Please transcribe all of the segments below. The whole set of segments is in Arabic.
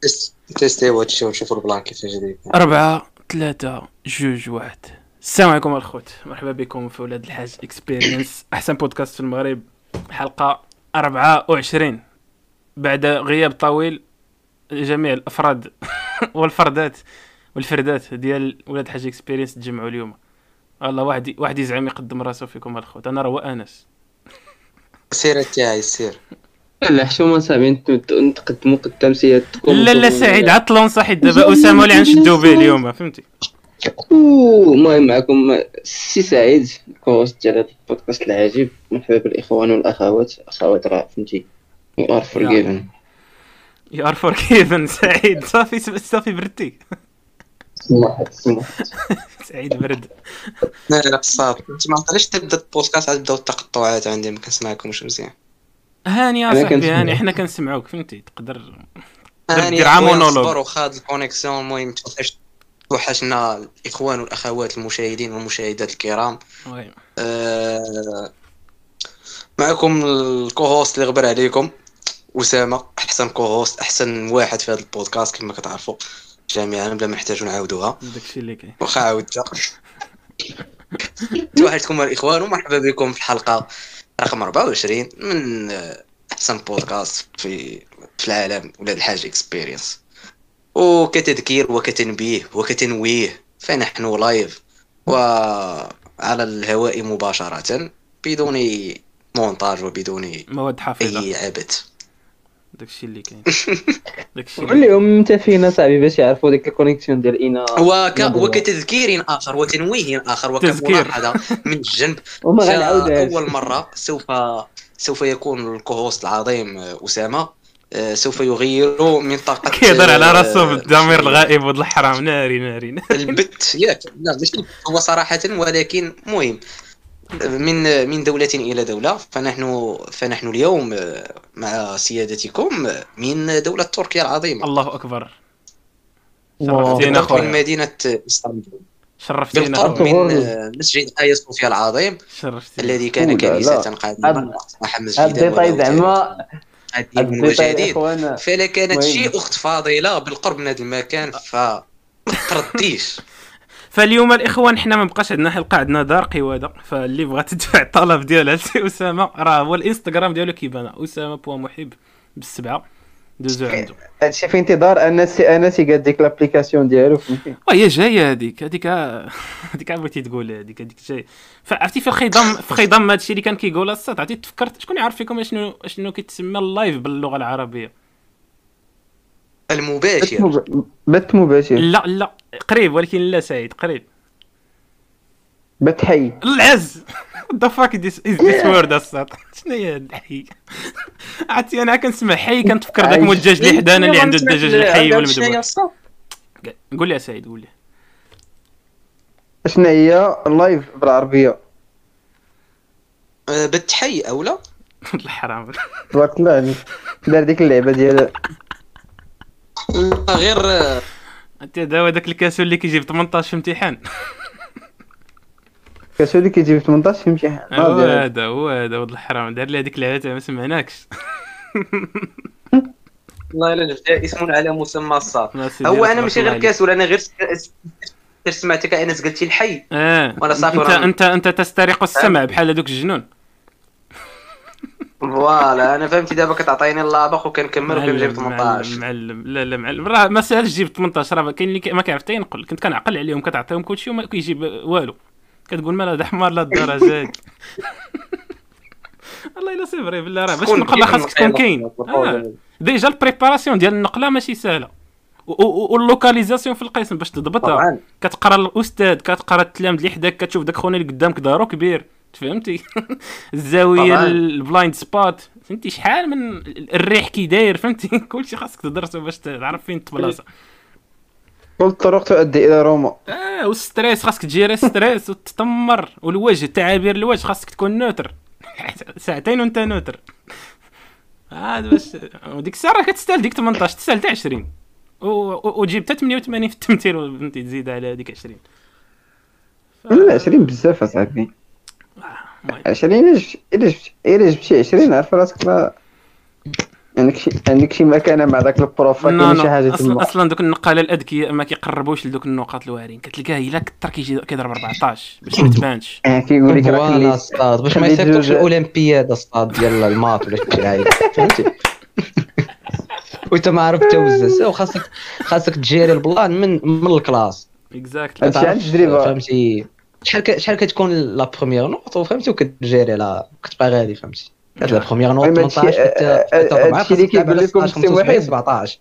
tester هادشي ونشوفوا ال plan كيفاش داير أربعة ثلاثة جوج واحد. السلام عليكم الخوت مرحبا بكم في ولاد الحاج Experience أحسن بودكاست في المغرب. حلقة أربعة وعشرين. بعد غياب طويل جميع الأفراد والفردات والفردات ديال ولاد الحاج Experience تجمعوا اليوم. والله واحد واحد يزعم يقدم راسو فيكم الخوت أنا راه أنس. سير تاعي سير. لا حشومه صاحبي نتقدموا قدام سيادتكم لا لا سعيد عطلون صحيح دابا أسامة اللي غنشدو به اليوم فهمتي؟ المهم معكم. السي سعيد co-host ديال هذا البودكاست العجيب. مرحبا بالاخوان والأخوات. أخوات راه فهمتي. you are forgiven you are forgiven سعيد. صافي صافي بردتي سعيد برد. لا لا صافي. انت ما عرفتش تبدا البودكاست عاد بداو التقطعات عندي ما كنسمعكمش مزيان. هاني يا صاحبي. هاني حنا كنسمعوك فهمتي تقدر هاني دير مونولوج. نصبر وخاد ال connexion المهم توحش توحشنا الإخوان والأخوات المشاهدين والمشاهدات الكرام oui. آه، معكم ال co-host اللي غبر عليكم أسامة أحسن co-host أحسن واحد في هذا البودكاست كما كتعرفوا جميعا بلا ما نحتاجوا نعاودوها داكشي اللي كاين واخا عاودتها توحشتكم الإخوان ومرحبا بكم في الحلقة رقم 24 من أحسن بودكاست في في العالم ولاد الحاج experience وكتذكير وكتنبيه وكتنويه. فنحن live وعلى الهواء مباشرة بدون مونتاج وبدون مواد حافظة. أي عبث. داكشي اللي كاين. داكشي قول لهم انت فينا صاحبي باش يعرفوا ديك ال connexion ديال إينا. وك... وكتذكير آخر وتنويه آخر تذكير. وكملاحظه من الجنب. وما غنعاودهاش. أول مرة سوف سوف يكون ال co-host العظيم أسامة آه، سوف يغير منطقة كيهضر على آه، راسو بالضمير الغائب ولد الحرام ناري ناري. البت ياك لا ماشي. هو صراحة ولكن مهم. من من دولة إلى دولة. فنحن فنحن اليوم آه، مع سيادتكم من دولة تركيا العظيمة. الله أكبر. الله. شرفتينا من مدينة إسطنبول. شرفتينا بالقرب. من مسجد آيا صوفيا العظيم. شرفتينا. الذي كان كنيسة. قديما هاد- أصبح مسجدا الديتاي ولا زعما قديم الديتاي وجديد. فلا كانت. شي أخت فاضلة بالقرب من هذا المكان ف ما ترديش. فاليوم الإخوان حنا ما بقاش عندنا حلقة عندنا دار قواده فاللي بغى تدفع الطلب ديالها لسي أسامة. راه هو الإنستغرام ديالو كيبان. أسامة بوا محب بالسبعة. دوزو عنده هادشي في انتظار. انس أنس يقاد ديك l'application ديالو فهمتي؟ وهي جاية هذيك هذيك هذيك بغيتي تقول هذيك هذيك جاية. فعرفتي في الخضم في خضم هادشي اللي كان كيقول الصوت عرفتي تفكرت؟ شكون يعرف فيكم شنو شنو كيتسمى ال live باللغة العربية؟ المباشر. مب- بث مباشر. لا لا. قريب ولكن لا سعيد. قريب. بث حي. العز! the fuck is this word الصوت شنو هي هاد الحي؟ عرفتي أنا كنسمع حي كنتفكر داك مو الدجاج اللي حدانا اللي عنده الدجاج الحي والمذبوح قول لي يا سعيد قول لي. شنو هي ال live بالعربيه أه، بالتحي أو لا؟ الحرام. تبارك الله عليك دار ديك اللعبة ديال لا، غير أه، أنت داوا داك الكاسو اللي كيجيب 18 في امتحان. كاسو اللي كيجيب 18 في امتحان. هو. هذا هو هذا ولد الحرام. دار لي هذيك اللعبه ما سمعناكش. والله إلا جبت اسم على مسمى الصاد. هو أنا ماشي غير عليك. كاس ولا أنا غير سمعتك انس قلتي الحي. آه. وأنا صافي أنت أنت أنت تسترق السمع بحال هذوك الجنون. فوالا أنا فهمتي دابا كتعطيني اللابق وكنكمل وكنجيب معلم 18 معلم لا لا معلم. راه ما سالش جيب 18 راه كاين اللي ما كيعرف حتى ينقل. كنت كنعقل عليهم كتعطيهم كلشي وما كيجيب والو. كتقول مال هذا حمار لا الدرجات والله إلا c'est vrai بالله راه. باش النقلة خاصك تكون كاين. آه. déjà ال préparation ديال النقلة ماشي سهلة. وال localisation في القسم باش تضبطها. كتقرا الأستاذ كتقرا التلامذ اللي حداك كتشوف داك خونا اللي قدامك دارو كبير. فهمتي الزاوية. ال blind spot. فهمتي؟ شحال من الريح كي داير فهمتي؟ كلشي خاصك تدرسو باش تعرف فين تبلاصة. كل الطرق تؤدي إلى روما. آه وال stress خاصك تجيري stress وتتمر والوجه تعابير الوجه خاصك تكون neutre. ساعتين وانت neutre. هذا باش وديك الساعة راه كتستاهل ديك 18 تستاهل حتى 20 و- و- وتجيب حتى 88 في التمثيل فهمتي تزيد على هذيك 20 ف- لا 20 بزاف أصاحبي. 20 الا جبت الا جبت الا جبتي 20 عارف راسك ما عندك شي عندك شي مكانة مع ذاك ال prof كاين شي حاجة أصلا تما. أصلا دوك النقاله الأذكياء ما كيقربوش لدوك النقاط الواعرين كتلقاه إلا كثر كيجي كيضرب 14 باش ما تبانش. آه، كيقول لك راه اصطاد باش ما يصيفطوش الأولمبياد اصطاد ديال ال maths ولا شي حاجة فهمتي؟ وأنت ما عرفت توزع وخاصك خاصك تجيري ال plan من من ال classe. exactly هادشي عن تجربه فهمتي؟ شحال شحال كتكون la première note وفهمتي وكتجيري لا كتبقى غادي فهمتي. كانت لا بروميير هادشي- 18 آه، كت- آه، معاك هادشي اللي على كيقول لكم 16 السي 75 محب. 17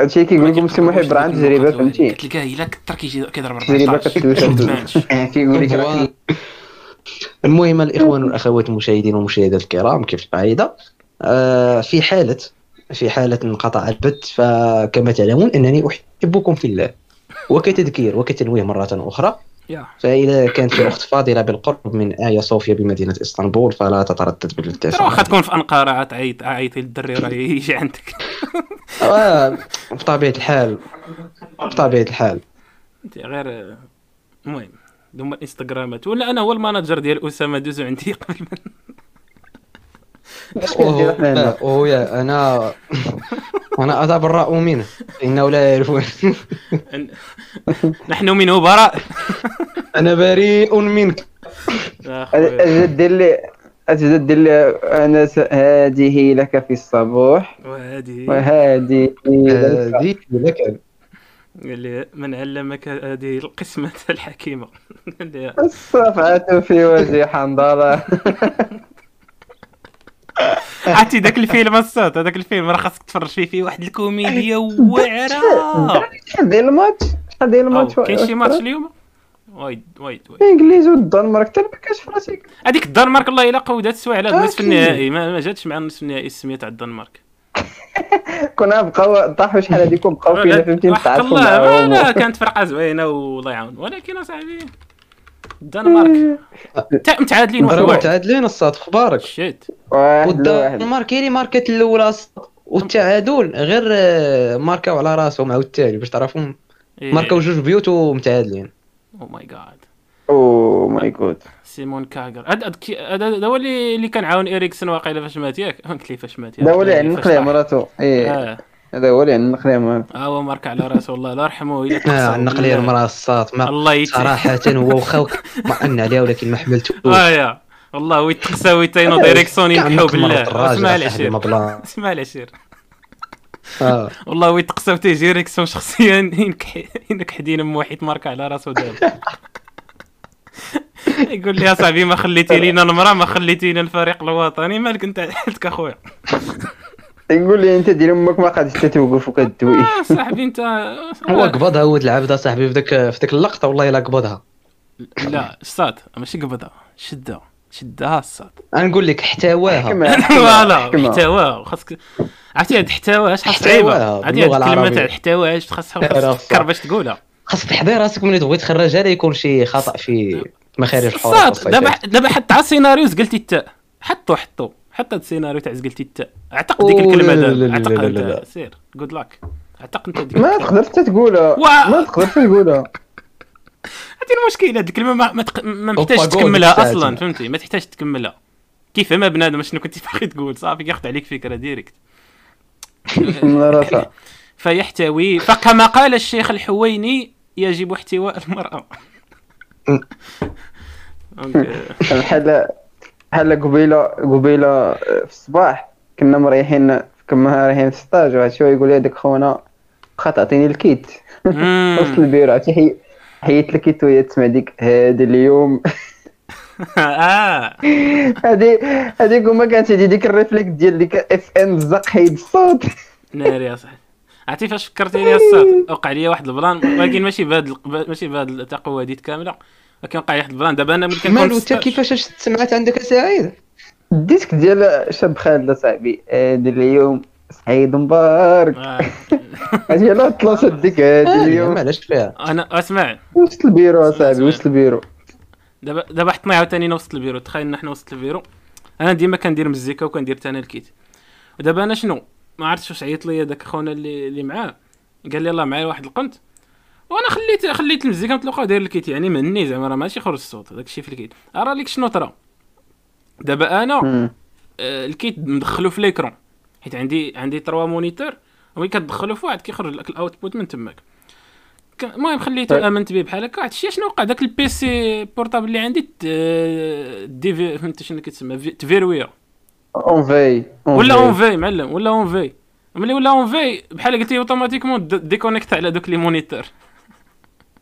هادشي اللي كيقول لكم سي محب راه عنده تجربه فهمتي؟ كتلقاه إلا كثر كيجي كيضرب تجربه 14 كتدوز ما هاد- تبانش آه، كيقول لك المهم الإخوان والأخوات المشاهدين والمشاهدات الكرام كيف القاعدة؟ آه في حاله في حالة انقطاع البث فكما تعلمون أنني أحبكم في الله. وكتذكير وكتنويه مرة أخرى. يا. فإذا كانت في اخت فاضله بالقرب من ايا صوفيا بمدينة إسطنبول فلا تتردد بالاتصال واخا تكون في أنقرة عاد تعيط عيطي للدري راه يجي عندك. آه، بطبيعة الحال بطبيعة الحال. أنت غير المهم هما الانستغرامات ولا أنا هو ال manager ديال أسامة دوزو عندي قبل كندير هنا؟ ويا أنا أنا اتبرأ منه إنه لا يعرفون نحن منه براء أنا بريء منك. اجد لي اجد لي أنا س... هذه لك في الصباح. وهذه. وهذه لك هذه لك. قال لي من علمك هذه القسمة الحكيمة. قال لي الصفعة في وجه حنظلة. عرفتي ذاك الفيلم الصوت هذاك الفيلم راه خاصك تفرج فيه فيه واحد الكوميديا واعرة شحال ديال الماتش؟ شحال ديال الماتش؟ كاين شي ماتش اليوم؟ وايد وايد وايد. الإنجليز والدنمارك حتى ما كاش فراسي؟ هذيك الدنمارك الله إلا قودات السوايع على النصف. النهائي. ما, جاتش مع النصف النهائي السمية تاع الدنمارك. كنا بقاو طاحوا شحال هذيك وبقاو فينا فهمتي نتعاطفوا الله. لا كانت فرقة زوينة والله يعاون ولكن أصاحبي الدنمارك متعادلين واحد واحد. متعادلين الصاد أخبارك شيت. والدنمارك هي اللي ماركت الأولى. والتعادل غير آه، ماركاو على راسهم عاوتاني باش تعرفوا إيه. ماركاو جوج بيوت ومتعادلين. أو ماي جاد أو ماي جود سيمون كاغر. هذا هو اللي اللي كان عاون اريكسون واقيلا فاش مات ياك؟ قلت لي فاش مات ياك. هذا هو اللي قلت لي عند فاش نقليه طاح. مراتو إيه. آه. هذا هو اللي عند نقليه مراتو ها هو مارك على رأسه الله لا يرحمه آه نقلي بالله. المراه الصاد ما الله صراحة هو وخاوك طمأن عليها ولكن ما حملته. آه يا. والله ويتقسى ويتينو دايريكسون ينحو بالله. اسمع العشير اسمع العشير آه. والله ويتقسى وتيجي ريكسون شخصيا ينكح ينكح دين أم واحد ماركه على رأسه دابا يقول لي يا صاحبي ما خليتي لينا المرأة ما خليتي لنا الفريق الوطني. مالك أنت؟ حالتك اخويا يقول لي أنت ديال أمك ما قادش حتى توقف وكدوي آه صاحبي انت هو قبضها ولد العبد صاحبي في ذاك في ذاك اللقطة والله إلا قبضها لا الصاد ماشي قبضها شدها شدها الصاد نقول لك احتواها فوالا. احتوى خاصك عرفتي هاد احتوى شحال احتواها صعيبه هادي هاد الكلمة العربية. تاع احتوى اش خاصها تفكر. باش تقولها خاصك تحضر راسك ملي تبغي تخرجها لا يكون شي خطأ في مخارج الحروف الصاد دابا. دابا حتى على السيناريو التاء حطو حطو حط السيناريو تاع زقلتي التاء اعتق ديك الكلمة لا، لا، دابا لا، اعتق لا، لا، لا. انت سير. good luck اعتق أنت ديك ما الكلمة. تقدر حتى تقولها ما تقدر حتى تقولها. هادي المشكلة هاد الكلمة ما ما, تق... ما جول تكملها أصلا. فهمتي؟ ما تحتاج تكملها. كيف؟ ما بنادم شنو كنتي باغي تقول؟ صافي ياخذ عليك فكرة direct فيحتوي فكما قال الشيخ الحويني يجب احتواء بحال بحال قبيله قبيلة في الصباح. كنا مريحين كنا رايحين في ستاج وهاد شوية يقول لي هذاك خونا واخا تعطيني الكيت. وسط البيرو عرفتي حي- حيت الكيت وهي تسمع ديك هذا اليوم. آه. هادي هذيك هما كانت عندي ديك الريفلكس ديال ديك اف إم زق حيد الصوت. ناري يا صاحبي. عرفتي فاش فكرتيني الصاد وقع لي واحد البلان ولكن ماشي بهاد ماشي بهاد التقوى هادي كاملة. ولكن وقع لي واحد البلان. دابا أنا ملي كنكون مالو أنت كيفاش سمعت عندك سعيد ال disque ديال شاب خالد صاحبي هذا اليوم. سعيد مبارك. آه. هادي لا طلعت ديك هذا اليوم. معلاش فيها. أنا أسمع. وسط البيرو صاحبي. وسط البيرو. دابا دابا حطنا عاوتاني وسط البيرو. تخيل نحن وسط البيرو. أنا ديما كندير مزيكا وكندير تانا ال kit. ودابا أنا شنو؟ ما عرفتش واش عيط لي داك خونا اللي اللي معاه. قال لي الله معايا واحد القنت. وأنا خليت خليت المزيكا مطلقه داير الكيت يعني مني زعما راه ماشي خرج الصوت داك الشيء في الكيت. أرى لك شنو طرا دابا أنا. آه، الكيت مدخلو في ليكرون. حيت عندي عندي تروا مونيتور وملي كتدخلو في واحد كيخرج لك الأوتبوت من تماك. المهم خليته طيب. آمنت به بحال هكا. عرفتي شنو وقع؟ داك البيسي بورتابل اللي عندي آه، ديفي فهمت شنو كيتسمى في- تفيرويا اون في ولا اون في معلم ولا اون في ملي ولا اون في بحال قلتي اوتوماتيكمون د- ديكونيكت على دوك لي مونيتور.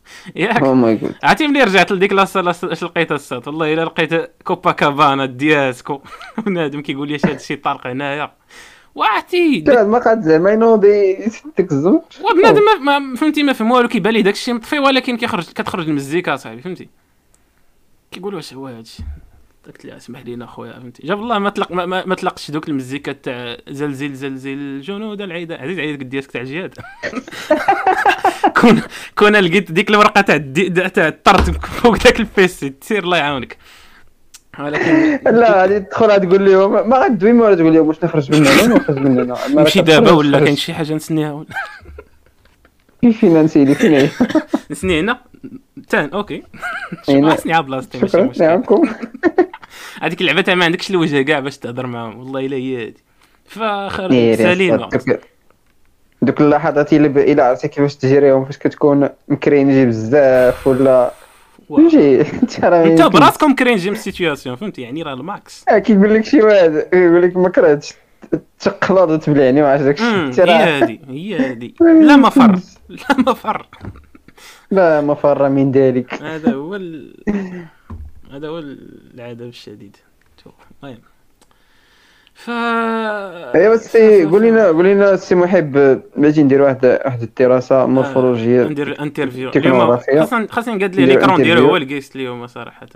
ياك. أو ماي جود عرفتي ملي رجعت لديك لاصال اش لقيت السات والله إلا لقيت كوبا كابانا دياسكو بنادم كيقول لي هذا الشيء طارق هنايا؟ وعرفتي؟ ما قاد زعما ينوضي ديك الزوج وبنادم ما- ما فهمتي ما فهم والو كيبان لي داك الشيء مطفي ولكن كيخرج كتخرج المزيكا صاحبي فهمتي؟ كيقول واش هو هادشي؟ قلت له اسمح لينا خويا فهمتي؟ جاب الله ما طلق ما, ما, ما طلقش دوك المزيكا تاع زلزل زلزل جنود العيدة. عزيز عليك ديالك تاع الجهاد كون كون لقيت ديك الورقه تاع تاع الطرد فوق داك البيسي تسير الله يعاونك. ولكن لا غادي تدخل تقول لهم ما غادوي ما تقول لهم واش نخرج من هنا نخرج من هنا ما نمشي راه دابا ولا. كاين شي حاجة نسنيها؟ ولا فين نسيلي فين هي نسني هنا. تان أوكي. نسني على بلاصتي ماشي شكرا مشكل نعمكم هذيك اللعبة تاع ما عندكش الوجه كاع باش تهضر معاهم. والله إلا هي إيه، يا سليمه. دوك- اللحظات ب... إلا عرفتي كيفاش تجريهم فاش كتكون مكرينجي بزاف ولا. فهمتي انت براسكم كرينجي من ال situation فهمتي؟ يعني راه ال max. آه، كيقول لك شي واحد يقول لك ما كرهتش تقلط وتبلعني ما عرفت داكشي. هي هادي هي هادي. لا مفر لا مفر لا مفر من ذلك. هذا هو ال... هذا هو العذاب الشديد المهم ف أي بس سي قول لنا قول لنا السي محب باغي ندير واحد واحد الدراسة مورفولوجية ندير انترفيو اليوم. خاصنا خاصني نقاد لي ليكرون ديالو. هو الكيست اليوم صراحة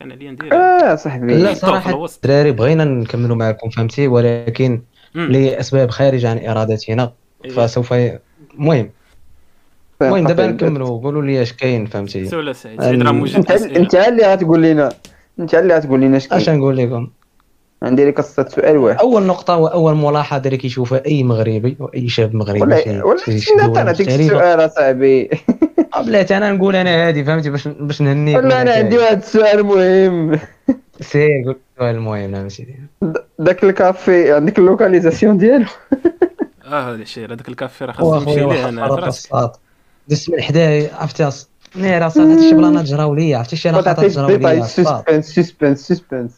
كان عليا ندير آه صاحبي لا صراحة. الدراري بغينا نكملوا معكم فهمتي ولكن. لأسباب خارجه عن إرادتنا إيه. فسوف ي- المهم المهم دابا. نكملوا. قولوا لي اش كاين فهمتي. سولا سعيد. سعيد راه موجود انت انت اللي غتقول لنا انت اللي غتقول لنا اش اش كاين نقول لكم؟ عندي لك قصة سؤال واحد. أول نقطة وأول ملاحظة اللي كيشوفها أي مغربي وأي شاب مغربي ولا ولا دولة نعطيك. السؤال أصاحبي. بلاتي أنا نقول أنا هادي فهمتي؟ باش باش نهنيك ولا أنا عندي. واحد السؤال مهم. سير قول السؤال المهم نعم سيدي. داك الكافي عندك ال localisation ديالو؟ آه هذا الشيء هذاك الكافي راه خاصني نمشي ليه أنا. دزت من حدايا عرفتي أص- نير صاط هاد الشبلانات جراو ليا عرفتي شي لقطات جراو ليا سسبنس سسبنس سسبنس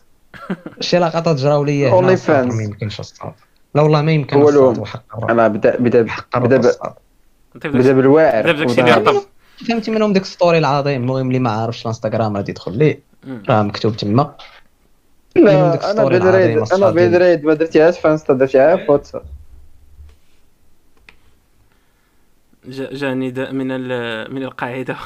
شي لقطات جراو ليا الصاط fans. ما يمكنش لا والله ما يمكن الرب. أنا بدا بدا بدا بدا بالواعر بدا فهمتي منهم ديك ستوري العظيم. المهم اللي ما عارفش الانستغرام غادي يدخل ليه. راه مكتوب تما. لا أنا العظيمة أنا. بيدريد ما درتيهاش في انستا درتيها في واتساب جا- جاني داء من ال- من القاعدة.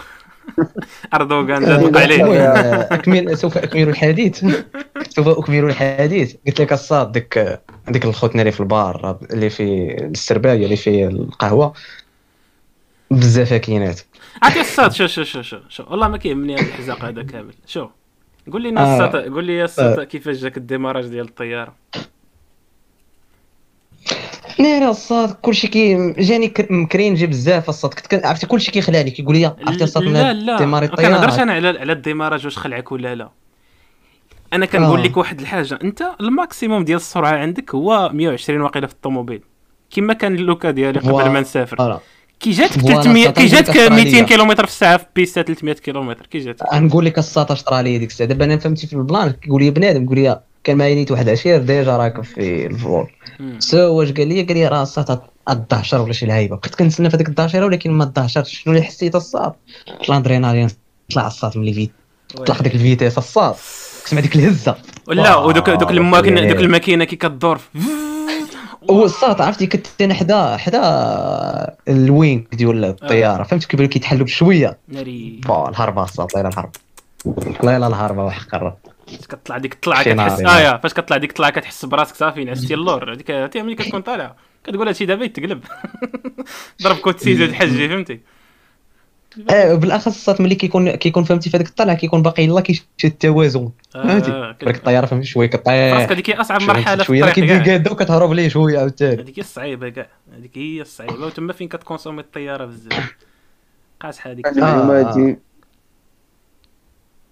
أردوغان زاد وقع عليه المهم أكمل سوف أكمل الحديث. سوف أكمل الحديث. قلت لك الصاد ديك ديك الخوتنا اللي في البار اللي في السرباية اللي في القهوة. بزاف كاينات. عرفتي الصاد شو شو شو شو شو. والله ما كيهمني هذا الحزاق هذا كامل. شو؟ قول لي آه. الصاد قول لي يا الصاد كيفاش جاك الديماراج ديال الطيارة. ناري الصاد كلشي كي جاني مكرينجي بزاف الصاد. كنت كن- عرفتي كلشي كيخلعني كيقول لي عرفتي الصاد لا لا. ما كنهضرش أنا على على الديماراج واش خلعك ولا لا. أنا كنقول آه. لك واحد الحاجة. أنت الماكسيموم ديال السرعة عندك هو 120 واقيلا في الطوموبيل. كما كان اللوكا ديالي قبل. ما نسافر. فوالا. كي جاتك فوالا، 300 صافي كي جاتك عندك 200 أستراليا. كيلومتر في الساعة في بيستا 300 كيلومتر. كي جاتك. نقول لك الصاد اش طرا لي ديك الساعة. دابا أنا فهمتي في البلان كيقول لي بنادم يقول لي كان معايا نيت واحد عشير ديجا راكب في الفلور مم. سو واش قال لي؟ قال لي راه الصاد الدهشر ولا شي لعيبة. بقيت كنتسنى في هذيك الدهشره ولكن ما دهشرتش شنو اللي حسيت الصاد الأدرينالين طلع الصاد ملي فيت طلع ديك الفيتيس الصاد تسمع ديك الهزة. ولا ودوك دوك الماكينه دوك الماكينة كي كدور هو الصاد عرفتي كنت أنا حدا حدا الوينغ ديال الطيارة. فهمت كيبان كيتحلوا بشوية. ناري. الهربة الله يلا الهرب الله يلا الهربة وحق الرب فاش كطلع ديك الطلعة كتحس آه يا فاش كطلع ديك الطلعة كتحس براسك صافي نعستي اللور هذيك هذيك ملي كتكون طالع كتقول هادشي دابا يتقلب. ضرب كوت سيزو الحجي فهمتي؟ آه بالأخص ملي كيكون كيكون فهمتي في هذيك الطلعة كيكون باقي يلا كيشد التوازن فهمتي؟ آه، ديك الطيارة فهمتي شوية كطيح. هذيك هي أصعب مرحلة في شوية. الطريق كيبدا قاده وكتهرب ليه شوية عاوتاني. هذيك هي الصعيبة كاع. هذيك هي الصعيبة. وتما فين كتكونسومي الطيارة بزاف. قاصحه هذيك المعلومات دي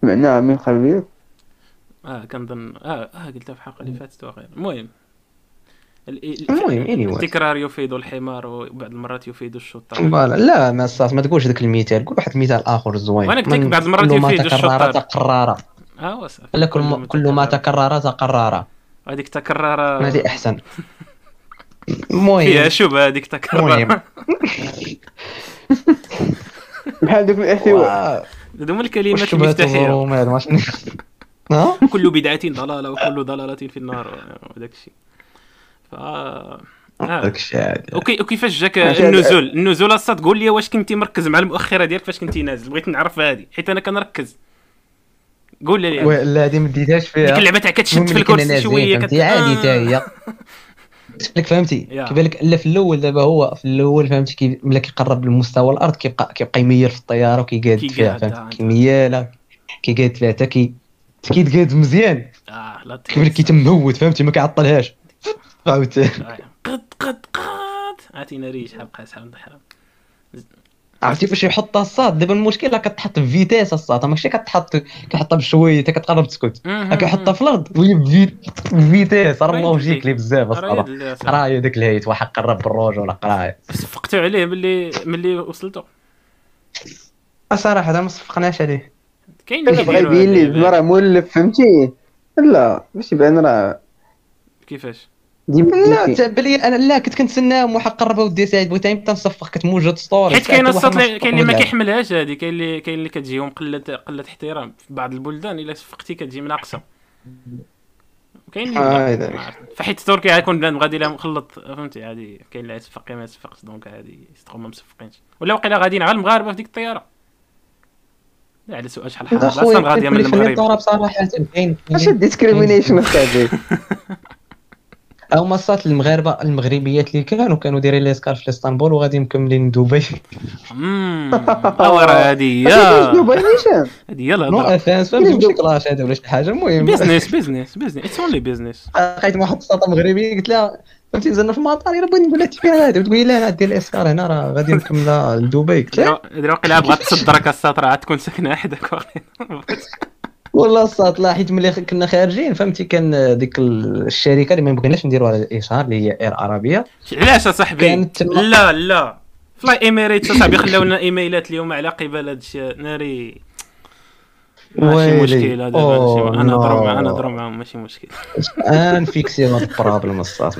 سمعناها من قبل آه كنظن آه آه قلتها في الحلقة اللي فاتت وغيره المهم. ال- ال- المهم anyway. التكرار يفيد الحمار وبعض المرات يفيد الشطار. فوالا. لا ما صافي ما تقولش ذاك المثال. قول واحد المثال آخر زوين. وأنا قلت لك بعض المرات كل ما يفيد تكرر الشطار. تقرر آه وصافي لا كل ما كل ما تكرر. تقرر هذيك تكرار هذه أحسن. فيها المهم. شبهة هذيك تكرار المهم. بحال دوك الاحتواء هذو هما الكلمات المفتاحية. كل بدعة ضلالة وكل ضلالة في النار. وداك الشيء. ف آه. أوكي وكيفاش جاك النزول؟ النزول أصلا تقول لي واش كنتي مركز مع المؤخرة ديالك فاش كنتي نازل؟ بغيت نعرف هذه حيت أنا كنركز. قول لي. لا هذه ما ديتهاش فيها. ديك اللعبة تاع كتشد في الكرسي شوية فهمتي؟ عادي حتى هي. لك فهمتي. كيبان لك لا في الأول دابا هو في الأول فهمتي؟ كي ملي كيقرب لمستوى الأرض كيبقى كيبقى يمير في الطيارة وكيقاد فيها آه. كيميالها كيقاد فيها حتى كي كيتقاد مزيان. آه لا كيبان لك كيتم مهود فهمتي ما كيعطلهاش. عاوتاني قد قد قد. عطينا ريش حلقه شحال من حرام. عرفتي فاش يحطها الصاد؟ دابا المشكل راه كتحط في vitesse الصاد. ماشي كتحط كيحطها بشوية حتى كتقرب تسكت. كيحطها في الأرض وهي بفيتيس راه الله وجهك لي بزاف الصراحه قرايه داك الهيت واحد قرب بالروج ولا قراية. صفقتوا عليه ملي ملي وصلتوا صراحة هذا ما صفقناش عليه. كاين اللي بغا يبين لي راه مولف فهمتي؟ لا باش يبان راه كيفاش؟ ديما لا تبلي أنا لا كنت كنتسناهم واحد قرب ودي سعيد بغيت حتى نصفق كتموجد ستوري حيت كاين الصوت اللي- كاين اللي ما كيحملهاش هذه كاين اللي كاين اللي كتجيهم قله قلة احترام في بعض البلدان إلا صفقتي كتجي ناقصه كاين اللي آه، لا،. فحيت تركيا غيكون بنادم غادي لها مخلط فهمتي؟ عادي كاين اللي كاين ما يصفقش دونك عادي يستغل ما مصفقينش. ولا وقيلا غاديين على المغاربة في ديك الطيارة. لا على سؤال شحال حرام أصلا غاديه من المغرب. بصراحة كاين اش الديسكريمينيشن هذه هما الصات المغاربه المغربيات اللي كانوا كانوا دايرين ليسكار في إسطنبول وغادي مكملين دبي. امم اور هذه اش هي. دبي نيشان هذه هي نو الهضره افانس فهمتي ماشي كلاش هذا ولا شي حاجة المهم. بيزنس بيزنس بيزنس اتس اونلي بيزنس لقيت واحد السلطه مغربية قلت لها فهمتي؟ نزلنا في المطار الا بغيت نقول لها فين هذا تقول لي لا دير الاسكار هنا راه غادي نكملها لدبي. قلت لها واقيلا بغات تصدرك الساطر عاد تكون ساكنة حداك والله الصات لا حيت ملي كنا خارجين فهمتي؟ كان ديك الشركة اللي ما بغيناش نديروها على الإشهار اللي هي إير عربية. علاش أصاحبي؟ لا لا. فلاي ايميريتس أصاحبي خلاونا إيميلات اليوم على قبل هذا الشيء ناري. ماشي ويلي. مشكل هذا أوه، ماشي- أنا نهضروا. مع أنا نهضروا معاهم ماشي مشكل انفيكسيو هاد البروبليم الصات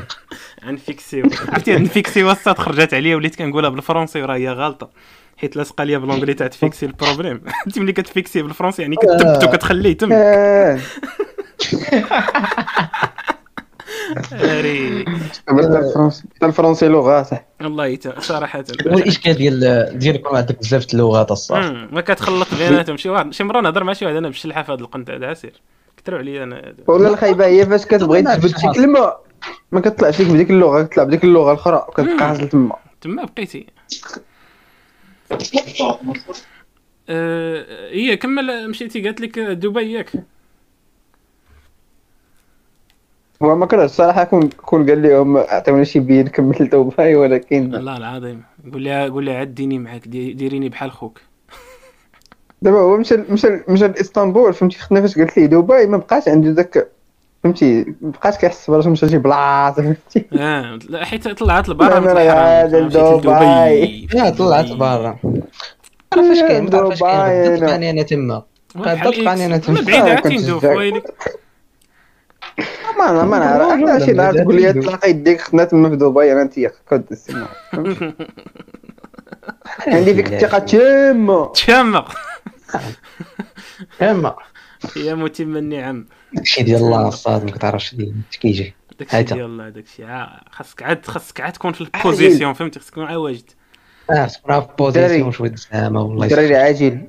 نفيكسيو عرفتي نفيكسيو الصاد خرجت عليا وليت كنقولها بالفرنسي وراه هي غلطة. حيت لاصقة ليا بالونجلي تاع تفيكسي البروبليم. أنت ملي كتفيكسي بالفرنسي يعني كتثبت وكتخليه تم حتى الفرنسي لغة صح. والله يتا صراحة. هو الاشكال ديال ديال يكون عندك بزاف د اللغات مم، ما كتخلط بيناتهم. شي واحد شي مرة نهضر مع شي واحد أنا بالشلحه في هذا القنت هذا عسير. كثروا عليا أنا. ولا الخايبة هي فاش كتبغي ما تثبت شي كلمه ما كطلعش ليك بديك اللغة كتطلع بديك اللغة الأخرى وكتبقى حاصل تما. تما بقيتي. هي كمل مشيتي قالت لك دبي ياك. هو ما كرهتش الصراحة كون كون قال لهم عطيوني شي بيد كمل دبي ولكن والله العظيم. قول لها قول لها عديني معاك دي- ديريني بحال خوك. دابا هو مشى مشى مشى لإسطنبول فهمتي؟ خدنا فاش قالت لي دبي ما بقاش عنده داك فهمتي؟ ما بقاش كيحس براسو مشى شي بلاصة فهمتي؟ آه لا حيت طلعت لبرا من أنا الحرام. لدبي. لا طلعت برا. أنا فاش كاين ما تعرف فاش كاين دبي تلقاني أنا تما. تلقاني أنا. تما. أنا بعيد آه، عاد كنت تندوف. ويلي ما ما نعرف حتى شي نهار لا، تقول لي لا، تلاقى يديك خدنا تما في دبي أنا أنت كنت تسمع عندي فيك الثقة تامة. تشامق اما يا متم النعم. داكشي ديال الله الصاد ما كتعرفش كيجي. داكشي. ديال الله داكشي. عا- خاصك عاد خاصك عاد تكون في البوزيسيون فهمتي خاصك تكون عواجد آه تكون في بوزيسيون شوية زعما والله الدراري عاجل.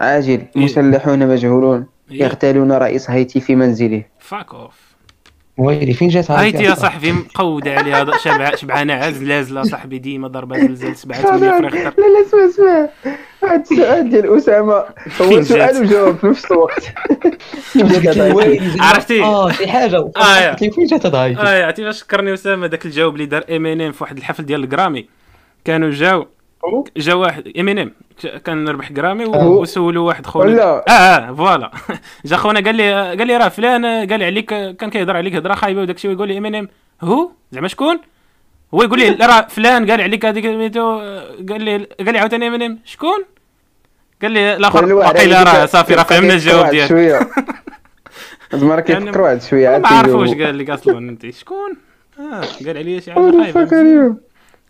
عاجل. مسلحون مجهولون. إيه. يغتالون رئيس هايتي في منزله. fuck off ويلي فين جات هايتي يا صاحبي مقودة عليها شبعانة عز. لازلة صاحبي ديما ضربة زلزال 7 8 لا في ريختر لا لا اسمع اسمع. هذا السؤال ديال أسامة. فين هو؟ سؤال وجواب في نفس الوقت. عرفتي؟ آه شي حاجة. آه، يا. قلت لي فين جات هاد هايتي آه عرفتي فاش فكرني أسامة داك الجواب اللي دار إمينيم في واحد الحفل ديال الجرامي. كانوا جاو جا واحد إمينيم كان ربح جرامي و- هو- وسولو واحد خونا. آه آه voilà. جا خونا قال لي قال لي راه فلان قال لي عليك كان كيهضر عليك هضرة خايبة وداك الشيء ويقول لي إمينيم. هو؟ زعما شكون؟ هو يقول لي راه فلان قال عليك هذيك سميتو قال لي قال لي عاوتاني إمينيم. شكون؟ قال لي الآخر عليك راه صافي راه فهمنا الجواب ديالك. شوية. زعما راه يعني كيفكر واحد شوية ما تيجاوب. قال لك أصلا أنت. شكون؟ آه قال عليا شي حاجة خايبة.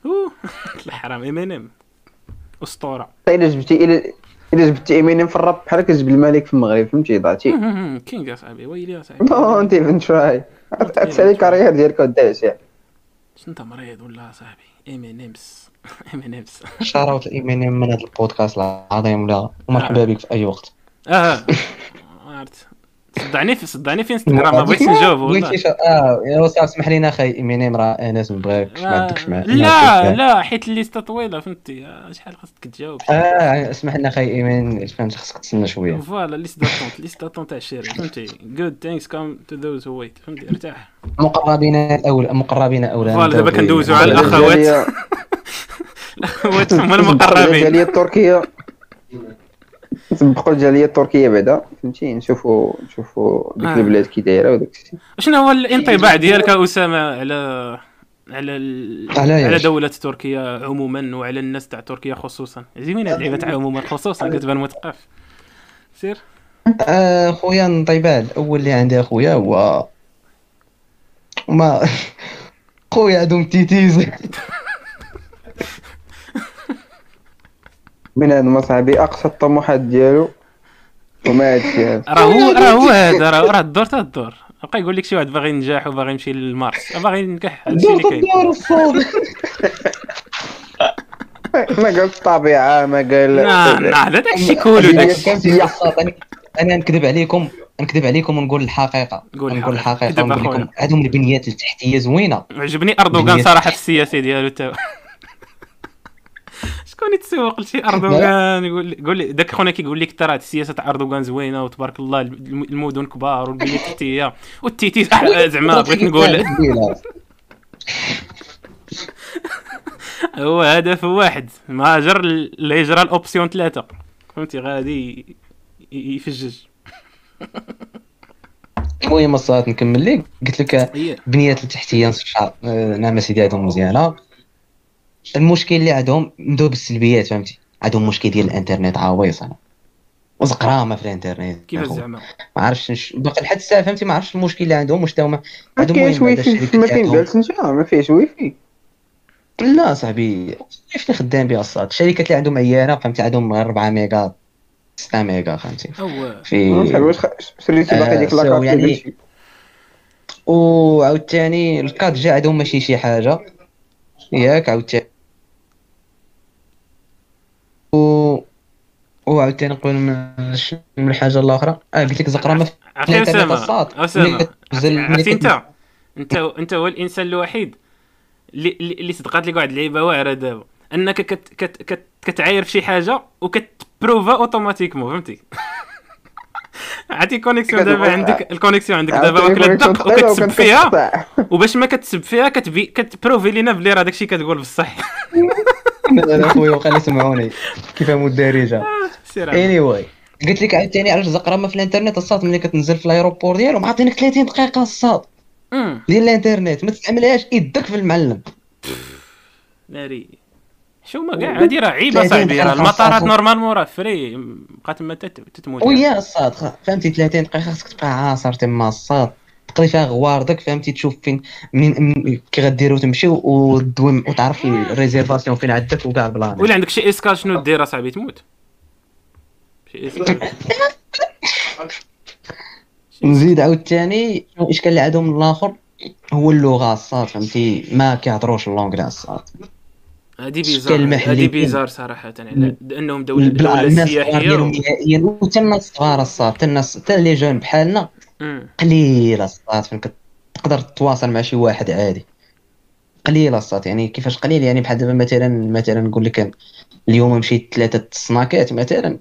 الحرام إمينيم. أسطورة. إلا جبتي الا إلا جبتي امينيم في الراب بحال كتجيب الملك في المغرب فهمتي؟ ضعتي king اصاحبي ويلي اصاحبي don't even try تسالي ال carrière ديالك وداش يعني شنو انت مريض ولا صاحبي؟ إمينيم إمينيم shout-out ل إمينيم من هذا البودكاست العظيم ولا ومرحبا بك في أي وقت. آه. عرفت. صدعني في صدعني في انستغرام ما بغيتش نجاوب والله. بغيتي شا- آه يا وسام اسمح لينا أخي إمينيم راه انس ما بغاكش ما عندكش مع لا لا حيت الليستة طويلة فهمتي. آه، شحال خاصك تجاوب آه اسمح لنا أخي ايمان فهمت خاصك تسنى شوية. فوالا ليست داتونت ليست داتونت تاع الشيري فهمتي. جود ثانكس كام تو ذوز هو ويت فهمتي. ارتاح. مقربين الأول مقربين اولى فوالا دابا كندوزو على الأخوات. الأخوات هما المقربين. الجاليه التركية. نطبقوا الجاليه التركية بعدا فهمتي؟ نشوفوا نشوفوا ديك آه. البلاد كي دايرة وداك الشيء. شنو هو الانطباع ديالك أسامة على على ال... على على؟ دولة تركيا عموما وعلى الناس تاع تركيا خصوصا. عزيزين هاد اللعيبه تاع عموما خصوصا كتبان مثقف. سير. آه، خويا انطباع الأول اللي عندي اخويا هو ما خويا عندهم تيتيز. من هذا صاحبي أقصى الطموحات ديالو وما هادشي هذا راه هو راه هو هذا راه راه الدور تاع الدور. بقى يقول لك شي واحد باغي ينجح وباغي يمشي للمارس. باغي ينجح هادشي اللي كاين. ما قال الطبيعه ما قال لا لا هذا داكشي كولو داكشي أنا نكذب عليكم نكذب عليكم ونقول الحقيقة. قول نقول الحقيقة. الحقيقة ونقول. لكم عندهم البنيات التحتية زوينة. عجبني أردوغان. صراحة في السياسة ديالو تا شكون يتسوق لشي أردوغان يقول لي قول لي داك خونا كيقول لك ترى السياسة تاع أردوغان زوينة وتبارك الله الم- المدن كبار والبنيه التحتيه والتيتيز زعما بغيت نقول. هو هدف واحد ما جر لا يجرى الأوبسيون ثلاثة فهمتي؟ غادي يفجج. المهم الصاد نكمل لك قلت لك هي. البنيات التحتية نصف نعم سيدي عندهم مزيانة. المشكل اللي عندهم ندوب بالسلبيات فهمتي؟ عندهم مشكل ديال الانترنت عويص أنا وزقرامة في الانترنت. كيفاش أخو. زعما؟ ما عرفتش نش... باقي لحد الساعة فهمتي؟ ما عرفتش المشكل اللي عندهم واش هما ما عندهم كاينش المهم بعدا ويفي ما جالس انت ما فيهش ويفي. لا صاحبي كيف اللي خدام بها الصاد؟ الشركات اللي عندهم عيانة فهمتي؟ عندهم غير 4 ميجا 6 ميجا فهمتي؟ في واش شريتي باقي آه، ديك la carte يعني- وعاوتاني الكاد جا عندهم ماشي شي حاجة. ياك عاوتاني. و وعاوتاني نقول من ش- من الحاجة الأخرى. آه قلت لك زقرامه في عرفتي أسامة أسامة. عرفتي أنت أنت أنت هو الإنسان الوحيد اللي اللي اللي صدقات لك واحد اللعيبة واعرة دابا. أنك كت كت كت كتعاير في شي حاجة وكتبروفا أوتوماتيكمون فهمتي؟ عرفتي connexion دابا عندك ال connexion عندك دابا واكلة الدق وكتسب فيها وباش ما كتسب فيها كتبي كت prouver لينا بلي راه داكشي كتقول بصح. أنا خويا وقال يسمعوني كيفهموا الدارجه سير عاد. anyway قلت لك عاوتاني علاش زقرامه في الانترنت الصاد ملي كتنزل في ال aéroport ديالهم عاطينك 30 دقيقة الصاد. ديال الانترنت ما تستعملهاش يدك في المعلم. ناري. شو ما كاع هادي راه عيبة 30 صاحبي راه المطارات. normalement راه فري بقات تما تت- تتموت. ويا الصاد خ- فهمتي 30 دقيقة خاصك تبقى عاصر تما الصاد. تقضي فيها غواردك فهمتي تشوف فين منين من- كي غديروا تمشيو ودوي وتعرف ال réservation فين عندك وكاع ال plan ولا عندك شي escale شنو دير اصاحبي تموت شي نزيد عاوتاني الاشكال اللي عندهم الآخر هو اللغة الصاد فهمتي ما كيهضروش l'anglais الصاد هادي بيزار هادي. بيزار صراحة يعني لانهم دولة الصغار سياحية. نهائيا وحتى الناس الصغار الصاد حتى الناس حتى لي جون بحالنا. قليله الصاد فين تقدر تتواصل مع شي واحد عادي. قليله الصاد يعني كيفاش قليل؟ يعني بحال دابا مثلا مثلا نقول لك اليوم مشيت ثلاثة سناكات مثلا.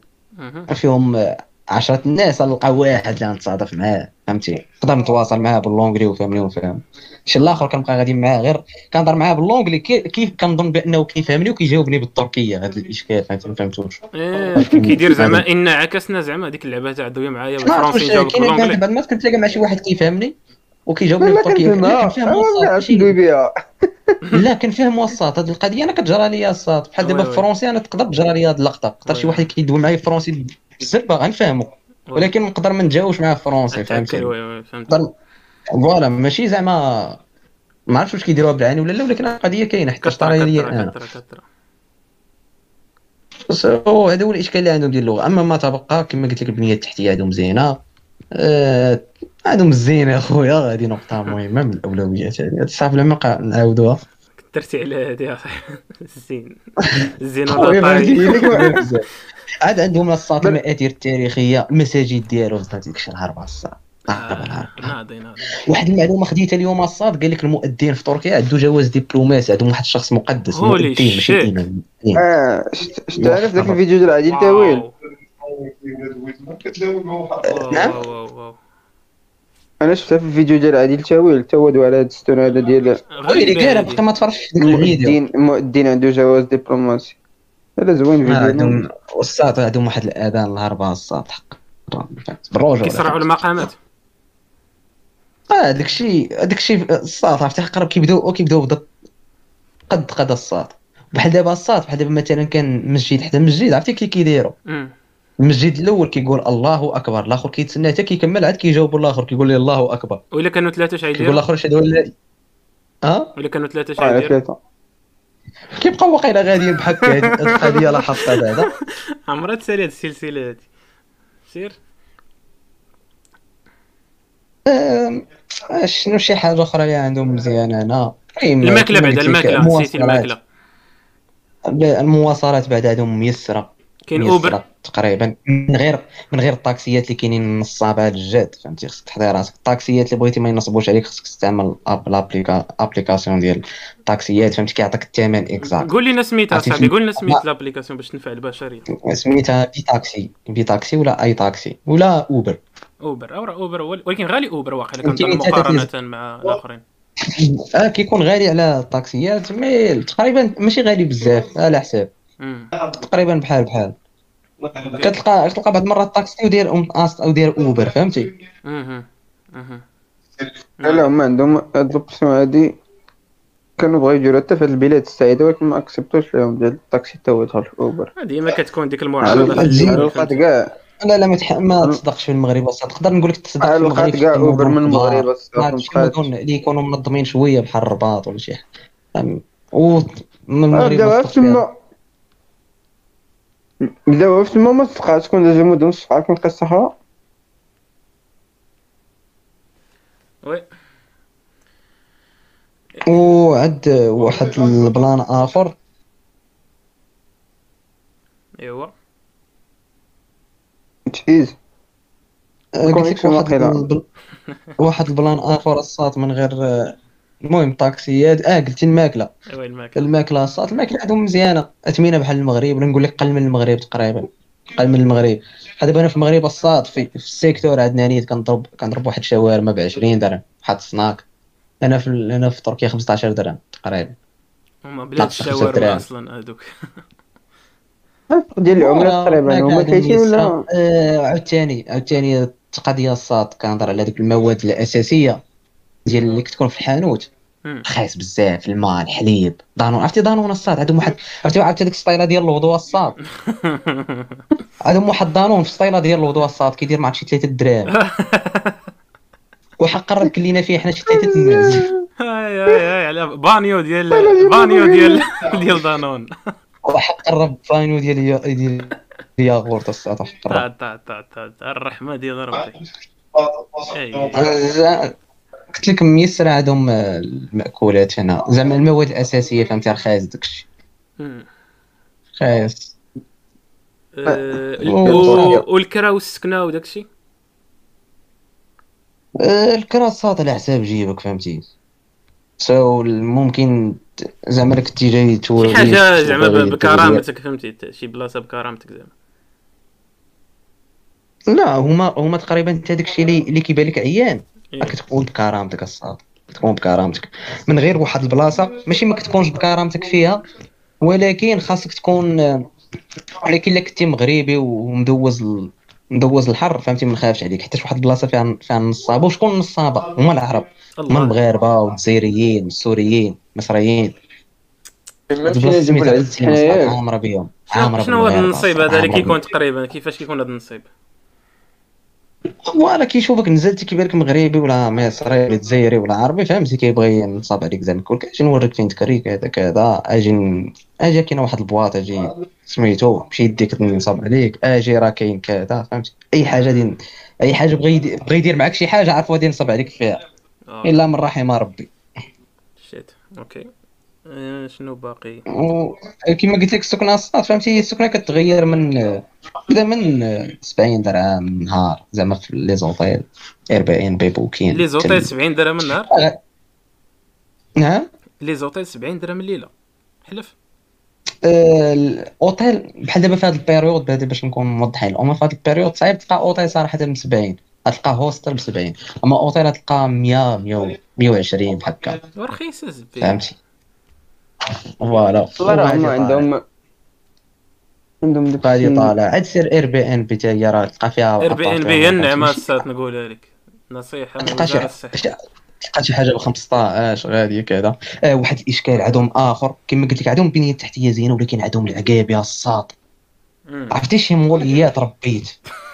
فيهم آه، عشرة الناس نلقى واحد اللي نتصادف معاه فهمتي؟ نقدر نتواصل معاه باللونجلي وفهمني ونفهم شي الآخر كنبقى غادي معاه غير كنهضر معاه ب l'anglais كي- كيف كنظن بأنه كيفهمني وكيجاوبني بالتركية هذا الإشكال فهمتي ما فهمتوش. إيه، كيدير زعما إن عكسنا زعما هذيك اللعبة تاع دوي معايا بالفرنسي جاوبك كاين ب l'anglais بعد ما كنتلاقى مع شي واحد كيفهمني وكيجاوبني بالتركية كنفهمها لا كنفهم وسط عرفتش ماشي- ندوي بها لا كنفهم وسط هاد القضية أنا كتجرى ليا الصاد بحال دابا. الفرونسي أنا تقدر تجرى ليا هاد اللقطة. نقدر شي. واحد كيدوي معايا بالفرونسي بزاف باغا نفهمو ولكن نقدر ما نتجاوبش معاه في الفرونسي فهمتي فهمت فوالا ماشي زعما ما عرفتش واش كيديروها بالعاني ولا لا ولكن القضية كاينة حتى شطاره كثره ليا أنا. هو هذا هو الإشكال اللي عندهم ديال اللغة. أما ما تبقى كما قلت لك البنية التحتية عندهم زينة. آه، عندهم الزينة اخويا هذه نقطة مهمة من الأولويات هذه صعب لما نعاودوها. كثرتي على هذه يا صاحبي الزين الزين. عاد عندهم الصات المآثر التاريخية المساجد ديالهم صدق ديك الهربة. ناضي ناضي واحد المعلومة خديتها اليوم الصاد قال لك المؤذن في تركيا عنده جواز ديبلوماسي عندهم واحد الشخص مقدس Holy مؤذن ماشي shit. إمام. آه شت عارف ذاك الفيديو ديال عادل تاويل. نعم. أنا شفتها في الفيديو ديال عادل تاويل تودوا على هاد الستون هذا ديال ويلي غريبة كاين هذه. باقي ما تفرجش في ديك الفيديو. المؤذن المؤذن عنده جواز دبلوماسي. هذا زوين فيديو. عندهم والصاد عندهم واحد الأذان الهربه الصاد. حق بالرجل كيصرعوا المقامات. آه داك الشيء داك الشيء الصاد عرفتي؟ قرب كيبداو كيبداو بدا قد قد الصاد. بحال دابا الصاد بحال دابا مثلا كان مسجد حدا مسجد عرفتي؟ كي كيديروا. المسجد الأول كيقول الله أكبر الآخر كيتسنى حتى كيكمل عاد كيجاوب الآخر كيقول لي الله أكبر. وإلا كانوا ثلاثة اش كيقول غيديروا الآخر اشهد ان لا آه وإلا كانوا ثلاثة اش على غيديروا ثلاثة كيبقاو واقيلا غاديين بحال هكا هذه هذه القضية لاحظتها بعدا. عمرها تسالي هاد السلسلة هادي. سير. آه، شنو شي حاجة أخرى اللي عندهم مزيانه هنا؟ كما بعدا الماكلة نسيتي. الماكلة. المواصلات. بعد عندهم ميسره كاين أوبر؟ تقريبا. من غير من غير الطاكسيات اللي كاينين نصابه الجاد فهمتي؟ خصك تحضي راسك. الطاكسيات اللي بغيتي ما ينصبوش عليك خصك تستعمل الأب- l'applica- application ديال الطاكسيات فهمتي؟ كيعطيك الثمن exact قول لنا سميتها صاحبي؟ قول لنا سميت لا. l'application باش تنفع البشرية. سميتها بي تاكسي بي تاكسي ولا أي تاكسي؟ ولا أوبر. أوبر. أو أوبر ولكن غالي أوبر واقيلا كنظن تتنزل. مقارنة مع الآخرين. آه كيكون غالي على الطاكسيات mais تقريبا ماشي غالي بزاف على حساب. تقريبا بحال بحال كتلقى كتلقى بعض المرات طاكسي ودير ام أص- أو دير أوبر فهمتي أمم. أمم. لا هما عندهم هاد l'option هادي كانوا بغاو يديروا حتى في البلاد السعيدة ولكن ما accepta وش لهم ديال الطاكسي تا هو يدخل في أوبر ديما كتكون ديك فهمتي؟ كاع لا لا ما تح... ما تصدقش في المغرب أصلا تقدر نقول لك تصدق في المغرب كاع أوبر من المغرب. مدن اللي يكونوا منظمين شوية بحال الرباط ولا شي حاجة من المغرب في تما بداوها في تما ما تبقاش تكون ديجا مدن الصغار كون قصة أخرى Oui. وعاود واحد ال plan آخر. إيوا. en: تشيز. قلت لك واحد ال plan آخر الصاط من غير المهم طاكسيات آه قلتي الماكلة. ايوا الماكلة؟ الماكلة الصاط الماكلة عندهم مزيانة. اثمنة بحال المغرب ولا نقول لك قل من المغرب تقريبا. قل من المغرب. دابا أنا في المغرب الصاط في, في ال secteur عندنا نيت كنضرب كنضرب واحد الشاورما ب 20 درهم واحد السناك أنا في أنا في تركيا 15 درهم تقريبا. هما بلاد الشاورما. أصلا هذوك. ديال العملات تقريبا. هما كاينين ولا. آه، عاوتاني عاوتاني القضية الصاط كنهضر على ديك المواد الأساسية. ديال اللي كتكون في الحانوت. رخيص بزاف الماء الحليب دانون. عرفتي دانون الصاط؟ عندهم واحد عرفتي عرفتي ديك السطيلة ديال الوضوء الصاط؟ عندهم واحد دانون في السطيلة ديال الوضوء الصاط كيدير معك شي ثلاثة دراهم. وحق قرب كلينا فيه حنا شي ثلاثة الناس. هاي هاي على بانيو ديال بانيو ديال ديال دانون. وحق قرب بانيو ديال يا- ديال الياغورت الصاد تا تا الرحمة ديال ربي. أي. قلت لك ميسر عندهم آه، المأكولات هنا. زعما المواد الأساسية فهمتي رخايص داكشي. رخايص آه، والكرا والسكنة وداكشي آه، الكراسات على حساب جيبك فهمتي؟ سو ممكن زعما راك تجي جاي شي حاجة زعما بكرامتك فهمتي؟ شي بلاصة بكرامتك زعما. لا هما هما تقريبا انت اللي اللي كيبان لك عيان. إيه. راك تكون بكرامتك الصاد تكون بكرامتك. من غير واحد البلاصة ماشي ما كتكونش بكرامتك فيها ولكن خاصك تكون ولكن الا كنتي مغربي ومدوز ال... مدوز الحر فهمتي؟ ما نخافش عليك. حيت واحد البلاصة فيها فيها النصابة وشكون النصابة؟ هما العرب. هما المغاربه والجزائريين والسوريين المصريين عامرة بهم شنو هو هذا النصب هذا اللي كيكون تقريبا؟ كيفاش كيكون هذا النصب؟ voilà كيشوفك نزلتي كيبان لك مغربي ولا مصري ولا جزائري ولا عربي فهمتي كيبغي ينصاب عليك زعما كل أجي نوريك فين تكري كذا كذا أجي أجي كاين واحد ال boîte أجي سميتو مشي يديك نصاب عليك أجي راه كاين كذا فهمتي؟ أي حاجة دي أي حاجة بغى يدي- بغى يدير معاك شي حاجة عارف غادي ينصب عليك فيها. آه. إلا من رحم ربي. shit okay شنو باقي؟ وكما قلت لك السكنة الصاط فهمتي؟ السكنة كتغير من بدا من 70 درهم نهار زعما في les hôtels Airbnb Booking les hôtels 70 درهم النهار نعم les hôtels 70 درهم الليلة. حلف. آه، الأوتيل بحال دابا في هذا ال période دابا باش نكون موضحين الأمور في هذا ال période صعيب تلقى أوتيل صراحة ب 70 غتلقى hostel ب 70 أما أوتيل غتلقى 100 100 120 بحال هكا. الزبي فهمتي؟ Voilà. هما. عندهم عندهم داك غادي طالع. عاد sur Airbnb حتى هي راه تلقى فيها Airbnb هي النعمه الصاط نقولها لك. نصيحة من تلقى شي وزاره الصحه شي- تلقى شي حاجة ب 15 غادي كذا. آه واحد الاشكال عندهم آخر. كما قلت لك عندهم بنية تحتية زينة ولكن عندهم العقابة الساط مم. عرفتي شي موليات ربيت؟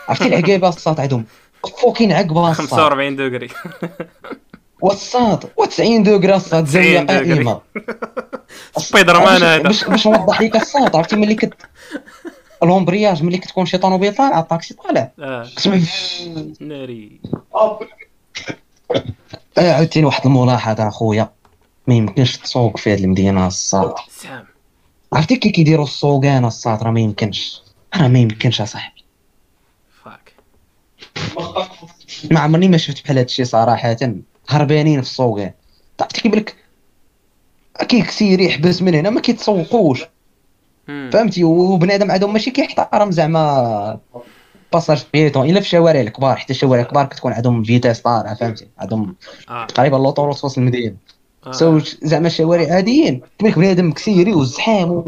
عرفتي العقابة الساط عندهم؟ فوكين عقبة الساط 45 دوغري والصاد و90 دوغرا زاويه 90 دوغري. قائمة. سبايدر مان هذا. باش باش نوضح لك الصاد عرفتي ملي كت الهومبرياج ملي كتكون شي طوموبيل طالع. الطاكسي طالع كتسمع ناري. آه، عاوتاني واحد الملاحظة أخويا. ما يمكنش تسوق في هذه المدينة الصاد. عرفتي كي كيديروا السوقان الصاد؟ راه ما يمكنش. راه ما يمكنش أصاحبي. فاك ما عمرني ما شفت بحال هادشي صراحة. هربانين في السوقان عرفتي كيبان لك كيكسير يحبس من هنا ما كيتسوقوش. فهمتي؟ وبنادم عندهم ماشي كيحترم زعما passage piéton إلا في الشوارع الكبار حتى الشوارع الكبار كتكون عندهم vitesse طالعه فهمتي؟ عندهم آه. تقريبا l'autoroute في وسط المدينة. آه. So زعما الشوارع عاديين. كيبان لك بنادم كسيري والزحام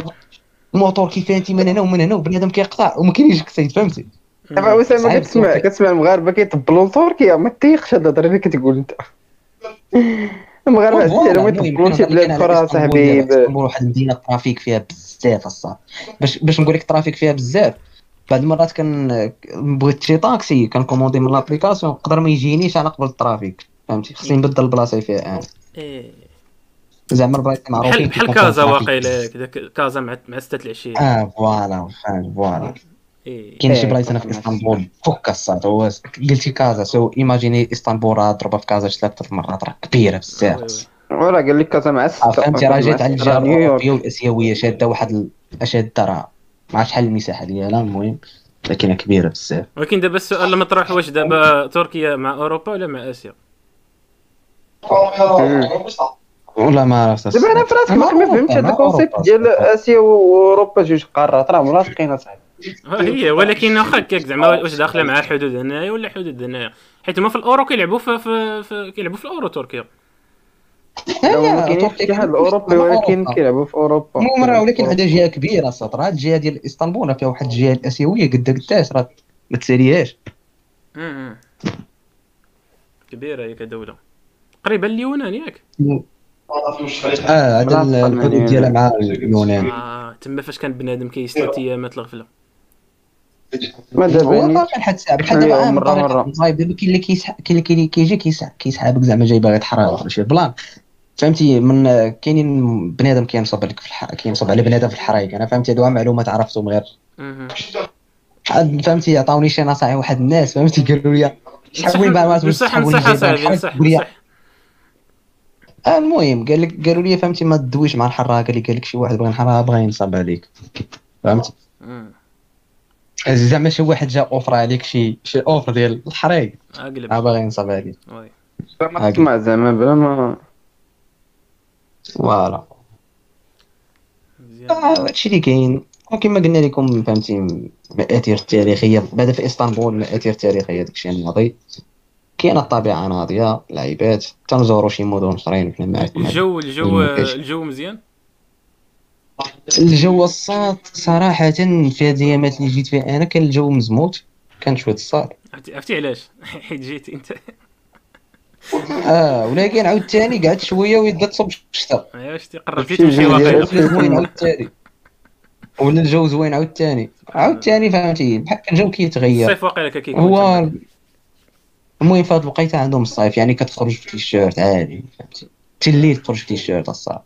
الموتور كيفانتي من هنا ومن هنا وبنادم كيقطع وما كاينش كسيد فهمتي؟ دابا اسامه كتسمع. كتسمع المغاربة كيطبلوا لتركيا ما تيقش هاد الهضرة اللي كتقول أنت. المغاربه عزيز عليهم يطبلوا شي بلاد أخرى صاحبي. اسطنبول واحد المدينة ال trafic فيها بزاف الصاط باش باش نقول لك ال trafic فيها بزاف. بعض المرات كان بغيت شي طاكسي كن commander من l'application نقدر ما يجينيش على قبل ال trafic. فهمتي؟ خصني نبدل البلاصه اللي فيها أنا إيه. زعما البلايص معروفين بحال كازا واقيلا كازا مع مع 6 العشيه آه Voilà voilà. كاين شي إيه، بلايص هنا في إسطنبول. فك الصاط هو قلتي كازا so imaginez إسطنبول راه ضربه في كازا ثلاث مرات راه كبيرة. بزاف. وراه قال لك كذا مع فهمتي راه جات على الجهة الأوروبية والآسيوية شادة واحد شاده راه. ما عرفت شحال المساحة ديالها المهم. لكنها كبيرة بزاف. ولكن دابا السؤال لما طرح واش دابا تركيا مع أوروبا ولا مع آسيا؟ ولا ما عرفت دابا أنا في راسي ما فهمتش هذا الكونسيبت ديال آسيا وأوروبا جوج قارات راه ملاصقين أصاحبي. هي ولكن واخا هكاك زعما واش داخله مع حدود هنايا ولا حدود هنايا؟ حيت هما في الأورو كيلعبوا في, في, في كيلعبوا في الأورو تركيا. ما كاينش الاتحاد الاوروبي ولكن كيلعبوا في أوروبا. المهم راه ولكن عندها جهة كبيرة السطر هاد الجهة ديال إسطنبول راه فيها واحد الجهة الآسيوية قد قداش راه ما تساليهاش. كبيرة هي كدولة. قريبة لليونان ياك؟ آه هذا الحدود ديالها مع اليونان. آه تما فاش كان بنادم كيس ثلاث ايامات الغفله ما هو دابا باقي لحد الساعة. بحال دابا أيوة،. طريق صايب دابا كاين اللي كاين اللي كي- كيجي كيسح كيسحابك زعما جاي باغي تحرق ولا شي. plan. فهمتي؟ من كاينين بنادم كينصب عليك في الح... كينصب على بنادم في الحرايق أنا فهمتي؟ هادو معلومات عرفتهم غير. فهمتي؟ عطاوني شي نصائح واحد الناس فهمتي؟ قالوا لي شحال من معلومات نصح جاي صاحبي آه المهم قال لك قالوا لي فهمتي ما تدويش مع الحراق قال لي قال لك شي واحد بغى ينحرها بغى ينصب عليك. فهمتي. زعما شي واحد جا offre عليك شي شي offre ديال الحرايق اقلب آه باغي ينصب عليك. Oui. ما تسمع زعما بلا ما voilà. آه، هادشي اللي كاين. وكما قلنا لكم فهمتي مآثير التاريخيه بعد في اسطنبول مآثير تاريخية داكشي الماضي كاينة الطبيعة ناضية لعيبات. تنزورو شي مدن أخرين وحنا معكم الجو الجو. الجو مزيان؟ الجو الصاد صراحة في هاد الايامات اللي جيت فيها أنا كان الجو مزموت كان شوية الصاد عرفتي علاش؟ حيت جيت أنت. آه ولكن عاوتاني قعدت شوية ويبدا تصب الشتاء أيوا شتي قررتي شي تمشي واقيلا. زوين عاوتاني. ولا الجو زوين عاوتاني. عاوتاني فهمتي. بحال الجو كيتغير. الصيف واقيلا كيكون هو. المهم في هاد الوقيتة عندهم الصيف يعني كتخرج في تيشيرت عادي فهمتي. حتى الليل تخرج في تيشيرت الصاط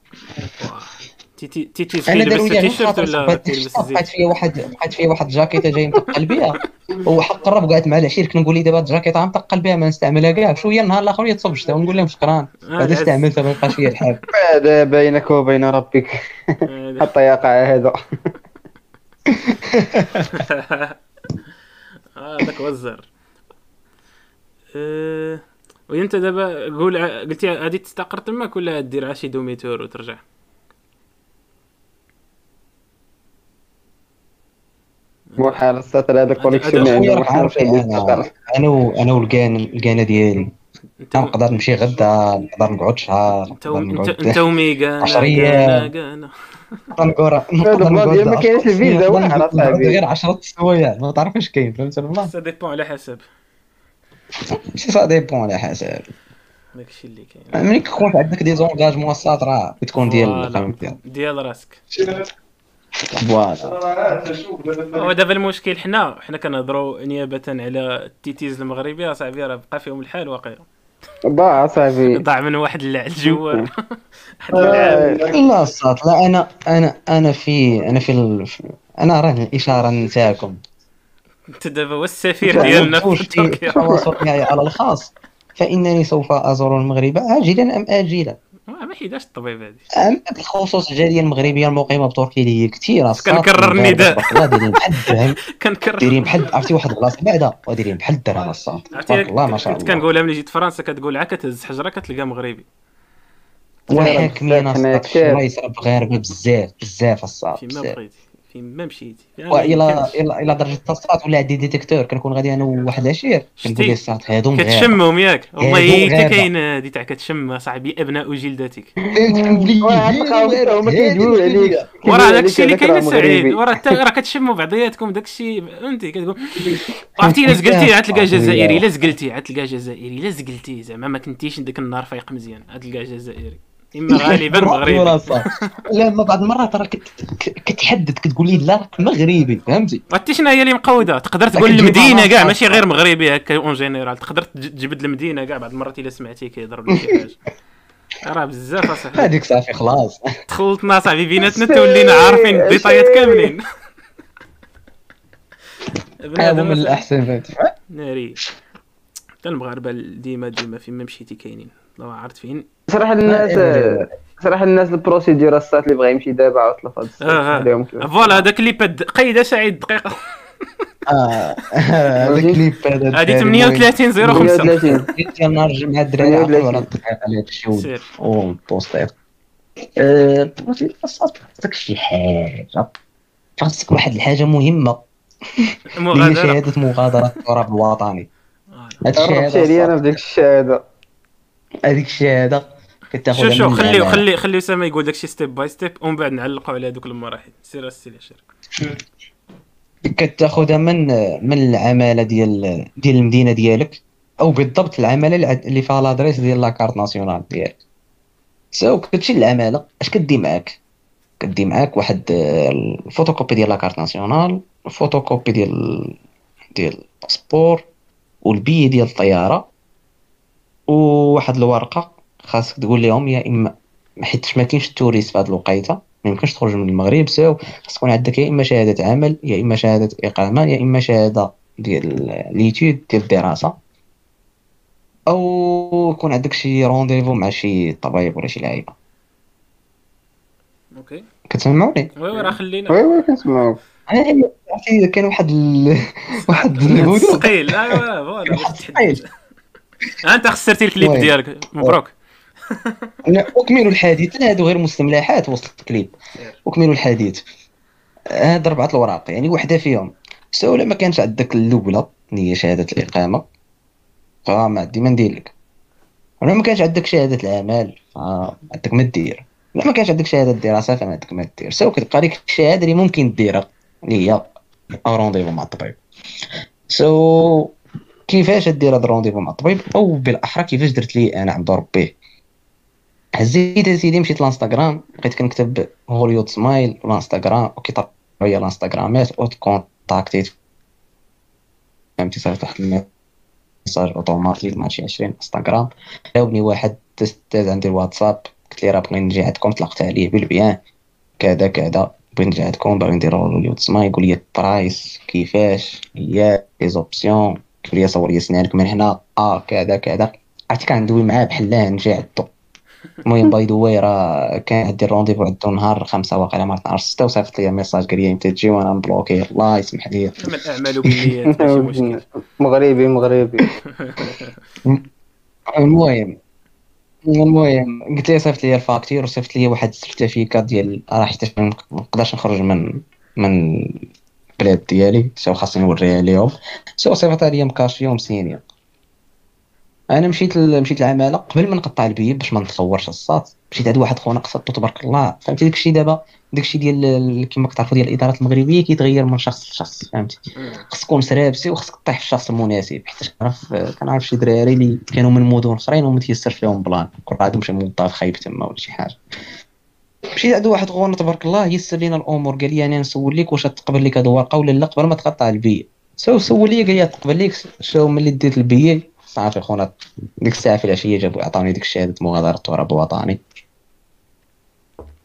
تي تي تي تي أنا تلبس داروا لي غير تيشيرت خاطر ولا بقات فيا واحد بقات فيا واحد الجاكيته جاي متقل بها هو حق قرب قعدت مع العشير كنقول لي دابا هاد الجاكيته متقل بها ما نستعملها كاع. شوية النهار الآخر يتصب الشتا ونقول لهم شكرا. آه، بعد العز. استعملتها ما بقاش فيا الحال. هذا بينك وبين ربك؟ آه، حتى يقع هذا. آه هذاك هو الزر آه، وإنت دابا قول قلتي غادي تستقر تماك ولا دير عا شي demi-tour وترجع؟ الصاط هذا connexion هذا خويا راك محال عارف أنا أنا و- أنا والكان القانة ديالي. انت نقدر نمشي غدا نقدر نقعد شهر أنت وميغا عشر أيام. نقدر نقعد ما كاينش الفيزا أصاحبي. غير 10 سوايع. ما تعرف اش كاين فهمت والله ça dépend على حسب. شي ça dépend على حسب. داكشي اللي كاين. ملي كيكون عندك des engagements الصاط راه بتكون ديال ديال راسك. هو دابا المشكل حنا حنا كنهضروا نيابة على التيتيز المغربي أصاحبي راه بقى فيهم الحال واقيلا. ضاع صاحبي ضاع من واحد واحد اللعاب لا الصاد لا أنا أنا أنا في أنا في ال... أنا راه الإشارة نتاعكم. أنت دابا هو السفير ديالنا في التواصل معي على الخاص فإنني سوف أزور المغرب عاجلا أم آجلا. ما ما حيداش الطبيب هذه. اما بالخصوص الجالية المغربية المقيمة بتركيا اللي هي كثيره كنكرر النداء. دايرين بحال الدرهم. كنكرر دايرين بحال عرفتي واحد البلاصة بعدا ودايرين بحال الدرهم الصاد عرفتي تبارك الله ما شاء كنت الله. كنقولها ملي جيت فرنسا كتقول عا كتهز حجرة كتلقى مغربي. الصاط كتير. الشرايس راه مغاربه بزاف بزاف الصاط فين ما بزاف. بغيتي. فين ما مشيتي والى إلى إلى درجة الصاط ولا عندي détecteur كنكون غادي أنا وواحد العشير كنقول ليه الصاط؟ هادو كتشمهم ياك. والله هادو حتى. كاين هادي تاع كتشم صاحبي أبناء جلدتك وراه داكشي اللي كاين سعيد. وراه حتى راه كتشموا بعضياتكم داكشي فهمتي؟ كتقول عرفتي إلا زقلتي؟ عاد تلقى جزائري. إلا زقلتي. عاد تلقى جزائري. إلا زقلتي. زعما ما كنتيش ديك النهار فايق مزيان. عاد تلقى جزائري. إما غالبا مغربي. لا ما بعض المرات راه كتحدد كتقول لي لا راك مغربي فهمتي؟ عرفتي شنو هي اللي مقوده تقدر تقول المدينة كاع. ماشي غير مغربي هكا en général تقدر تج- تجبد المدينة كاع بعض المرات إلا سمعتي كيضرب لك شي حاجة راه بزاف أصاحبي. هذيك صافي خلاص. تخلطنا صاحبي بيناتنا تولينا عارفين الديتايات كاملين. هذا من. الأحسن. فهمتي ناري. حتى المغاربة ديما ديما فين ما مشيتي كاينين. لو عرفت فين؟ صراحة الناس صراحة الناس ال procédure الصاط اللي بغا يمشي دابا في الساعة. آه عليهم آه كيف. voilà هذاك اللي بد قيده سعيد دقيقة. آه هذا كليب هذا هذه 38 05 38 ديال نهار الجمعه الدراري عقلوا 38. على هذا الشيء سير. وبوستير آه، خاصك شي حاجة. خاصك واحد الحاجة مهمة. اللي هي شهادة مغادرة التراب الوطني. آه. عليا الشهاده أنا بديك الشهادة. هذيك الشهاده كتاخذها شوف شوف من خلي. خلي خلي اسامه يقول داكشي step by step ومن بعد نعلقوا على هذوك المراحل. سير السير شير كتاخذها من من العمالة ديال ديال المدينة ديالك أو بالضبط العمالة اللي فيها l'adresse ديال la carte nationale ديالك. so كتمشي للعماله اش كدي معاك؟ كدي معاك واحد آه، الفوتوكوبي ديال la carte nationale الفوتوكوبي ديال ديال ال passeport والبي ديال الطيارة. وواحد الورقة خاصك تقول لهم يا إما حيت ما كاينش ال touriste في هذه الوقيتة ما يمكنش تخرج من المغرب so خاص تكون عندك يا إما شهادة عمل يا إما شهادة إقامة يا إما شهادة ديال les études ديال الدراسة. أو يكون عندك شي rendez-vous مع شي طبيب ولا شي لعيبة. okay. كتسمعوني؟ oui oui راه خلينا. oui oui كنسمعوك أنا عرفتي كان واحد ال... واحد الهدوء. ثقيل. ايوا voilà. باش تحدد ها أنت خسرتي الكليب. ديالك مبروك. لا، وكملوا الحديث لا هادو غير مستملحات وسط الكليب. وكملوا الحديث. هاد اربعه الاوراق يعني وحدة فيهم. so ما كانش عندك الأولى اللي هي شهادة الإقامة؟ فما ديما ندير لك. ولا ما كانش عندك شهادة العمل؟ فعندك ما دير لا ما كانش عندك شهادة الدراسة فما عندك ما دير so كتبقى لك الشهاده اللي ممكن ديرها اللي هي rendez-vous مع الطبيب. so كيفاش دير هاد ال rendez-vous مع الطبيب؟ أو بالأحرى كيفاش درت لي أنا عبد ربي؟ هزيت اسيدي مشيت لإنستغرام بقيت كنكتب Hollywood smile الإنستغرام وكيطلع لي الإنستغرامات وكونتاكتيت فهمتي صيفط واحد ال message automatique مع شي 20 إنستغرام. جاوبني واحد أستاذ عندي الواتساب قلت لي راه بغيت نجي عندكم طلقت عليه بالبيان. كذا كذا. بغيت نجي عندكم باغي نديرو Hollywood smile يقول لي ال price كيفاش؟ هي les options قلت لي صور سنانك من هنا آه كذا كذا. عرفتي كندوي معاه بحال نجي عندو المهم by the way راه كان عندي ال rendez-vous عندو نهار خمسة واقيلا مرة نهار ستة وصيفط لي message قال لي أنت تجي وأنا مبلوكي الله يسمح لي. من الأعمال بالنيات مغربي مغربي. المهم المهم قلت لي صيفط لي ال facture وصيفط لي واحد ال certificat ديال راه حيت ما نقدرش نخرج من من البلاد ديالي so خاصني نوريها ليهم so صيفط لي مكاشي ومسيني أنا مشيت ل... مشيت العمالة قبل ما نقطع البيب باش ما نتصورش الصاط مشيت عند واحد خونا قصدته تبارك الله. فهمتي؟ داكشي دابا داكشي ديال ال- كما كتعرفوا ديال الإدارات المغربية كيتغير من شخص لشخص فهمتي؟ خصك تكون سرابسي وخصك طيح في الشخص المناسب. حيت كنعرف كنعرف شي دراري اللي كانوا من مدن أخرين وما تيسرش لهم plan كون عندهم شي موظف خايب تما ولا شي حاجة. مشيت عند واحد خونا تبارك الله يسر لينا الأمور. قال لي أنا نسول لك واش تقبل لك هاد الورقه ولا لا قبل ما تقطع ال billet so سول لي قال لي تقبل لك شو ملي ديت البي صافي خونا ديك الساعة في العشية جابوا عطاوني ديك الشهادة مغادرة التراب الوطني.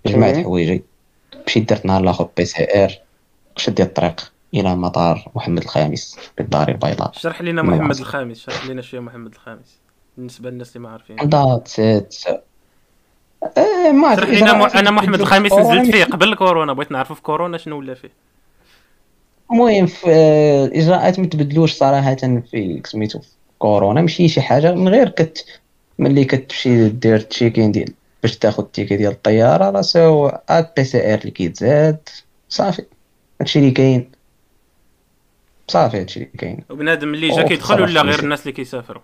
جمعت. حوايجي مشيت درت نهار الآخر PCR شديت الطريق إلى مطار محمد الخامس بالدار البيضاء. شرح لنا محمد. الخامس شرح لنا شوية محمد الخامس بالنسبة للناس اللي ما عارفين. إيه ما. عرفت أنا محمد كورونا نزلت فيه قبل الكورونا بغيت نعرفو في كورونا شنو ولا فيه. المهم في الاجراءات ما تبدلوش صراحة في سميتو في كورونا. ماشي شي حاجة من غير كت ملي كتمشي دير check-in ديال باش تاخد ال ticket ديال الطيارة راه so PCR اللي كيتزاد. صافي. هادشي اللي كاين. صافي هادشي اللي كاين. وبنادم اللي جا كيدخل ولا غير. الناس اللي كيسافروا؟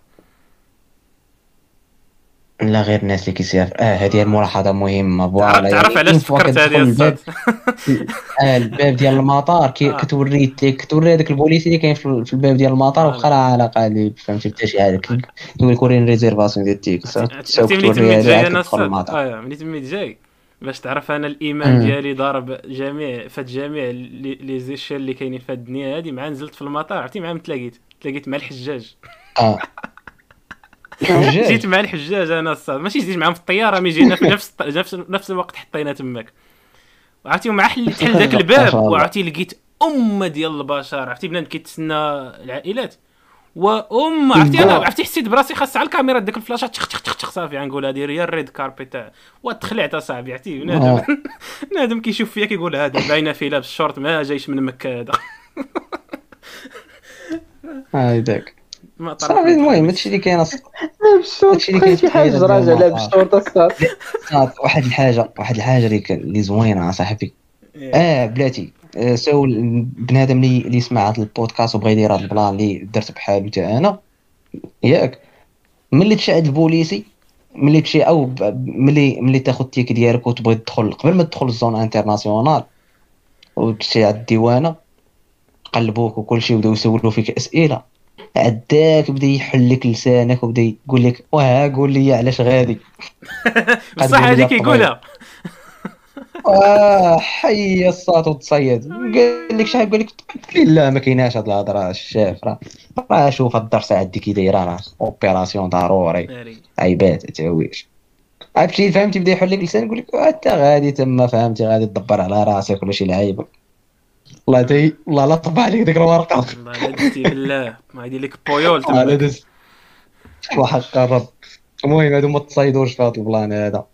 لا غير الناس اللي كيسافر آه هذه الملاحظه مهمة. voilà تعرف يعني علاش فكرت هذه الباب آه، الباب ديال المطار كي آه. كتوري كتوري هذاك البوليسي اللي كاين في الباب ديال المطار آه. وبقى راه علاقه اللي فهمتي بتا شي حاجة. كيقول لك وريني ريزيرفاسيون ديال التيك عرفتي ملي تميت جاي أنا آه ملي تميت جاي باش تعرف أنا الإيمان. ديالي ضارب جميع فات جميع لي لي زيشيل اللي كاينين في الدنيا هادي مع نزلت في المطار عرفتي مع من تلاقيت تلاقيت مع الحجاج. آه. جيت مع الحجاج أنا الصاد. ماشي جيت معاهم في الطيارة مي جينا في نفس نفس نفس الوقت حطينا تماك. وعرفتي مع حل تحل ذاك الباب. وعرفتي لقيت امه ديال البشر. عرفتي بنادم كيتسنى العائلات. وأم عرفتي أنا عرفتي حسيت براسي خاص على الكاميرا ديك الفلاشة تخ تخ تخ تخ صافي. غنقول هذه هي الريد كاربي تاع وتخلعت أصاحبي عرفتي؟ بنادم آه. بنادم كيشوف فيا كيقول هذا باينه فيه لابس شورت ما جايش من مكة هذا. هذاك ما صافي المهم هادشي اللي كاين هادشي اللي بقيت شي كاين حاجة راجع على بالشورت صافي واحد الحاجة واحد الحاجة اللي ك- اللي زوينة صاحبي آه بلاتي آه، سو بنادم اللي اللي سمع هذا البودكاست وبغى يدير هذا ال plan اللي درت بحالو حتى أنا. ياك. ملي تمشي عند البوليسي ملي تمشي أو ب- ملي ملي تاخذ ال ticket ديالك وتبغي تدخل قبل ما تدخل ال zone internationale وتمشي عند الديوانة قلبوك وكل شيء وبداو يسولوا فيك أسئلة. عداك بدا يحل لك لسانك وبدا يقول لك وها قول لي علاش غادي؟ بصح هذيك يقولها. آه حي الصوت وتصيد. قال لك شحال قال لك لا ما كايناش هاد الهضرة الشاف راه راه شوف هاد الدرسه عندي كي دايرة راه اوبيراسيون ضروري. عيبات تهويش عرفتي فهمتي بدا يحل لك لسان يقول لك أنت غادي تما فهمتي غادي تدبر على راسك ولا شي لعيبه والله تي والله لا طبع عليك ديك الورقه لا دزتي بالله. ما يدير لك بويول تما وحق الرب. المهم هادو ما تصايدوش في هاد ال plan هذا؟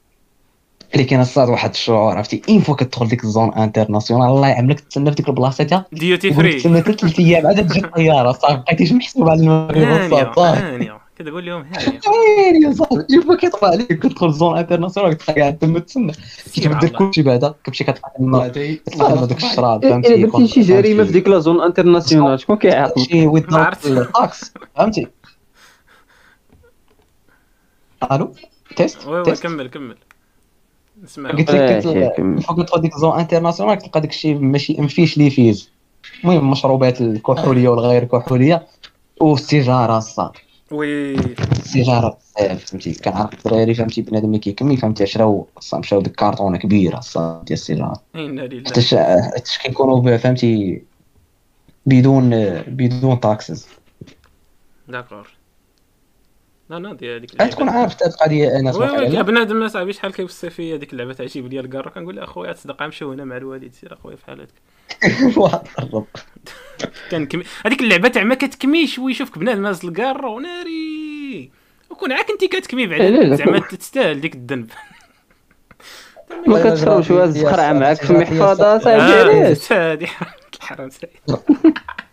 اللي كاين الصاط واحد الشعور عرفتي؟ une fois كتدخل ديك ال zone internationale الله يعملك تسنى في ديك البلاصه تا duty free تسنى ثلاث أيام عاد تجي الطياره صافي بقيتيش محسوب على المغرب صافي كتقول لهم ها وين يا صاحبي. كيطلع عليك كتدخل zone internationale كتلقى قاعد تما تسنى كيتبدل كلشي بعدا كتمشي تما داك الشراب الا فهمتي؟ درتي شي جريمة في ديك la zone internationale شكون كيعاقبك شي. ال taxe فهمتي؟ ألو؟ test؟ oui كمل كمل. نسمع قلت لك. فوق تدخل ديك zone internationale كتلقى داك الشيء ماشي مفيش لي فيز المهم المشروبات الكحولية والغير كحولية. والسيجاره الصاط. oui. السيجاره بزاف فهمتي؟ كنعرف الدراري فهمتي؟ بنادم ملي كيكمل فهمتي؟ شراو خاصهم مشاو ديك كارطونه كبيرة الصاط ديال السيجاره إنا لله. حتى حتى كيكونوا فهمتي؟ بدون بدون taxes داكور. لا لا دي هذيك تكون عارف هاد القضية أنا وي وي بنادم صاحبي شحال كيوصي فيا ديك اللعبة تعجب لي الكار كنقول له اخويا تصدق نمشيو هنا مع الوالد سير اخويا في حالتك. واحد الرب كان كمي... هذيك اللعبة تاع ما كتكميش ويشوفك بنادم هاز الكار وناري. وكون عاك انت كتكمي لا، بعدا لا. زعما تستاهل ديك الذنب. ما كتشربش واز الزخرعه معاك في المحفظه صاحبي آه، علاش هادي الحرام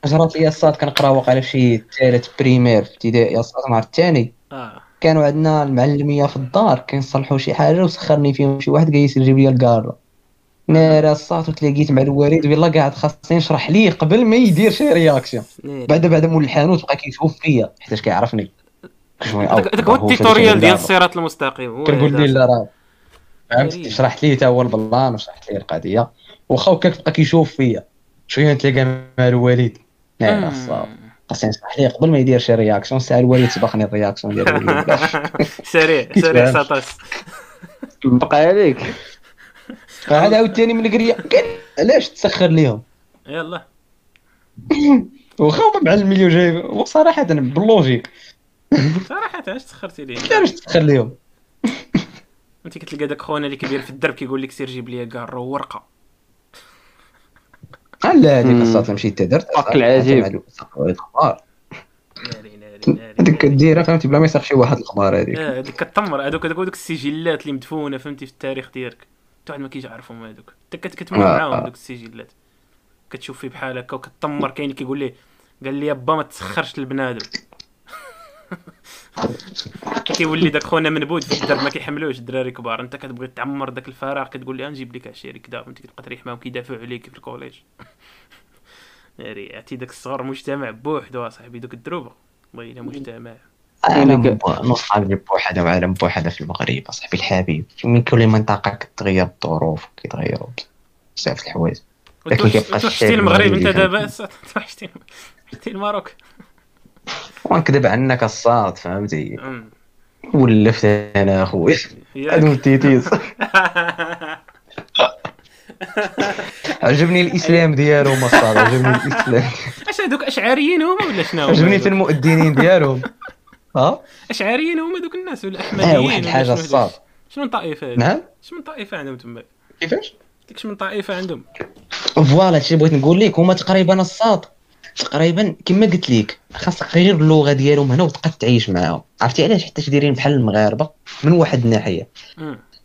جرات لي الصاد كنقرا واقع في شي ثالث بريمير في ابتدائي الصاد مع الثاني آه كانوا عندنا المعلميه في الدار كنصلحوا شي حاجة وسخرني فيهم شي واحد جاي يجيب لي الكاره ناري الصاد وتلاقيت مع الوالد والله قاعد خاصني يشرح لي قبل ما يدير شي رياكسيون ناري. بعد بعد مول الحانوت بقى كيشوف فيا حيتاش كيعرفني هذاك هو التيتوريال ديال الصراط المستقيم كنقول هذا. لي لا راه فهمت. شرحت ليه تا هو ال plan وشرحت ليه القضية واخا هكاك بقى كيشوف فيا شوية نتلاقى مع الوالد ناري مم. خاصني نشرح ليه قبل ما يدير شي réaction ساعه الوالد سبقني ال réaction ديالو سريع سريع ساطاس بقى عليك. عاد عاوتاني من القرية. قال علاش تسخر ليهم؟ يلا. واخا هو معلم لي جاي. وصراحة بال logique. صراحة علاش تسخرتي ليه علاش تسخر ليهم؟ أنت كتلقى داك خونا اللي كبير في الدرب كيقول لك سير جيب لي كار ورقه لا هذيك مم. الصات مشيت درت؟ فك العجيب. الاخبار ناري ناري ناري هذيك كديرها فهمتي بلا ما يسخ شي واحد الأخبار هذيك. آه هذيك كتمر هذوك هذوك هذوك السجلات اللي مدفونة فهمتي في التاريخ ديالك. حتى واحد ما كيعرفهم هذوك. أنت كت- كتمر آه، معاهم آه. دوك السجلات. كتشوف فيه بحال هكا وكتطمر كاين اللي كيقول ليه قال لي با ما تسخرش البنادم كيولي داك خونا منبوذ في الدرب ما كيحملوش الدراري كبار. انت كتبغي تعمر داك الفراغ كتقول لي نجيب لك عشيري كدا وانت كتبقى تريح معاهم كيدافعوا عليك في الكوليج. ناري عرفتي داك الصغر مجتمع بوحدو اصاحبي دوك الدروبة. بغينا مجتمع. أنا نصحى نجيب بوحده وعالم بوحدة في المغرب اصاحبي الحبيب. من كل منطقة كتغير الظروف كيتغيروا بزاف الحوايج. لكن كيبقى الشعب المغرب انت دابا توحشتي توحشتي الماروك ونكذب عنك الصاد فهمتي؟ أم. ولفت أنا اخويا. هادو التيتيز عجبني الإسلام ديالهم الصاد عجبني الإسلام. اش هذوك اشعريين هما ولا شنو؟ عجبني؟ في المؤذنين ديالهم ها؟ اشعريين هما دوك الناس ولا آه أحمديين واحد ولا الحاجة شنو الصاد. هذوك؟ شنو من طائفه هذه؟ نعم؟ شنو من طائفه عندهم؟ تما كيفاش؟ ديك من طائفه عندهم؟ فوالا هادشي بغيت نقول لك هما تقريبا الصاد. تقريبا كما قلت لك خاصك غير اللغة ديالهم هنا وتبقى تعيش معاهم. عرفتي علاش حتى دايرين بحال المغاربة من واحد الناحية.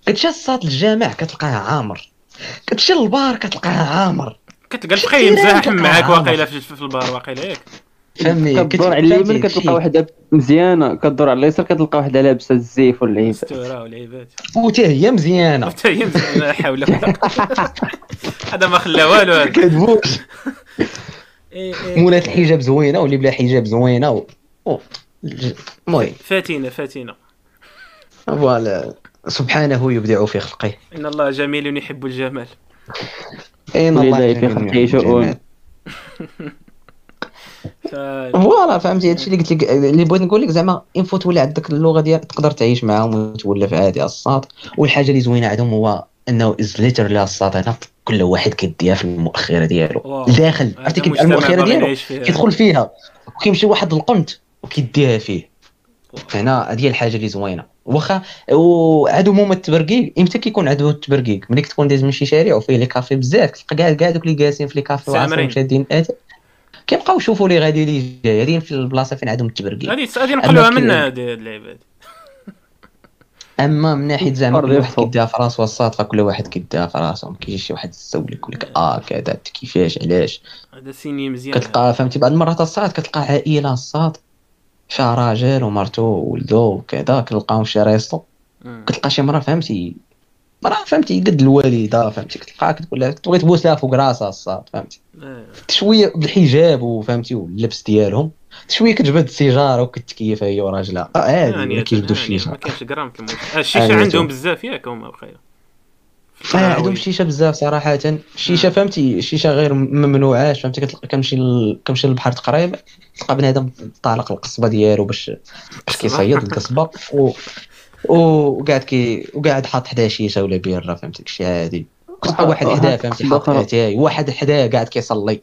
كتمشي الصاد للجامع كتلقاه عامر. كتمشي للبار كتلقاه عامر. كتلقى الفخيم كثيرين زاحم كتلقى معاك. واقيلا في البار واقيلا ياك. فهمني كدور على اليمين كتلقى وحدة مزيانة. كدور على اليسار كتلقى وحدة لابسة الزيف والعيب مستوره والعيبات. وتا هي مزيانة. حتى هي مزيانة، لا حول ولا قوة. هذا ما خلى والو هذا. مولات الحجاب زوينة واللي بلا حجاب زوينة المهم. فاتينا فاتينا فوالا. سبحانه يبدع في خلقه. إن الله جميل يحب الجمال. إن الله في جميل خلقه يحب شؤون. voilà فهمتي؟ هادشي اللي قلت لك اللي بغيت نقول لك زعما أنه تولي عندك اللغة ديالك تقدر تعيش معاهم وتولف عادي الصاد والحاجة اللي زوينة عندهم هو إنه as literally هذا كل واحد كيديها في المؤخرة ديالو. داخل عرفتي كي- مجتمع المؤخرة ديالو. كيدخل فيها. وكيمشي واحد القنت وكيديها فيه. هنا هذه هي الحاجة اللي زوينة. واخا وعندهم ما التبرقيق إمتى كيكون عدو التبرقيق ملي كتكون دايز من شي شارع وفيه les cafés بزاف. كتلقى كاع كاع دوك اللي جالسين في les cafés. وعاصرين شادين كيبقاو يشوفوا لي غادي لي جاي. هادين في البلاصة فين عندهم التبرقيق هذه هذه نقلوها كي- هذه اللعبه هذه. أما من ناحية زعما كل واحد. كيديها في راسو الصادقه كل واحد كيديها في راسو ما كيجي شي واحد يستول يقول لك آه كذا كيفاش علاش؟ هذا signe مزيان. كتلقى فهمتي؟ بعض المرات الصاد كتلقى عائلة الصاد فيها راجل ومرتو وولدو وكذا كنلقاهم في شي resto. كتلقى شي مرة فهمتي؟ مرة فهمتي قد الوالدة فهمتي كتلقاها كتقول لها تبغي تبوسها فوق راسها الصاد فهمتي. آه. شوية بالحجاب وفهمتي واللبس ديالهم شوية كتجبد السيجارة وكتكيف هي وراجلها. آه، عادي يعني ملي كيجبدوا الشيشة ما كاينش غرام كيموت آه، الشيشة عندهم. بزاف ياك هما بخير. آه، عندهم الشيشه بزاف صراحة. الشيشه فهمتي الشيشه غير ممنوعاش فهمتي كتلقى كنمشي ل- كنمشي للبحر تقريبا تلقى بنادم طالق القصبة ديالو باش باش كيصيد القصبة و وقاعد كي وقاعد حاط حداه شيشه ولا بيرة فهمتي داكشي عادي كتلقى واحد حداه فهمتي حاط. اتاي واحد حداه قاعد كيصلي.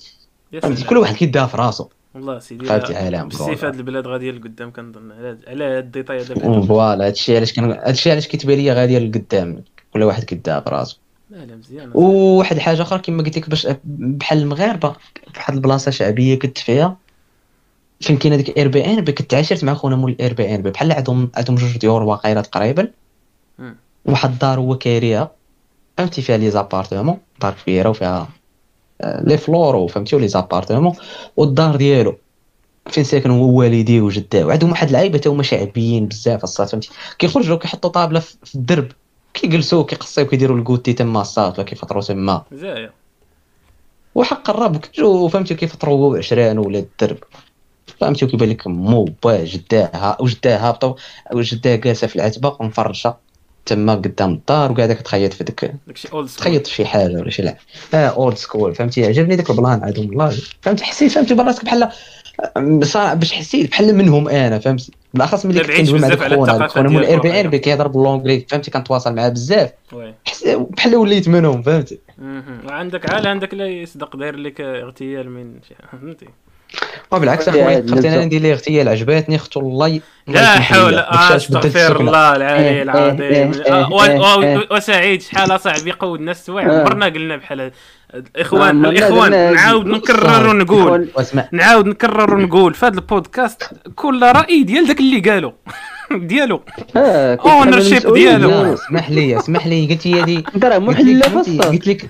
فهمتي سلام. كل واحد كيداها في راسو. والله سيدي لا، على برودة. هاد البلاد غادية لقدام كنظن. على على هاد ال détail هذا. voilà. هادشي علاش كان هادشي علاش كيتبان لي غادية لقدام. كل واحد كيداها في راسو وواحد حاجة أخرى كما قلت لك باش بحال المغاربة. فواحد البلاصة شعبية كنت فيها فين كاين هذيك Airbnb كنت عاشرت مع خونا مول ال Airbnb بحال عندهم عندهم جوج ديور واقيلا تقريبا. واحد الدار هو كاريها فهمتي فيها لي زابارتمون دار كبيرة وفيها آه، لي فلور وفهمتي ولي زابارتمون والدار ديالو. فين ساكن هو والديه وجداه. وعندهم واحد العيبه هما شعبيين بزاف الصاد فهمتي. كيخرجوا كيحطوا طابلة في الدرب. كيجلسوا كيقصيو كيديروا الكوتي تما الصاد ولا كيفطروا تما. زايا وحق قرب كتجو فهمتي كيفطروا عشران ولا الدرب. فهمتي وكيبان لك مو با جداها وجداها هابطه وجداها جالسة في العتبة ومفرشة تما قدام الدار وقاعدة كتخيط في ديك تخيط في شي حاجة ولا شي لعب آه اولد سكول فهمتي؟ عجبني داك البلان عندهم والله فهمتي حسيت فهمتي براسك بحال باش حسيت بحال منهم أنا فهمتي بالأخص ملي لا كنت كندوي مع داك خونا خونا ديالكم الاير بي كيهضر باللونجلي فهمتي؟ كنتواصل معاه بزاف. بحال وليت منهم فهمتي. وعندك عال عندك لا يصدق داير لك اغتيال من شي فهمتي؟ وبالعكس عادي، اخويا خفت أنا. ندير ليه اغتيال عجباتني اختو الله ي- الله لا لي. حول استغفر. الله العلي إيه، العظيم إيه، آه، إيه، إيه. وسعيد شحال اصاحبي يقودنا السوايع آه. عمرنا قلنا بحال الإخوان عمرنا الإخوان نعاود نكرر ونقول نعاود نكرر ونقول في هذا البودكاست كل رأي ديال داك اللي قالوا ديالو آه حامل المسؤولية ديالو. اسمح لي اسمح لي قلت لي هذه أنت راه فصل قلت لك